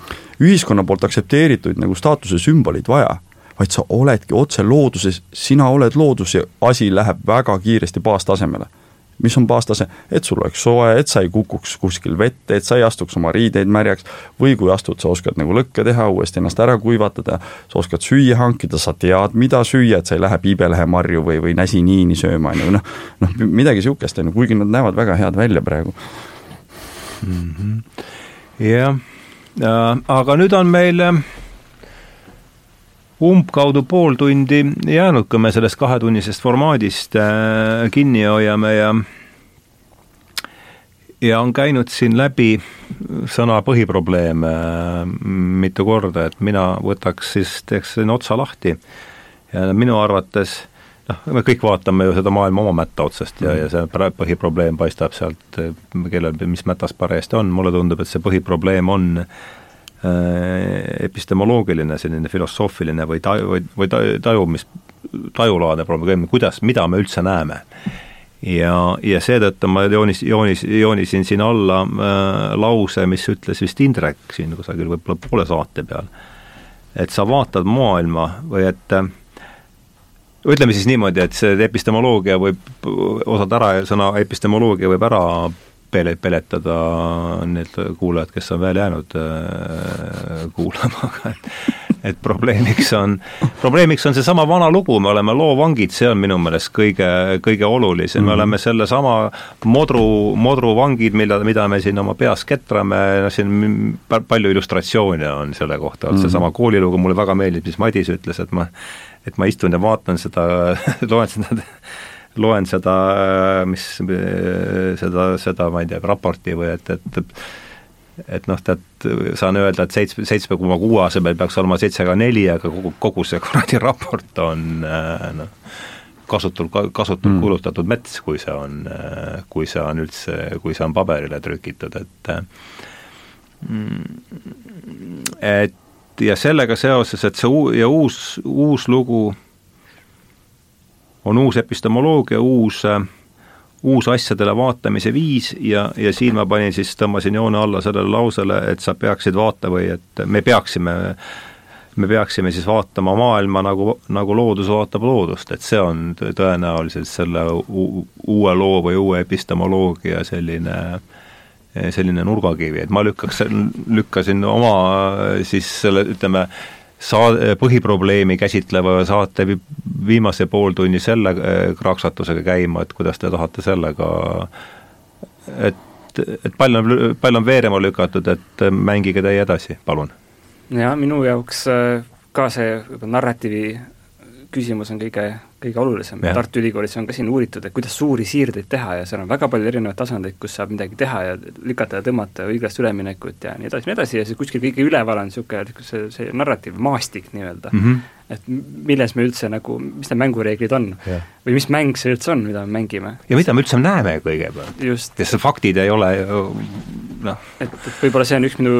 ühiskonna poolt aktsepteeritud nagu staatuse sümboleid vaja, vaid sa oledki otse looduses, sina oled loodus ja asi läheb väga kiiresti baastasemele. Mis on baastase, et sul oleks soe, et sa ei kukuks kuskil vette, et sa ei astuks oma riideid märjaks või kui astud, sa oskad nagu lõkke teha, uuesti ennast ära kuivatada, sa oskad süüa hankida, sa tead, mida süüa, et sa ei lähe piibelehemarju või, või näsiniini sööma, on ju, noh, noh midagi niisugust, on ju, kuigi nad näevad väga head välja praegu. -hmm. jah äh,, aga nüüd on meil äh, umbkaudu pool tundi jäänud, kui me sellest kahetunnisest formaadist äh, kinni hoiame ja ja on käinud siin läbi sõna põhiprobleem äh, mitu korda, et mina võtaks siis, teeks siin otsa lahti. Ja minu arvates noh, me kõik vaatame ju seda maailma oma mätta otsast ja, ja see põhiprobleem paistab sealt, kellel, mis mätas parajasti on, mulle tundub, et see põhiprobleem on äh, Äh, epistemoloogiline, selline filosoofiline või taju, või, või tajumis, tajulaadne probleem, kuidas, mida me üldse näeme. ja, ja seetõttu ma joonis, joonis, joonisin siin alla äh, lause, mis ütles vist Indrek siin kusagil võib-olla poole saate peal, et sa vaatad maailma või et äh, ütleme siis niimoodi, et see epistemoloogia võib, osad ära, sõna epistemoloogia võib ära pele-, peletada need kuulajad, kes on veel jäänud äh, kuulama, aga et probleemiks on, probleemiks on seesama vana lugu, me oleme loovangid, see on minu meelest kõige, kõige olulisem mm, -hmm. me mhm. oleme sellesama modru, modruvangid, mille, mida me siin oma peas ketrame, noh siin palju illustratsioone on selle kohta mm, -hmm. seesama koolilugu mulle väga meeldib, mis Madis ütles, et ma et ma istun ja vaatan seda loen seda loen seda, mis, seda, seda ma ei tea, raporti või et, et et noh, tead, saan öelda, et seitsme, seitsme koma kuue asemel peaks olema seitse koma neli, aga kogu, kogu see kuradi raport on noh, kasutul, kasutult mm. kulutatud mets, kui see on, kui see on üldse, kui see on paberile trükitud, et et ja sellega seoses, et see uu-, ja uus, uus lugu on uus epistemoloogia, uus uus asjadele vaatamise viis ja, ja siin ma panin siis, tõmbasin joone alla sellele lausele, et sa peaksid vaata või et me peaksime, me peaksime siis vaatama maailma nagu, nagu loodus vaatab loodust, et see on tõenäoliselt selle uue loo või uue epistemoloogia selline selline nurgakivi, et ma lükkaks, lükkasin oma siis selle, ütleme, saa-, põhiprobleemi käsitleva saate viimase pooltunni selle äh, kraksatusega käima, et kuidas te tahate sellega, et, et pall on, pall on veerema lükatud, et mängige teie edasi, palun. jaa, minu jaoks äh, ka see narratiivi küsimus on kõige, kõige olulisem. Tartu Ülikoolis on ka siin uuritud, et kuidas suuri siirdeid teha ja seal on väga palju erinevaid tasandeid, kus saab midagi teha ja lükata ja tõmmata õiglast üleminekut ja nii edasi, nii edasi ja siis kuskil kõige üleval on niisugune see, see narratiiv, maastik nii-öelda mm. -hmm et milles me üldse nagu, mis need mängureeglid on yeah. või mis mäng see üldse on, mida me mängime. ja mida me üldse näeme kõigepealt. sest faktid ei ole ju noh. et, et võib-olla see on üks minu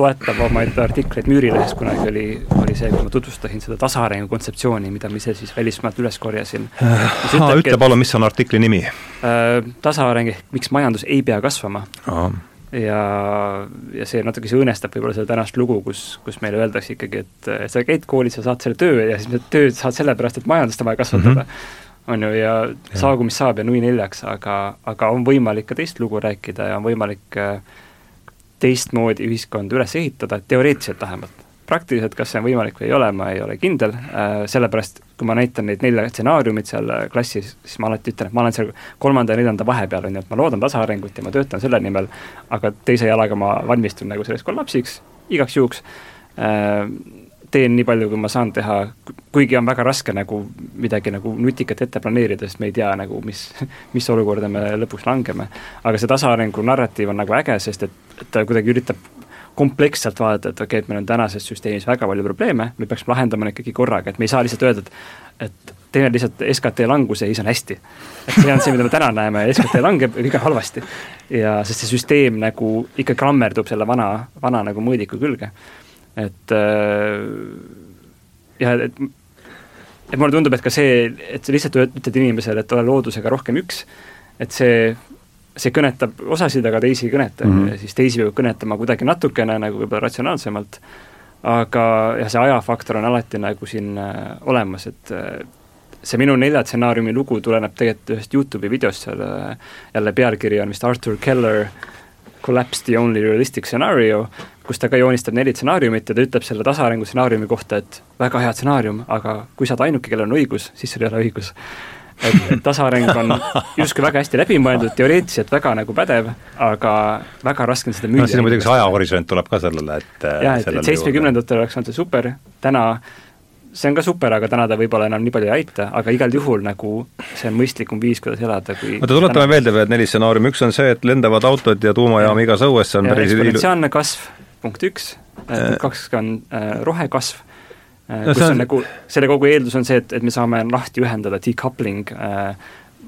loetavamaid artikleid Müürilehes kunagi oli, oli see, kui ma tutvustasin seda tasaarengu kontseptsiooni, mida ma ise siis välismaalt üles korjasin äh,. ütle palun, mis on artikli nimi äh,? tasaareng ehk miks majandus ei pea kasvama ja, ja see natuke see õõnestab võib-olla seda tänast lugu, kus, kus meile öeldakse ikkagi, et, et sa käid koolis, sa saad selle töö ja siis tööd saad sellepärast, et majandust on vaja kasvatada mm. -hmm on ju, ja, ja saagu mis saab ja nui neljaks, aga, aga on võimalik ka teist lugu rääkida ja on võimalik äh, teistmoodi ühiskonda üles ehitada, teoreetiliselt vähemalt. Praktiliselt, kas see on võimalik või ei ole, ma ei ole kindel äh,, sellepärast kui ma näitan neid nelja stsenaariumit seal äh, klassis, siis ma alati ütlen, et ma olen seal kolmanda ja neljanda vahepeal, on ju, et ma loodan tasaarengut ja ma töötan selle nimel, aga teise jalaga ma valmistun nagu selleks kollapsiks, igaks juhuks äh,, teen nii palju, kui ma saan teha, kuigi on väga raske nagu midagi nagu nutikat ette planeerida, sest me ei tea nagu, mis, mis olukorda me lõpuks langeme. aga see tasaarengu narratiiv on nagu äge, sest et, et ta kuidagi üritab kompleksselt vaadata, et okei okay,, et meil on tänases süsteemis väga palju probleeme, me peaksime lahendama neid kõiki korraga, et me ei saa lihtsalt öelda, et et teeme lihtsalt SKT languse ja siis on hästi. et see on see, mida me täna näeme, SKT langeb ja kõik on halvasti. ja sest see süsteem nagu ikka klammerdub selle vana, vana nagu mõõdiku külge et äh, jah, et et mulle tundub, et ka see, et sa lihtsalt ütled inimesele, et ole loodusega rohkem üks, et see, see kõnetab osasid, aga teisi ei kõneta mm, -hmm. siis teisi peab kõnetama kuidagi natukene nagu võib-olla ratsionaalsemalt, aga jah, see ajafaktor on alati nagu siin äh, olemas, et äh, see minu nelja stsenaariumi lugu tuleneb tegelikult ühest Youtube'i videost seal, jälle pealkiri on vist Arthur Keller Collapse the only realistic scenario, kus ta ka joonistab neli stsenaariumit ja ta ütleb selle tasaarengu stsenaariumi kohta, et väga hea stsenaarium, aga kui sa oled ainuke, kellel on õigus, siis sul ei ole õigus. Et, et tasaareng on justkui väga hästi läbimõeldud, teoreetiliselt väga nagu pädev, aga väga raske on seda müüa. no siin muidugi see ajahorisont tuleb ka sellele, et jah, et, et seitsmekümnendatel oleks olnud see super, täna see on ka super, aga täna ta võib-olla enam nii palju ei aita, aga igal juhul nagu see on mõistlikum viis, kuidas elada, kui oota, tuletame meelde veel neli stsenaariumi, üks on see, et lendavad autod ja tuumajaam igas õues, see on ja päris eksponentsiaalne kasv, punkt üks, punkt kaks on äh, rohekasv. äh,, no, kus on, on nagu, selle kogu eeldus on see, et, et me saame lahti ühendada decoupling äh,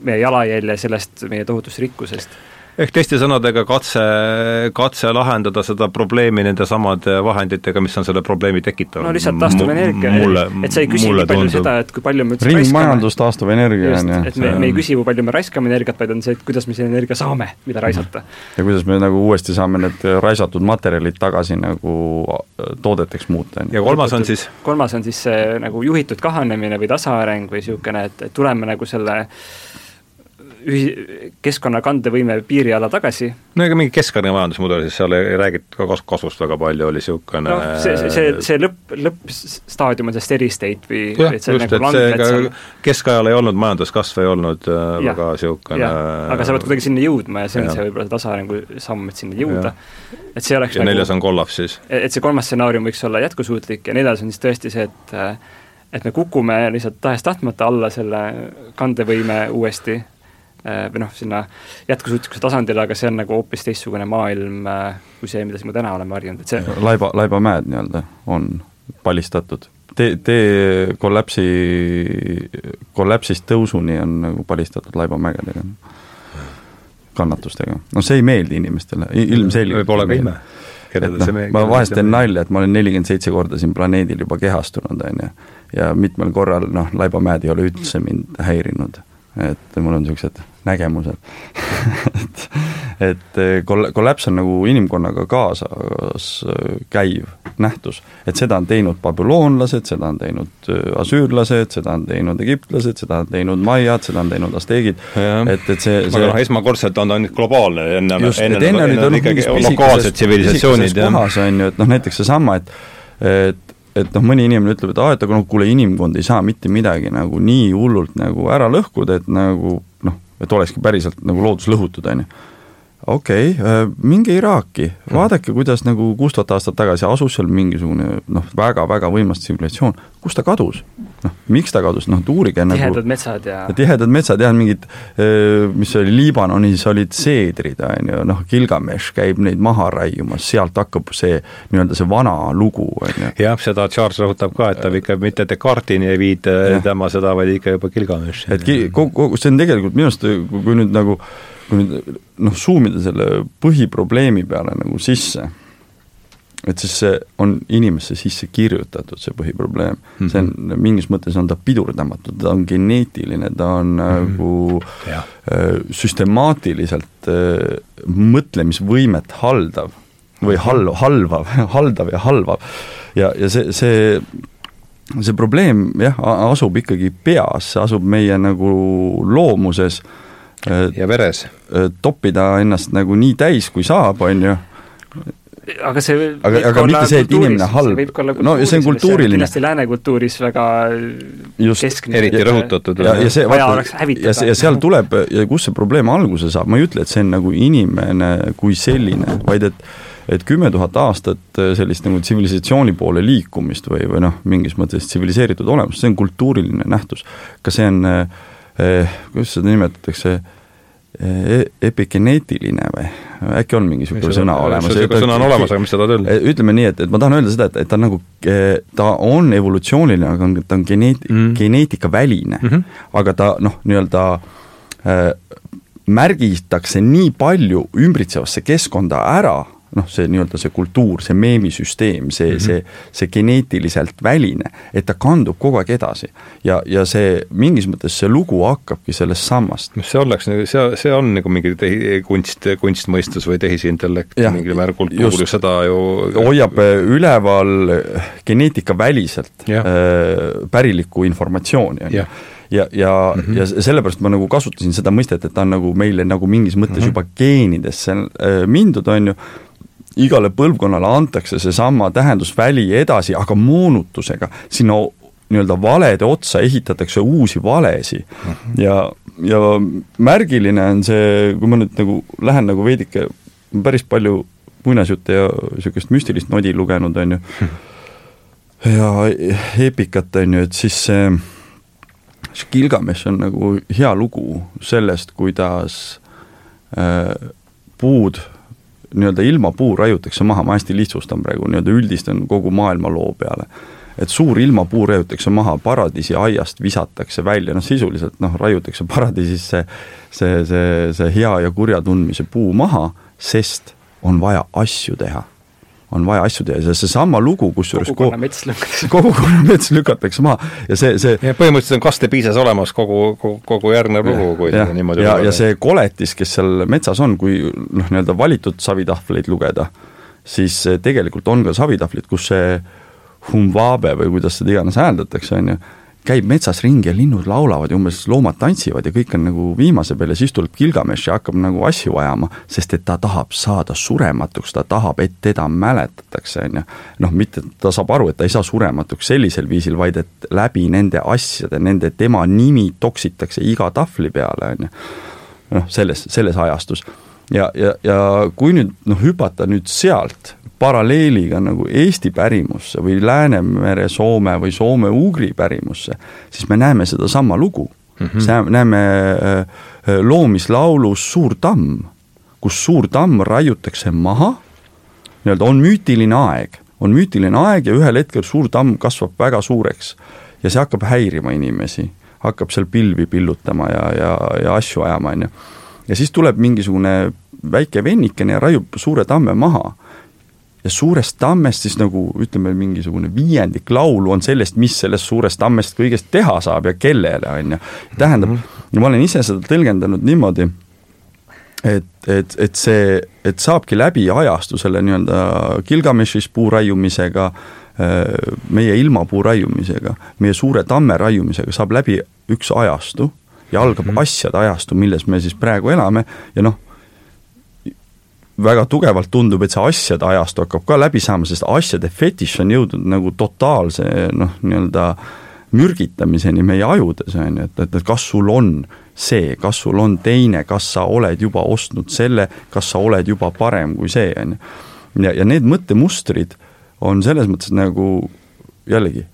meie jalajälje sellest meie tohutust rikkusest ehk teiste sõnadega katse, katse lahendada seda probleemi nende samade vahenditega, mis on selle probleemi tekitanud. no lihtsalt taastuvenergia, et sa ei küsi nii palju seda, et kui palju me ringmajandus, taastuvenergia on ju. et me, me ei küsi, kui palju me raiskame energiat, vaid on see, et kuidas me selle energia saame, mida raisata. ja kuidas me nagu uuesti saame need raisatud materjalid tagasi nagu äh, toodeteks muuta. ja kolmas on siis? kolmas on siis see nagu juhitud kahanemine või tasaareng või niisugune, et, et tuleme nagu selle ühi-, keskkonna kandevõime piiri alla tagasi. no ega mingi keskkonnamajandusmudelis, seal ei räägitud ka kas-, kasvust väga palju, oli niisugune no see, see, see, see lõpp, lõppstaadium on see steady state või jah, just, nagu et see seal... keskajal ei olnud majanduskasv, ei olnud äh, ja, väga niisugune aga sa pead kuidagi sinna jõudma ja see on ja. see võib-olla see tasaarengu samm, et sinna jõuda. et see oleks ja nagu, neljas on kollaps siis? et see kolmas stsenaarium võiks olla jätkusuutlik ja neljas on siis tõesti see, et et me kukume lihtsalt tahes-tahtmata alla selle kandevõime uuesti Äh, või noh, sinna jätkusuutlikkuse tasandile, aga see on nagu hoopis teistsugune maailm äh, kui see, mida me täna oleme harjunud, et see laiba, laibamäed nii-öelda on palistatud. tee, tee kollapsi, kollapsist tõusuni on nagu palistatud laibamägedega, kannatustega. no see ei meeldi inimestele, ilmselgelt võib-olla ka ime. No, ma vahest teen nalja, et ma olen nelikümmend seitse korda siin planeedil juba kehastunud, on ju, ja mitmel korral noh, laibamäed ei ole üldse mind häirinud et mul on niisugused nägemused et, et kol-, kollaps on nagu inimkonnaga kaasas käiv nähtus. et seda on teinud babüloonlased, seda on teinud äh, asüürlased, seda on teinud egiptlased, seda on teinud maiad, seda on teinud asteegid, et, et see, see aga noh, esmakordselt on ta nüüd globaalne, enne enne, enne, olid olnud mingis tsivilisatsioonid, jah. kohas on ju, et noh, näiteks seesama, et et et noh, mõni inimene ütleb, et aa, et aga noh, kuule, inimkond ei saa mitte midagi nagu nii hullult nagu ära lõhkuda, et nagu noh, et olekski päriselt nagu loodus lõhutud, on ju okei okay,, äh, minge Iraaki, vaadake, kuidas nagu kuus tuhat aastat tagasi asus seal mingisugune noh, väga-väga võimas tsivilisatsioon, kus ta kadus? noh, miks ta kadus, noh, uurige nagu tihedad metsad ja tihedad metsad jah, mingid, äh, mis oli Liibanonis olid seedrid, on ju, noh, Gilgamesh käib neid maha raiumas, sealt hakkab see nii-öelda see vana lugu, on ju. jah, seda Charles rõhutab ka, et ta ikka mitte Descartesini ei viita tema seda, vaid ikka juba Gilgameshi. et kogu, kogu, see on tegelikult minu arust, kui nüüd nagu kui nüüd noh, zoom ida selle põhiprobleemi peale nagu sisse, et siis see on inimesse sisse kirjutatud, see põhiprobleem mm. -hmm. see on, mingis mõttes on ta pidurdamatud, ta on geneetiline, ta on mm -hmm. nagu ja. Äh, süstemaatiliselt äh, mõtlemisvõimet haldav või hal-, halvav, haldav ja halvav. ja, ja see, see see probleem jah, asub ikkagi peas, see asub meie nagu loomuses äh, ja veres. Toppida ennast nagu nii täis, kui saab, on ju, aga see aga, aga mitte see, et inimene halb, no ja see on kultuuriline. kindlasti lääne kultuuris väga just, keskne. eriti rõhutatud. ja, ja see, vaata, ja, ja seal tuleb, ja kus see probleem alguse saab, ma ei ütle, et see on nagu inimene kui selline, vaid et et kümme tuhat aastat sellist nagu tsivilisatsiooni poole liikumist või, või noh, mingis mõttes tsiviliseeritud olemust, see on kultuuriline nähtus. ka see on äh, Eh, kuidas seda nimetatakse, eh, epigeneetiline või, äkki on mingi niisugune sõna olemas? niisugune sõna on olemas, aga mis tahad öelda? Ütleme nii, et, et ma tahan öelda seda, et, et ta on nagu, ta on evolutsiooniline, aga ta on geneet- mm., geneetikaväline mm, -hmm. aga ta noh, nii-öelda äh, märgitakse nii palju ümbritsevasse keskkonda ära noh, see nii-öelda see kultuur, see meemisüsteem, see mm, -hmm. see, see geneetiliselt väline, et ta kandub kogu aeg edasi. ja, ja see, mingis mõttes see lugu hakkabki sellest sammast. noh, see oleks nagu, see, see on nagu mingi tehi-, kunst, kunstmõistus või tehisintellekt mingil määral kultuur ju seda ju hoiab äh, üleval geneetikaväliselt äh, pärilikku informatsiooni, on ju ja, ja mm, -hmm. ja sellepärast ma nagu kasutasin seda mõistet, et ta on nagu meile nagu mingis mõttes mm -hmm. juba geenidesse äh, mindud, on ju, igale põlvkonnale antakse seesama tähendusväli edasi, aga moonutusega, sinna nii-öelda valede otsa ehitatakse uusi valesid. Mm -hmm. ja, ja märgiline on see, kui ma nüüd nagu lähen nagu veidike, päris palju muinasjutte ja niisugust müstilist nodi lugenud, on ju, ja eepikat, on ju, et siis see Gilgamesh on nagu hea lugu sellest, kuidas äh, puud, nii-öelda ilmapuu raiutakse maha, ma hästi lihtsustan praegu, nii-öelda üldistan kogu maailma loo peale. et suur ilmapuu raiutakse maha, paradiisi aiast visatakse välja, noh sisuliselt noh, raiutakse paradiisis see, see, see, see hea ja kurja tundmise puu maha, sest on vaja asju teha on vaja asju teha, see seesama lugu, kusjuures kogukonna mets lükatakse. Kogukonna mets lükatakse maha. Ja see, see ja põhimõtteliselt on kastepiisas olemas kogu, kogu, kogu järgnev lugu, kui ja, niimoodi ja, ja see koletis, kes seal metsas on, kui noh, nii-öelda valitud savitahvleid lugeda, siis tegelikult on ka savitahvlid, kus see humvabe või kuidas seda iganes hääldatakse, on ju, käib metsas ringi ja linnud laulavad ja umbes loomad tantsivad ja kõik on nagu viimase peal ja siis tuleb Gilgamesh ja hakkab nagu asju ajama, sest et ta tahab saada surematuks, ta tahab, et teda mäletatakse, on ju. noh, mitte, ta saab aru, et ta ei saa surematuks sellisel viisil, vaid et läbi nende asjade, nende, tema nimi toksitakse iga tahvli peale, on ju. noh, selles, selles ajastus ja, ja, ja kui nüüd noh, hüpata nüüd sealt paralleeliga nagu Eesti pärimusse või Läänemere Soome või Soome-Ugri pärimusse, siis me näeme sedasama lugu mm. -hmm. näeme äh, äh, loomislaulus Suur tamm, kus suur tamm raiutakse maha, nii-öelda on müütiline aeg, on müütiline aeg ja ühel hetkel suur tamm kasvab väga suureks ja see hakkab häirima inimesi, hakkab seal pilvi pillutama ja, ja, ja asju ajama, on ju. ja siis tuleb mingisugune väike vennikene ja raiub suure tamme maha ja suurest tammest siis nagu ütleme, mingisugune viiendik laulu on sellest, mis sellest suurest tammest kõigest teha saab ja kellele, on ju. tähendab mm, -hmm. ma olen ise seda tõlgendanud niimoodi, et, et, et see, et saabki läbi ajastu selle nii-öelda Gilgameshis puu raiumisega, äh, meie ilmapuu raiumisega, meie suure tamme raiumisega saab läbi üks ajastu ja algab mm -hmm. asjade ajastu, milles me siis praegu elame ja noh, väga tugevalt tundub, et see asjade ajastu hakkab ka läbi saama, sest asjade fetiš on jõudnud nagu totaalse noh, nii-öelda mürgitamiseni meie ajudes, on ju, et, et, et kas sul on see, kas sul on teine, kas sa oled juba ostnud selle, kas sa oled juba parem kui see, on ju. ja, ja need mõttemustrid on selles mõttes nagu jällegi,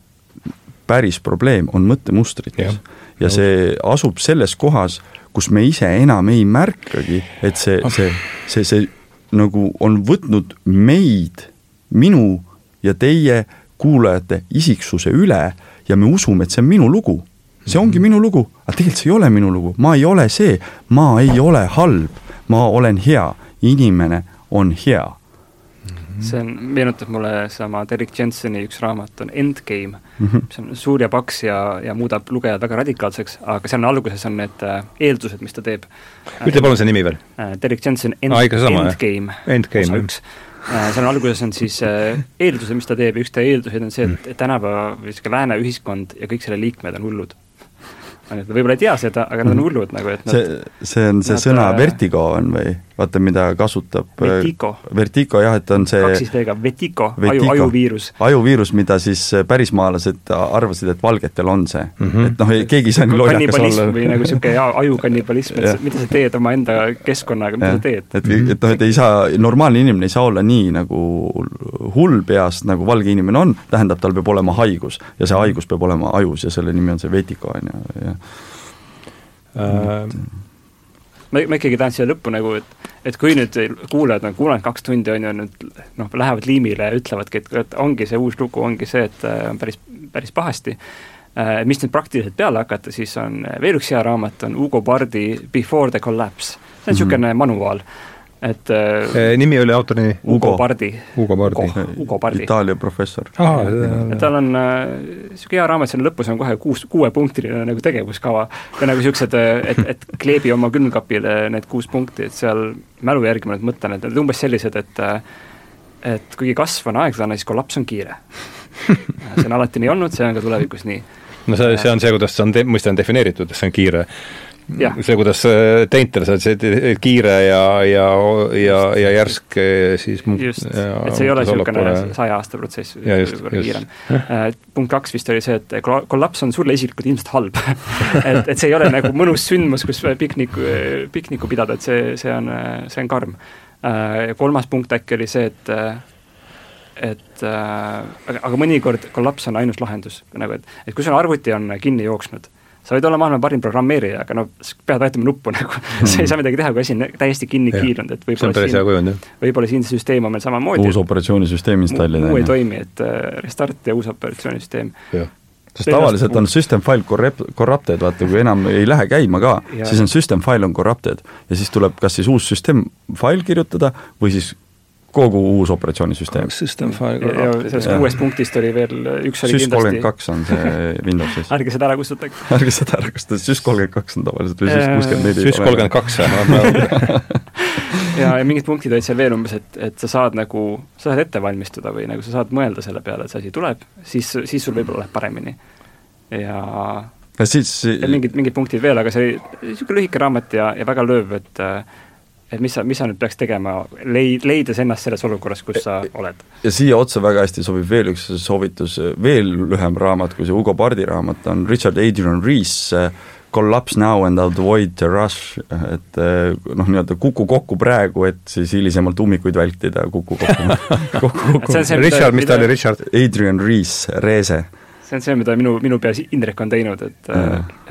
päris probleem on mõttemustrites. ja see asub selles kohas, kus me ise enam ei märkagi, et see, see, see, see nagu on võtnud meid, minu ja teie kuulajate isiksuse üle ja me usume, et see on minu lugu. see ongi minu lugu, aga tegelikult see ei ole minu lugu, ma ei ole see, ma ei ole halb, ma olen hea, inimene on hea see on, meenutab mulle sama Derek Jenseni üks raamat on Endgame mm, -hmm. mis on suur ja paks ja, ja muudab lugejad väga radikaalseks, aga seal on alguses on need äh, eeldused, mis ta teeb. ütle palun see nimi veel äh,. Derek Jensen End, ah, sama, Endgame, Endgame, osa üks äh,. seal on alguses on siis eeldused, mis ta teeb ja üks ta eelduseid on see, et, et tänapäeva või niisugune lääne ühiskond ja kõik selle liikmed on hullud on ju, ta võib-olla ei tea seda, aga nad on mhm. hullud nagu, et nad see, see on see nad, sõna äh, vertigo on või? vaata, mida kasutab äh, Vertigo. Vertigo jah, et on see kaks siis V-ga, Vertigo, aju, ajuviirus. ajuviirus, mida siis äh, pärismaalased arvasid, et valgetel on see mm. -hmm. et noh, keegi ei saa nii lollakas olla. või nagu niisugune ajukannibalism, et mida sa teed omaenda keskkonnaga, mida ja. sa teed? et, et noh, et ei saa, normaalne inimene ei saa olla nii nagu hull peast, nagu valge inimene on, tähendab, tal peab olema haigus ja see haigus peab olema ajus ja selle nimi on see Vertigo, on ju, ja äh, ma, ma ikkagi tahan siia lõppu nagu, et et kui nüüd kuulajad on kuulanud kaks tundi, on ju, nüüd noh, lähevad liimile ja ütlevadki, et, ongi see uus lugu, ongi see, et äh, on päris, päris pahasti, äh, mis nüüd praktiliselt peale hakata, siis on veel üks hea raamat, on Ugo Bardi Before the Collapse. see on niisugune mm -hmm. manuaal et äh, nimi oli autori nimi? Ugo Bardi. Ugo Bardi. Ugo Bardi. Itaalia professor. et tal on niisugune äh, hea raamat, seal lõpus on kohe kuus, kuuepunktiline nagu tegevuskava ja nagu niisugused, et, et kleebi oma külmkapile need kuus punkti, et seal mälu järgi ma nüüd mõtlen, et need umbes sellised, et et kuigi kasv on aeglane, siis kollaps on kiire see on alati nii olnud, see on ka tulevikus nii no see, see on see, kuidas see on, mõiste on defineeritud, et see on kiire Jah. see, kuidas Tainter, see, see kiire ja, ja, ja, ja järsk siis just, et see ei ole niisugune saja aasta protsess, võib-olla kiirem. Äh, punkt kaks vist oli see, et kollaps on sulle isiklikult ilmselt halb et, et see ei ole nagu mõnus sündmus, kus pikniku, pikniku pidada, et see, see on, see on karm. Äh, kolmas punkt äkki oli see, et et äh, aga, aga mõnikord kollaps on ainus lahendus, nagu et, et kui sul arvuti on kinni jooksnud sa võid olla maailma parim programmeerija, aga no pead vajutama nuppu nagu mm. sa ei saa midagi teha, kui asi on täiesti kinni ja. kiilunud, et võib-olla siin, võib-olla siin see süsteem on meil samamoodi. uus operatsioonisüsteem installida. muu ei toimi, et uh, restart ja uus operatsioonisüsteem. sest tavaliselt on system file corrupt, corrupted, vaata, kui enam ei lähe käima ka, siis on system file on corrupted ja siis tuleb kas siis uus system file kirjutada või siis kogu uus operatsioonisüsteem. System file ja, ja sellest kuuest punktist oli veel, üks oli Sys kindlasti kolmkümmend kaks on see Windowsis ärge seda ära kustutage. ärge seda ära kustutage, Sys kolmkümmend kaks on tavaliselt või Sys kuuskümmend neli. Sys kolmkümmend kaks, ja, ja mingid punktid olid seal veel umbes, et, et sa saad nagu, sa saad ette valmistuda või nagu sa saad mõelda selle peale, et see asi tuleb, siis, siis sul võib-olla läheb paremini. ja ja siis ja mingid, mingid punktid veel, aga see oli niisugune lühike raamat ja, ja väga lööv, et äh, et mis sa, mis sa nüüd peaks tegema, leid-, leides ennast selles olukorras, kus sa oled. ja siia otsa väga hästi sobib veel üks soovitus, veel lühem raamat kui see Ugo Pardi raamat, on Richard Adrian Rees Collapse now and avoid the rush, et noh, nii-öelda kuku kokku praegu, et siis hilisemalt ummikuid vältida, kuku kokku kokku, kokku. Richard, mis ta oli, Richard? Adrian Rees, Reese see on see, mida minu, minu peas Indrek on teinud, et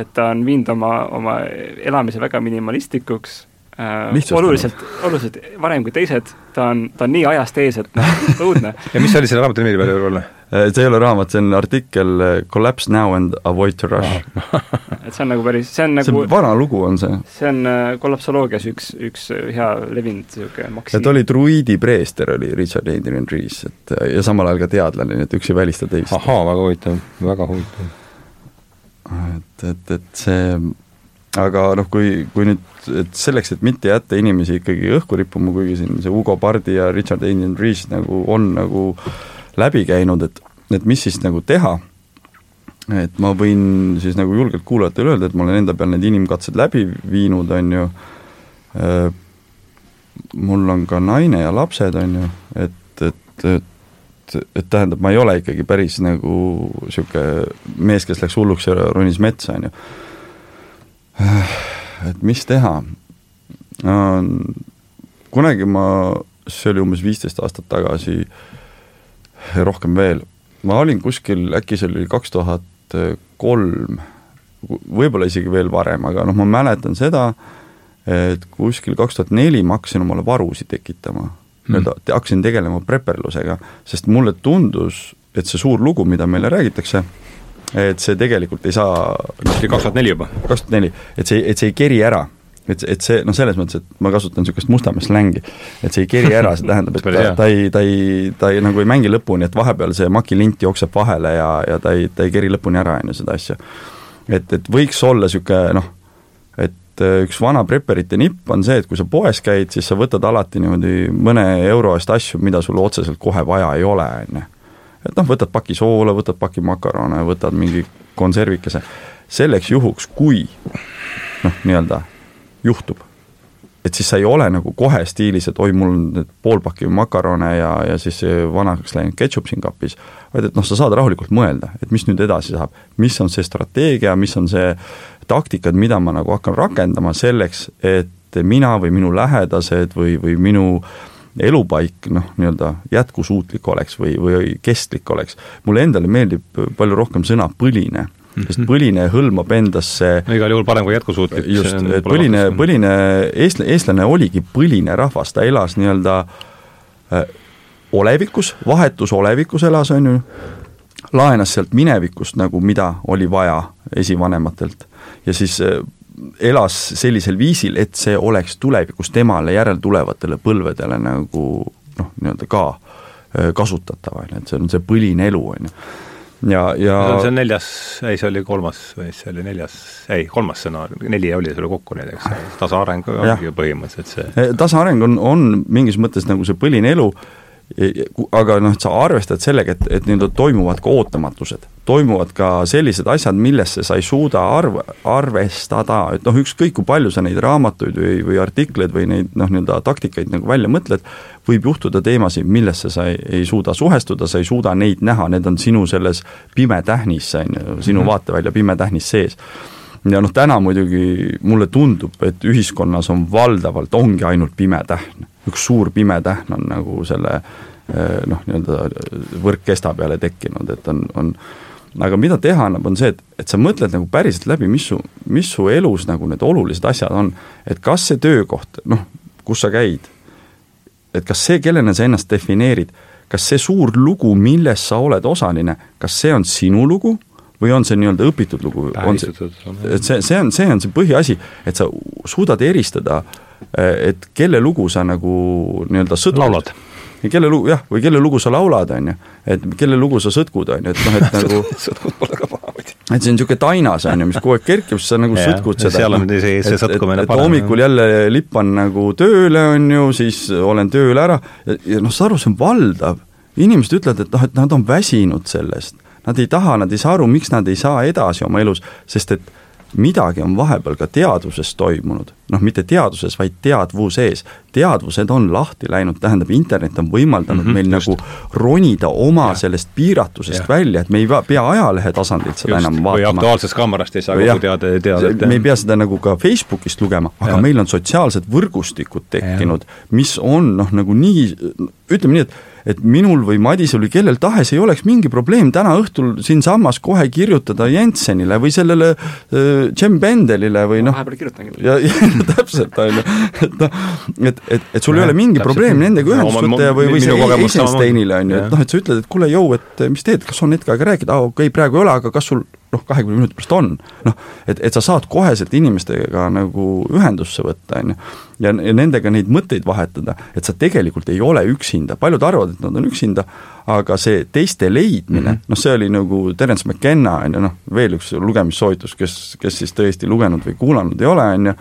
et ta on viinud oma, oma elamise väga minimalistlikuks äh, oluliselt, oluliselt varem kui teised, ta on, ta on nii ajast ees, et noh, õudne. ja mis oli selle raamatu nimi veel võib-olla? Äh, see ei ole raamat, see on artikkel äh, Collapse now and avoid to rush et see on nagu päris, see on nagu see vana lugu on see. see on kollapsoloogias üks, üks hea levinud niisugune maksi-. ta oli druiidi preester, oli Richard Adrian Rees, et ja samal ajal ka teadlane, nii et üks ei välista teist. ahaa, väga huvitav, väga huvitav. et, et, et see aga noh, kui, kui nüüd, et selleks, et mitte jätta inimesi ikkagi õhku rippuma, kuigi siin see Ugo Pardi ja Richard Aiden Rees nagu on nagu läbi käinud, et, et mis siis nagu teha, et ma võin siis nagu julgelt kuulajatele öelda, et ma olen enda peal need inimkatsed läbi viinud, on ju, äh, mul on ka naine ja lapsed, on ju, et, et, et et tähendab, ma ei ole ikkagi päris nagu niisugune mees, kes läks hulluks ja ronis metsa, on ju et mis teha? kunagi ma, see oli umbes viisteist aastat tagasi, rohkem veel, ma olin kuskil, äkki see oli kaks tuhat kolm, võib-olla isegi veel varem, aga noh, ma mäletan seda, et kuskil kaks tuhat neli ma hakkasin omale varusid tekitama mm., nii-öelda hakkasin tegelema preperlusega, sest mulle tundus, et see suur lugu, mida meile räägitakse, et see tegelikult ei saa see oli kaks tuhat neli juba? kaks tuhat neli, et see, et see ei keri ära. Et, et see noh, selles mõttes, et ma kasutan niisugust Mustamäe slängi, et see ei keri ära, see tähendab, et ta, ta ei, ta ei, ta ei nagu ei mängi lõpuni, et vahepeal see makilint jookseb vahele ja, ja ta ei, ta ei keri lõpuni ära, on ju, seda asja. et, et võiks olla niisugune noh, et äh, üks vana preperite nipp on see, et kui sa poes käid, siis sa võtad alati niimoodi mõne euro eest asju, mida sul otseselt kohe vaja ei ole, on ju et noh, võtad paki soola, võtad paki makarone, võtad mingi konservikese, selleks juhuks, kui noh, nii-öelda juhtub, et siis sa ei ole nagu kohe stiilis, et oi, mul on nüüd pool pakki makarone ja, ja siis vanaks läinud ketšup siin kapis, vaid et noh, sa saad rahulikult mõelda, et mis nüüd edasi saab, mis on see strateegia, mis on see taktikad, mida ma nagu hakkan rakendama selleks, et mina või minu lähedased või, või minu äh, elupaik noh, nii-öelda jätkusuutlik oleks või, või kestlik oleks. mulle endale meeldib palju rohkem sõna põline sest mhm. põline hõlmab endasse no igal juhul parem kui jätkusuutlik. just, et põline, põline, eestlane, eestlane oligi põline rahvas, ta elas nii-öelda äh, olevikus, vahetus olevikus elas, on ju, laenas sealt minevikust nagu, mida oli vaja esivanematelt ja siis äh, elas sellisel viisil, et see oleks tulevikus temale järeltulevatele põlvedele nagu noh, nii-öelda ka äh, kasutatav, on ju, et see on see põline elu, on ju. ja, ja see on neljas, ei see oli kolmas või see oli neljas, ei, kolmas stsenaarium, neli oli sul kokku neid, eks, tasaareng ongi ju põhimõtteliselt see. tasaareng on, on mingis mõttes nagu see põline elu aga noh, sa arvestad sellega, et, et nii-öelda toimuvad ka ootamatused. toimuvad ka sellised asjad, millesse sa ei suuda arv, arvestada, et noh, ükskõik kui palju sa neid raamatuid või, või artikleid või neid noh, nii-öelda taktikaid nagu välja mõtled, võib juhtuda teemasid, millesse sa ei, ei suuda suhestuda, sa ei suuda neid näha, need on sinu selles pime tähnis, on ju, sinu mm -hmm. vaatevälja pime tähnis sees ja noh, täna muidugi mulle tundub, et ühiskonnas on valdavalt, ongi ainult pime tähn. Üks suur pime tähn on nagu selle eh, noh, nii-öelda võrkkesta peale tekkinud, et on, on aga mida teha annab, on see, et, et sa mõtled nagu päriselt läbi, mis su, mis su elus nagu need olulised asjad on. et kas see töökoht, noh, kus sa käid, et kas see, kellena sa ennast defineerid, kas see suur lugu, milles sa oled osaline, kas see on sinu lugu või on see nii-öelda õpitud lugu, on see, et see, see on, see on see põhiasi, et sa suudad eristada, et kelle lugu sa nagu nii-öelda sõdud. ja kelle lugu, jah, või kelle lugu sa laulad, on ju, et kelle lugu sa sõtkud, on ju, et noh, et nagu sõtkud pole ka paha muidugi. et see on niisugune tainas, on ju, mis kogu aeg kerkib, siis sa nagu ja, sõtkud seda. seal on see, see sõtkumine parem. hommikul jälle lippan nagu tööle, on ju, siis olen tööl ära ja, ja noh, saad aru, see on valdav. inimesed ütlevad, et noh, et nad on väsinud sellest nad ei taha, nad ei saa aru, miks nad ei saa edasi oma elus, sest et midagi on vahepeal ka teaduses toimunud, noh, mitte teaduses, vaid teadvuses. teadvused on lahti läinud, tähendab, internet on võimaldanud mm -hmm, meil just. nagu ronida oma ja. sellest piiratusest ja. välja, et me ei pea ajalehe tasandilt seda just. enam vaatama. või Aktuaalsest Kaamerast ei saa kogu teade, teadet. me ei pea seda nagu ka Facebookist lugema, aga ja. meil on sotsiaalsed võrgustikud tekkinud, mis on noh, nagu nii, ütleme nii, et et minul või Madisel või kellel tahes ei oleks mingi probleem täna õhtul siinsamas kohe kirjutada Jensenile või sellele äh, Jem Bendelile või noh, vahepeal kirjutan küll. ja, ja no, täpselt, on ju, et noh, et, et, et sul ja, ei ole mingi probleem nendega ühendust võtta ja või, või see Eisensteinile on ju, et noh, et sa ütled, et kuule, jõu, et mis teed, kas on hetk aega rääkida, aa okei okay,, praegu ei ole, aga kas sul noh, kahekümne minuti pärast on. noh, et, et sa saad koheselt inimestega nagu ühendusse võtta, on ju, ja, nendega neid mõtteid vahetada, et sa tegelikult ei ole üksinda, paljud arvavad, et nad on üksinda, aga see teiste leidmine mm, -hmm. noh, see oli nagu Terence McKenna, on ju, noh, veel üks lugemissoovitus, kes, kes siis tõesti lugenud või kuulanud ei ole, on ju,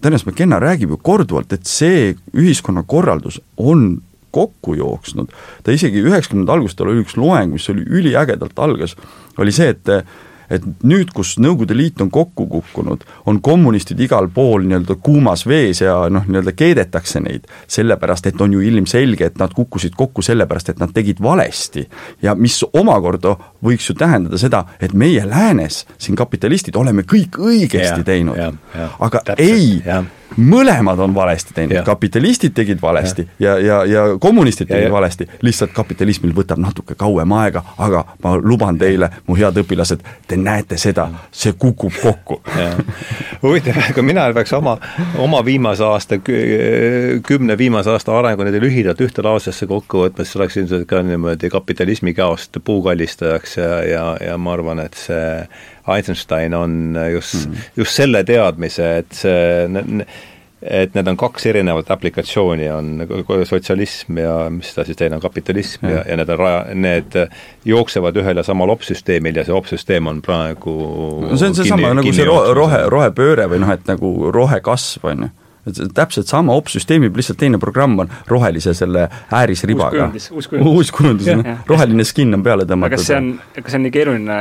Terence McKenna räägib ju korduvalt, et see ühiskonnakorraldus on kokku jooksnud. ta isegi üheksakümnendate alguses, tal oli üks loeng, mis oli üliägedalt algas, oli see, et et nüüd, kus Nõukogude Liit on kokku kukkunud, on kommunistid igal pool nii-öelda kuumas vees ja noh, nii-öelda keedetakse neid, sellepärast et on ju ilmselge, et nad kukkusid kokku sellepärast, et nad tegid valesti. ja mis omakorda võiks ju tähendada seda, et meie läänes, siin kapitalistid, oleme kõik õigesti ja, teinud. aga täpselt, ei, mõlemad on valesti teinud, kapitalistid tegid valesti ja, ja, ja, ja kommunistid tegid ja, valesti, lihtsalt kapitalismil võtab natuke kauem aega, aga ma luban teile, mu head õpilased, te näete seda, see kukub kokku. huvitav, aga mina peaks oma, oma viimase aasta, kümne viimase aasta arengu niimoodi lühidalt ühte lausesse kokku võtma, siis oleks ilmselt ka niimoodi kapitalismi käost puukallistajaks ja, ja, ja ma arvan, et see Eisenstein on just mm., just selle teadmise, et see et need on kaks erinevat aplikatsiooni, on sotsialism ja mis ta siis teine on, kapitalism ja, ja, ja need on raja, need jooksevad ühel ja samal opsüsteemil ja see opsüsteem on praegu no see on seesama nagu see ro-, rohe, rohepööre või noh, et nagu rohekasv, on ju täpselt sama opsüsteemi, lihtsalt teine programm on rohelise selle äärisribaga. uus kujundis, uus kujundis, noh, roheline skin on peale tõmmatud. aga kas see on, kas see on nii keeruline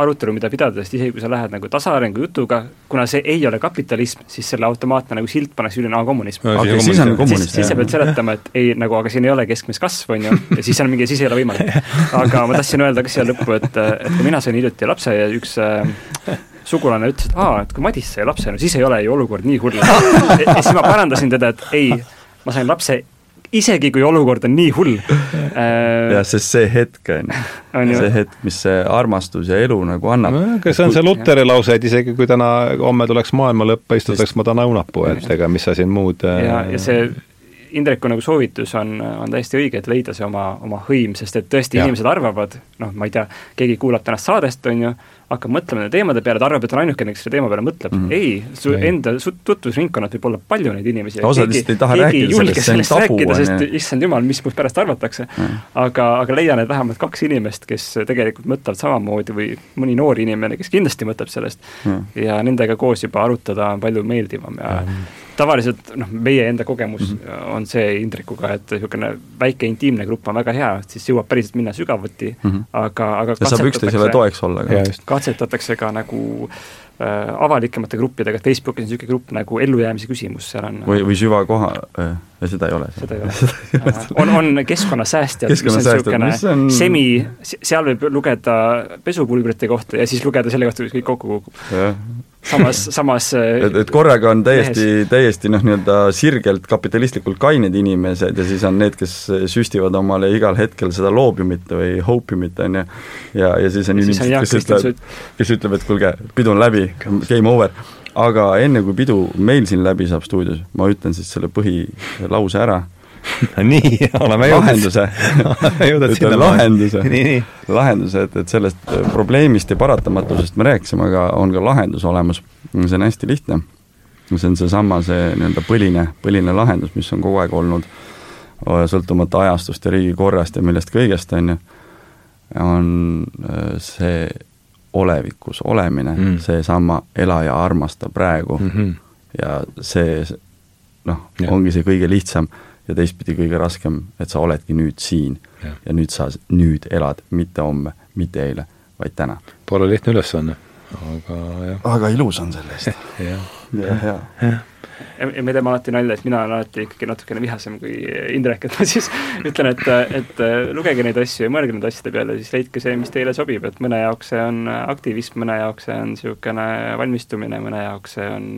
arutelu, mida pidada, sest isegi kui sa lähed nagu tasaarengu jutuga, kuna see ei ole kapitalism, siis selle automaatne nagu silt pannakse üle, aa kommunism no,. Okay, siis on kommunism. siis sa pead seletama, et ei, nagu aga siin ei ole keskmist kasvu, on ju, ja siis on mingi, siis ei ole võimalik. aga ma tahtsin öelda ka siia lõppu, et, et kui mina sain hiljuti lapse ja üks äh, sugulane ütles, et aa, et kui Madis sai lapse, no siis ei ole ju olukord nii hull. ja siis ma parandasin teda, et ei, ma sain lapse isegi kui olukord on nii hull. Äh,. jah, sest see hetk on ju, see hetk, mis see armastus ja elu nagu annab. See on see Luteri lause, et isegi kui täna, homme tuleks maailma lõpp, istutaks ma täna õunapuu, et ega mis sa siin muud äh, ja, ja see Indreku nagu soovitus on, on täiesti õige, et leida see oma, oma hõim, sest et tõesti, inimesed arvavad, noh, ma ei tea, keegi kuulab tänast saadest, on ju, hakkab mõtlema nende teemade peale, ta arvab, et on ainukene, kes selle teema peale mõtleb mm. -hmm. ei, su ei. enda tutvusringkonnad võib olla palju neid inimesi. osad lihtsalt ei taha rääkida sellest, see on tabu, ju. sest issand jumal, mis must pärast arvatakse mm.. aga, aga leian, et vähemalt kaks inimest, kes tegelikult mõtlevad samamoodi või mõni noor inimene, kes kindlasti mõtleb sellest mm. ja nendega koos juba arutada on palju meeldivam ja mm tavaliselt noh, meie enda kogemus mm -hmm. on see Indrekuga, et niisugune väike intiimne grupp on väga hea, siis jõuab päriselt minna sügavuti mm, -hmm. aga, aga ja saab üksteisele toeks olla ka. katsetatakse ka nagu äh, avalikemate gruppidega, Facebookis on niisugune grupp nagu ellujäämise küsimus, seal on või, või süvakoha äh,, seda ei ole. seda ei ole. On, on keskkonnasäästjad, mis on niisugune on... semi, seal võib lugeda pesupulbrite kohta ja siis lugeda selle kohta, kus kõik kokku kukub. Samas, samas äh, et, et korraga on täiesti, täiesti noh, nii-öelda sirgelt kapitalistlikult kained inimesed ja siis on need, kes süstivad omale igal hetkel seda loobiumit või hopiumit, on ju, ja, ja siis on inimesed, kes ütlevad, kes ütleb, et kuulge, pidu on läbi, game over. Aga enne, kui pidu meil siin läbi saab stuudios, ma ütlen siis selle põhilause ära nii, oleme jõudnud. lahenduse lahenduse, lahenduse, et, et sellest äh, probleemist ja paratamatusest me rääkisime, aga on ka lahendus olemas. see on hästi lihtne. see on seesama, see nii-öelda põline, põline lahendus, mis on kogu aeg olnud, sõltumata ajastust ja riigikorrast ja millest kõigest, on ju, on äh, see olevikus olemine mm., seesama ela ja armasta praegu mm. -hmm. ja see noh, ongi see kõige lihtsam ja teistpidi kõige raskem, et sa oledki nüüd siin ja, ja nüüd sa nüüd elad, mitte homme, mitte eile, vaid täna. Pole lihtne ülesanne, aga jah. aga ilus on selle eest. jah, jah, jah ja. me teeme alati nalja, et mina olen alati ikkagi natukene vihasem kui Indrek, et ma siis ütlen, et, et lugege neid asju ja mõelge nende asjade peale, siis leidke see, mis teile sobib, et mõne jaoks see on aktivism, mõne jaoks see on niisugune valmistumine, mõne jaoks see on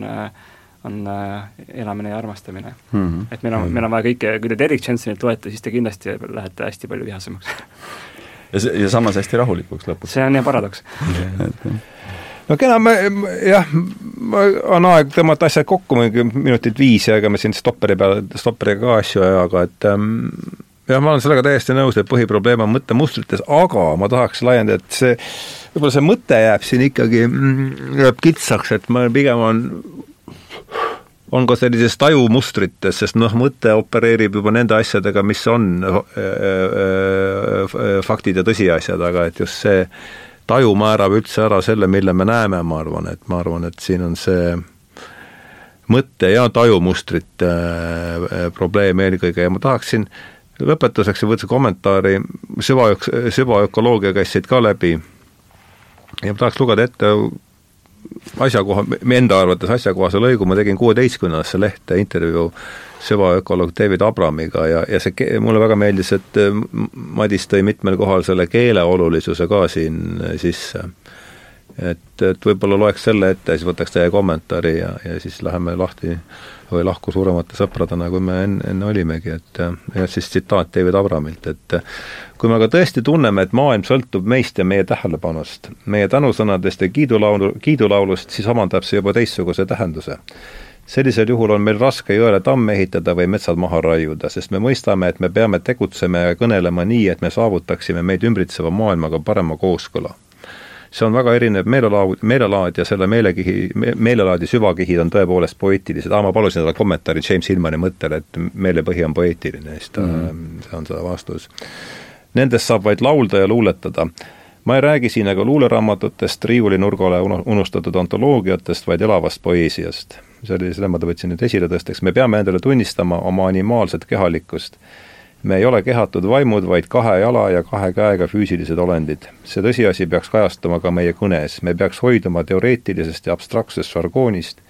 on äh, elamine ja armastamine mm. -hmm. et meil on, meil on vaja kõike, kui te Derek Johnsonit loete, siis te kindlasti lähete hästi palju vihasemaks ja see, ja samas hästi rahulikuks lõpuks. see on jah paradoks no kena, me jah, on aeg tõmmata asjad kokku, minutit viis ja ega me siin stopperi peale, stopperiga ka asju ei aja, aga et ähm, jah, ma olen sellega täiesti nõus, et põhiprobleem on mõttemustrites, aga ma tahaks laiendada, et see, võib-olla see mõte jääb siin ikkagi, mm, jääb kitsaks, et ma pigem on on ka sellises tajumustrites, sest noh, mõte opereerib juba nende asjadega, mis on äh, äh, faktid ja tõsiasjad, aga et just see taju määrab üldse ära selle, mille me näeme, ma arvan, et ma arvan, et siin on see mõtte- ja tajumustrite äh, probleem eelkõige ja ma tahaksin lõpetuseks võtta kommentaari, süva, süvaökoloogia käis siit ka läbi. Ja ma tahaks lugeda ette asjakoha, enda arvates asjakohase lõigu ma tegin kuueteistkümnendasse lehte intervjuu süvaökoloog David Abramiga ja, ja see, mulle väga meeldis, et Madis tõi mitmel kohal selle keele olulisuse ka siin sisse. Et, et võib-olla loeks selle ette ja siis võtaks teie kommentaari ja, ja siis läheme lahti või lahku suuremate sõpradena, kui me enne, enne olimegi, et ja siis tsitaat David Abramilt, et kui me aga tõesti tunneme, et maailm sõltub meist ja meie tähelepanust, meie tänusõnadest ja kiidulaulu, kiidulaulust, siis omandab see juba teistsuguse tähenduse. sellisel juhul on meil raske jõele tamme ehitada või metsad maha raiuda, sest me mõistame, et me peame tegutsema ja kõnelema nii, et me saavutaksime meid ümbritseva maailmaga parema kooskõla see on väga erinev meelelaad, meelelaad ja selle meelekihi me,, meelelaadi süvakihid on tõepoolest poeetilised, aa, ma palusin talle kommentaari James Hillmani mõttele, et meelepõhi on poeetiline, siis ta mm, -hmm. see on see vastus. Nendest saab vaid laulda ja luuletada. ma ei räägi siin aga luuleraamatutest, riiulinurgale unustatud antoloogiatest, vaid elavast poeesiast. see oli, selle ma võtsin nüüd esile tõsteks, me peame endale tunnistama oma animaalset kehalikkust me ei ole kehatud vaimud, vaid kahe jala ja kahe käega füüsilised olendid. see tõsiasi peaks kajastuma ka meie kõnes, me peaks hoiduma teoreetilisest ja abstraktsest žargoonist,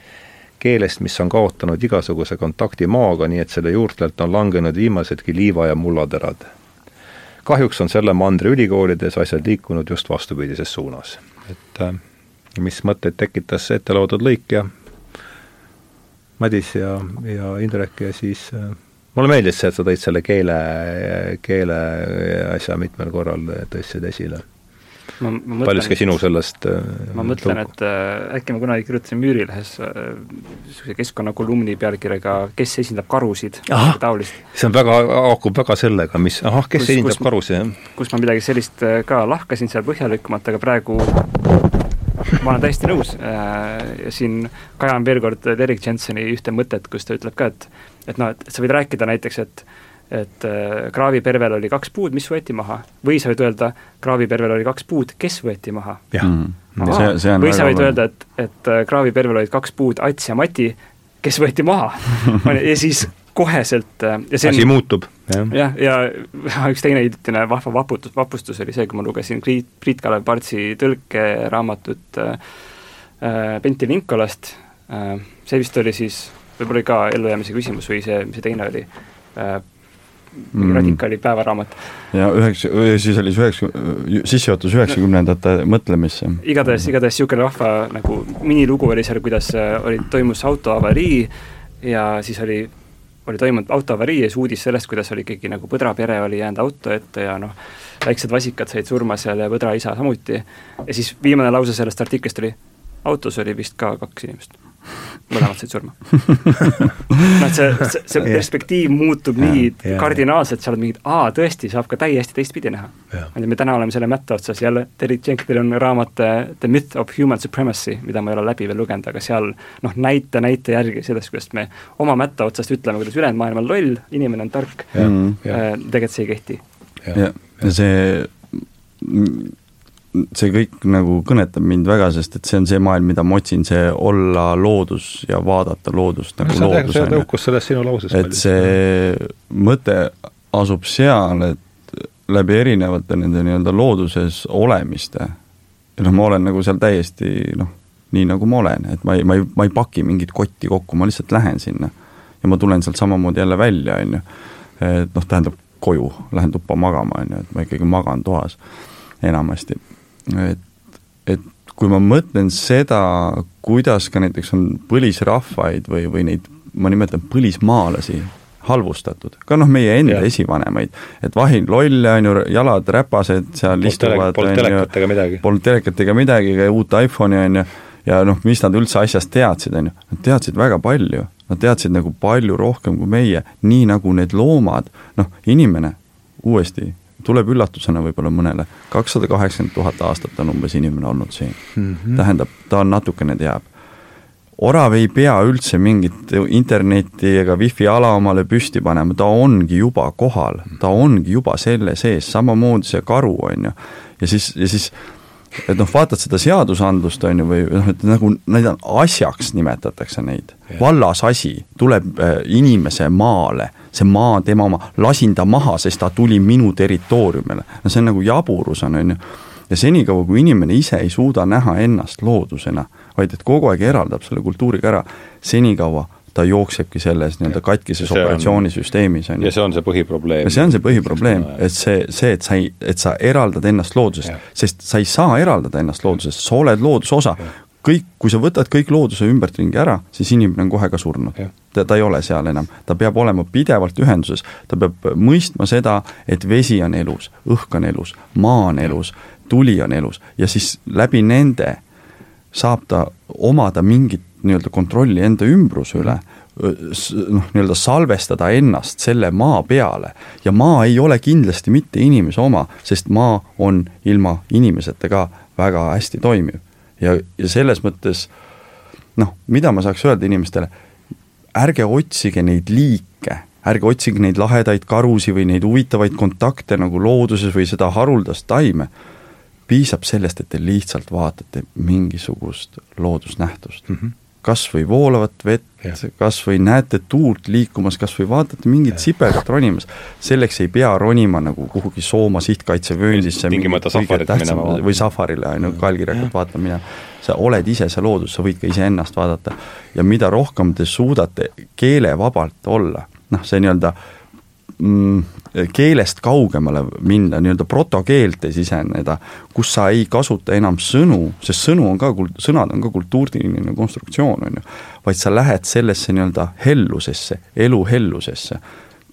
keelest, mis on kaotanud igasuguse kontakti maaga, nii et selle juurtelt on langenud viimasedki liiva- ja mullaterad. kahjuks on selle mandri ülikoolides asjad liikunud just vastupidises suunas. et äh, mis mõtteid tekitas ette loodud lõik ja Madis ja, ja Indrek ja siis äh, mulle meeldis see, et sa tõid selle keele, keele asja mitmel korral tõstsid esile. paljuski sinu sellest äh, ma mõtlen, et äh, äkki ma kunagi kirjutasin Müürilehes niisuguse äh, keskkonnakolumni pealkirjaga Kes esindab karusid, taolist. see on väga, haakub väga sellega, mis, ahah, kes kus, esindab kus, karusid, jah. kus ma midagi sellist ka lahkasin seal põhjalikumalt, aga praegu ma olen täiesti nõus ja siin kajan veel kord Derek Jensoni ühte mõtet, kus ta ütleb ka, et et noh, et sa võid rääkida näiteks, et et kraavipervel oli kaks puud, mis võeti maha, või sa võid öelda, kraavipervel oli kaks puud, kes võeti maha. Mm. või sa võid öelda, et, et kraavipervel olid kaks puud, Ats ja Mati, kes võeti maha ja siis koheselt äh, ja see asi muutub, jah. ja, ja üks teine hiljutine vahva vaputus, vapustus oli see, kui ma lugesin Priit, Priit-Kalev Partsi tõlkeraamatut äh, äh, Pentti Vinkolast äh,, see vist oli siis, võib-olla oli ka ellujäämise küsimus või see, mis see teine oli äh,, mm. radikaali päevaraamat. ja üheksa, siis oli see üheksa, sissejuhatus üheksakümnendate mõtlemisse. igatahes, igatahes niisugune vahva nagu minilugu oli seal, kuidas äh, oli, toimus autoavarii ja siis oli oli toimunud autoavarii ja siis uudis sellest, kuidas oli ikkagi nagu Põdra pere oli jäänud auto ette ja noh, väiksed vasikad said surma seal ja Põdra isa samuti. ja siis viimane lause sellest artiklist oli, autos oli vist ka kaks inimest mõlemad said surma. Noh, et see, see, see perspektiiv muutub ja, nii ja, kardinaalselt, sa oled mingid, aa, tõesti, saab ka täiesti teistpidi näha. tea, me täna oleme selle mätta otsas, jälle Terry Jenkinil on raamat The Myth of Human Supremacy, mida ma ei ole läbi veel lugenud, aga seal noh, näite näite järgi sellest, kuidas me oma mätta otsast ütleme, kuidas ülejäänud maailm on loll, inimene on tark, äh, tegelikult see ei kehti. ja, ja see see kõik nagu kõnetab mind väga, sest et see on see maailm, mida ma otsin, see olla loodus ja vaadata loodust nagu no, loodus, on ju. sellest sinu lausest. et see mõte asub seal, et läbi erinevate nende nii-öelda looduses olemiste, noh, ma olen nagu seal täiesti noh, nii nagu ma olen, et ma ei, ma ei, ma ei paki mingit kotti kokku, ma lihtsalt lähen sinna. ja ma tulen sealt samamoodi jälle välja, on ju. et noh, tähendab koju, lähen tuppa magama, on ju, et ma ikkagi magan toas enamasti et, et kui ma mõtlen seda, kuidas ka näiteks on põlisrahvaid või, või neid, ma nimetan põlismaalasi, halvustatud, ka noh, meie enda ja. esivanemaid, et vahin lolle, on ju, jalad räpased seal polnud istuvad, polnud telekat ega midagi. Polnud telekat ega midagi, ega uut iPhone'i, on ju, ja noh, mis nad üldse asjast teadsid, on ju, nad teadsid väga palju, nad teadsid nagu palju rohkem kui meie, nii nagu need loomad, noh, inimene, uuesti, tuleb üllatusena võib-olla mõnele, kakssada kaheksakümmend tuhat aastat on umbes inimene olnud siin mm. -hmm. tähendab, ta on natukene teab. orav ei pea üldse mingit internetti ega wifi ala omale püsti panema, ta ongi juba kohal, ta ongi juba selle sees, samamoodi see karu, on ju. ja siis, ja siis et noh, vaatad seda seadusandlust, on ju, või noh, et nagu neid on asjaks, nimetatakse neid. vallasasi tuleb äh, inimese maale, see maa tema oma, lasin ta maha, sest ta tuli minu territooriumile. no see on nagu jaburus on, on ju. ja senikaua, kui inimene ise ei suuda näha ennast loodusena, vaid et kogu aeg eraldab selle kultuuriga ära, senikaua ta jooksebki selles nii-öelda katkises operatsioonisüsteemis, on ju. ja see on see põhiprobleem. see on see põhiprobleem, et see, see, et sa ei, et sa eraldad ennast loodusest, sest sa ei saa eraldada ennast loodusest, sa oled looduse osa. kõik, kui sa võtad kõik looduse ümbertringi ära, siis inimene on kohe ka surnud. Ta, ta ei ole seal enam, ta peab olema pidevalt ühenduses, ta peab mõistma seda, et vesi on elus, õhk on elus, maa on elus, tuli on elus ja siis läbi nende saab ta omada mingit nii-öelda kontrolli enda ümbruse üle, noh, nii-öelda salvestada ennast selle maa peale. ja maa ei ole kindlasti mitte inimese oma, sest maa on ilma inimeseta ka väga hästi toimiv. ja, ja selles mõttes noh, mida ma saaks öelda inimestele, ärge otsige neid liike, ärge otsige neid lahedaid karusid või neid huvitavaid kontakte nagu looduses või seda haruldast taime piisab sellest, et te lihtsalt vaatate mingisugust loodusnähtust mm. -hmm kas või voolavat vett, kas või näete tuult liikumas, kas või vaatate mingit sipelgat ronimas, selleks ei pea ronima nagu kuhugi Sooma sihtkaitsevööndisse tingimata safarit minema või safarile, on ju, kallkirjakat vaatama minema. sa oled ise see loodus, sa võid ka iseennast vaadata. ja mida rohkem te suudate keelevabalt olla, noh, see nii-öelda mm, keelest kaugemale minna, nii-öelda protokeelte siseneda, kus sa ei kasuta enam sõnu, sest sõnu on ka, sõnad on ka kultuuriline konstruktsioon, on ju, vaid sa lähed sellesse nii-öelda hellusesse, elu hellusesse,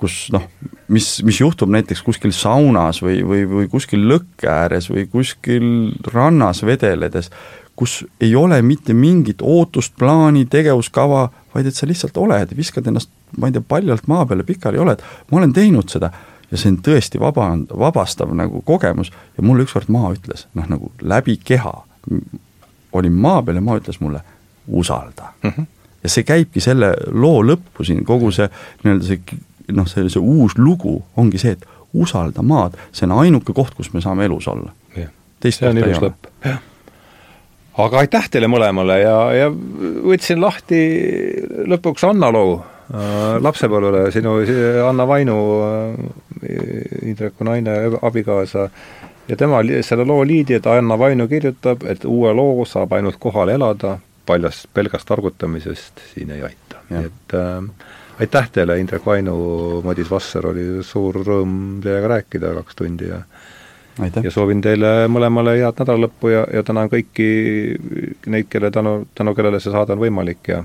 kus noh, mis, mis juhtub näiteks kuskil saunas või, või, või kuskil lõkke ääres või kuskil rannas vedeledes, kus ei ole mitte mingit ootust, plaani, tegevuskava, vaid et sa lihtsalt oled, viskad ennast, ma ei tea, paljalt maa peale pikali oled, ma olen teinud seda ja see on tõesti vaba, vabastav nagu kogemus. Ja mulle ükskord maa ütles, noh nagu läbi keha, olin maa peal ja maa ütles mulle, usalda. Mm. -hmm. ja see käibki selle loo lõppu siin, kogu see nii-öelda see noh, see, see uus lugu ongi see, et usalda maad, see on ainuke koht, kus me saame elus olla. see on ilus lõpp, jah. Aga aitäh teile mõlemale ja, ja võtsin lahti lõpuks Anna loo lapsepõlvele, sinu Anna Vainu äh,, Indreku naine, abikaasa, ja tema selle loo liidi, et Anna Vainu kirjutab, et uue loo saab ainult kohal elada, paljast, pelgast targutamisest siin ei aita. et äh, aitäh teile, Indrek Vainu, Madis Vasser, oli suur rõõm teiega rääkida kaks tundi ja Aitäh. ja soovin teile mõlemale head nädalalõppu ja, ja tänan kõiki neid, kelle tänu, tänu kellele see saade on võimalik ja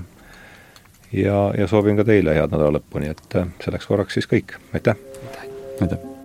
ja, ja soovin ka teile head nädalalõppu, nii et selleks korraks siis kõik, aitäh! aitäh!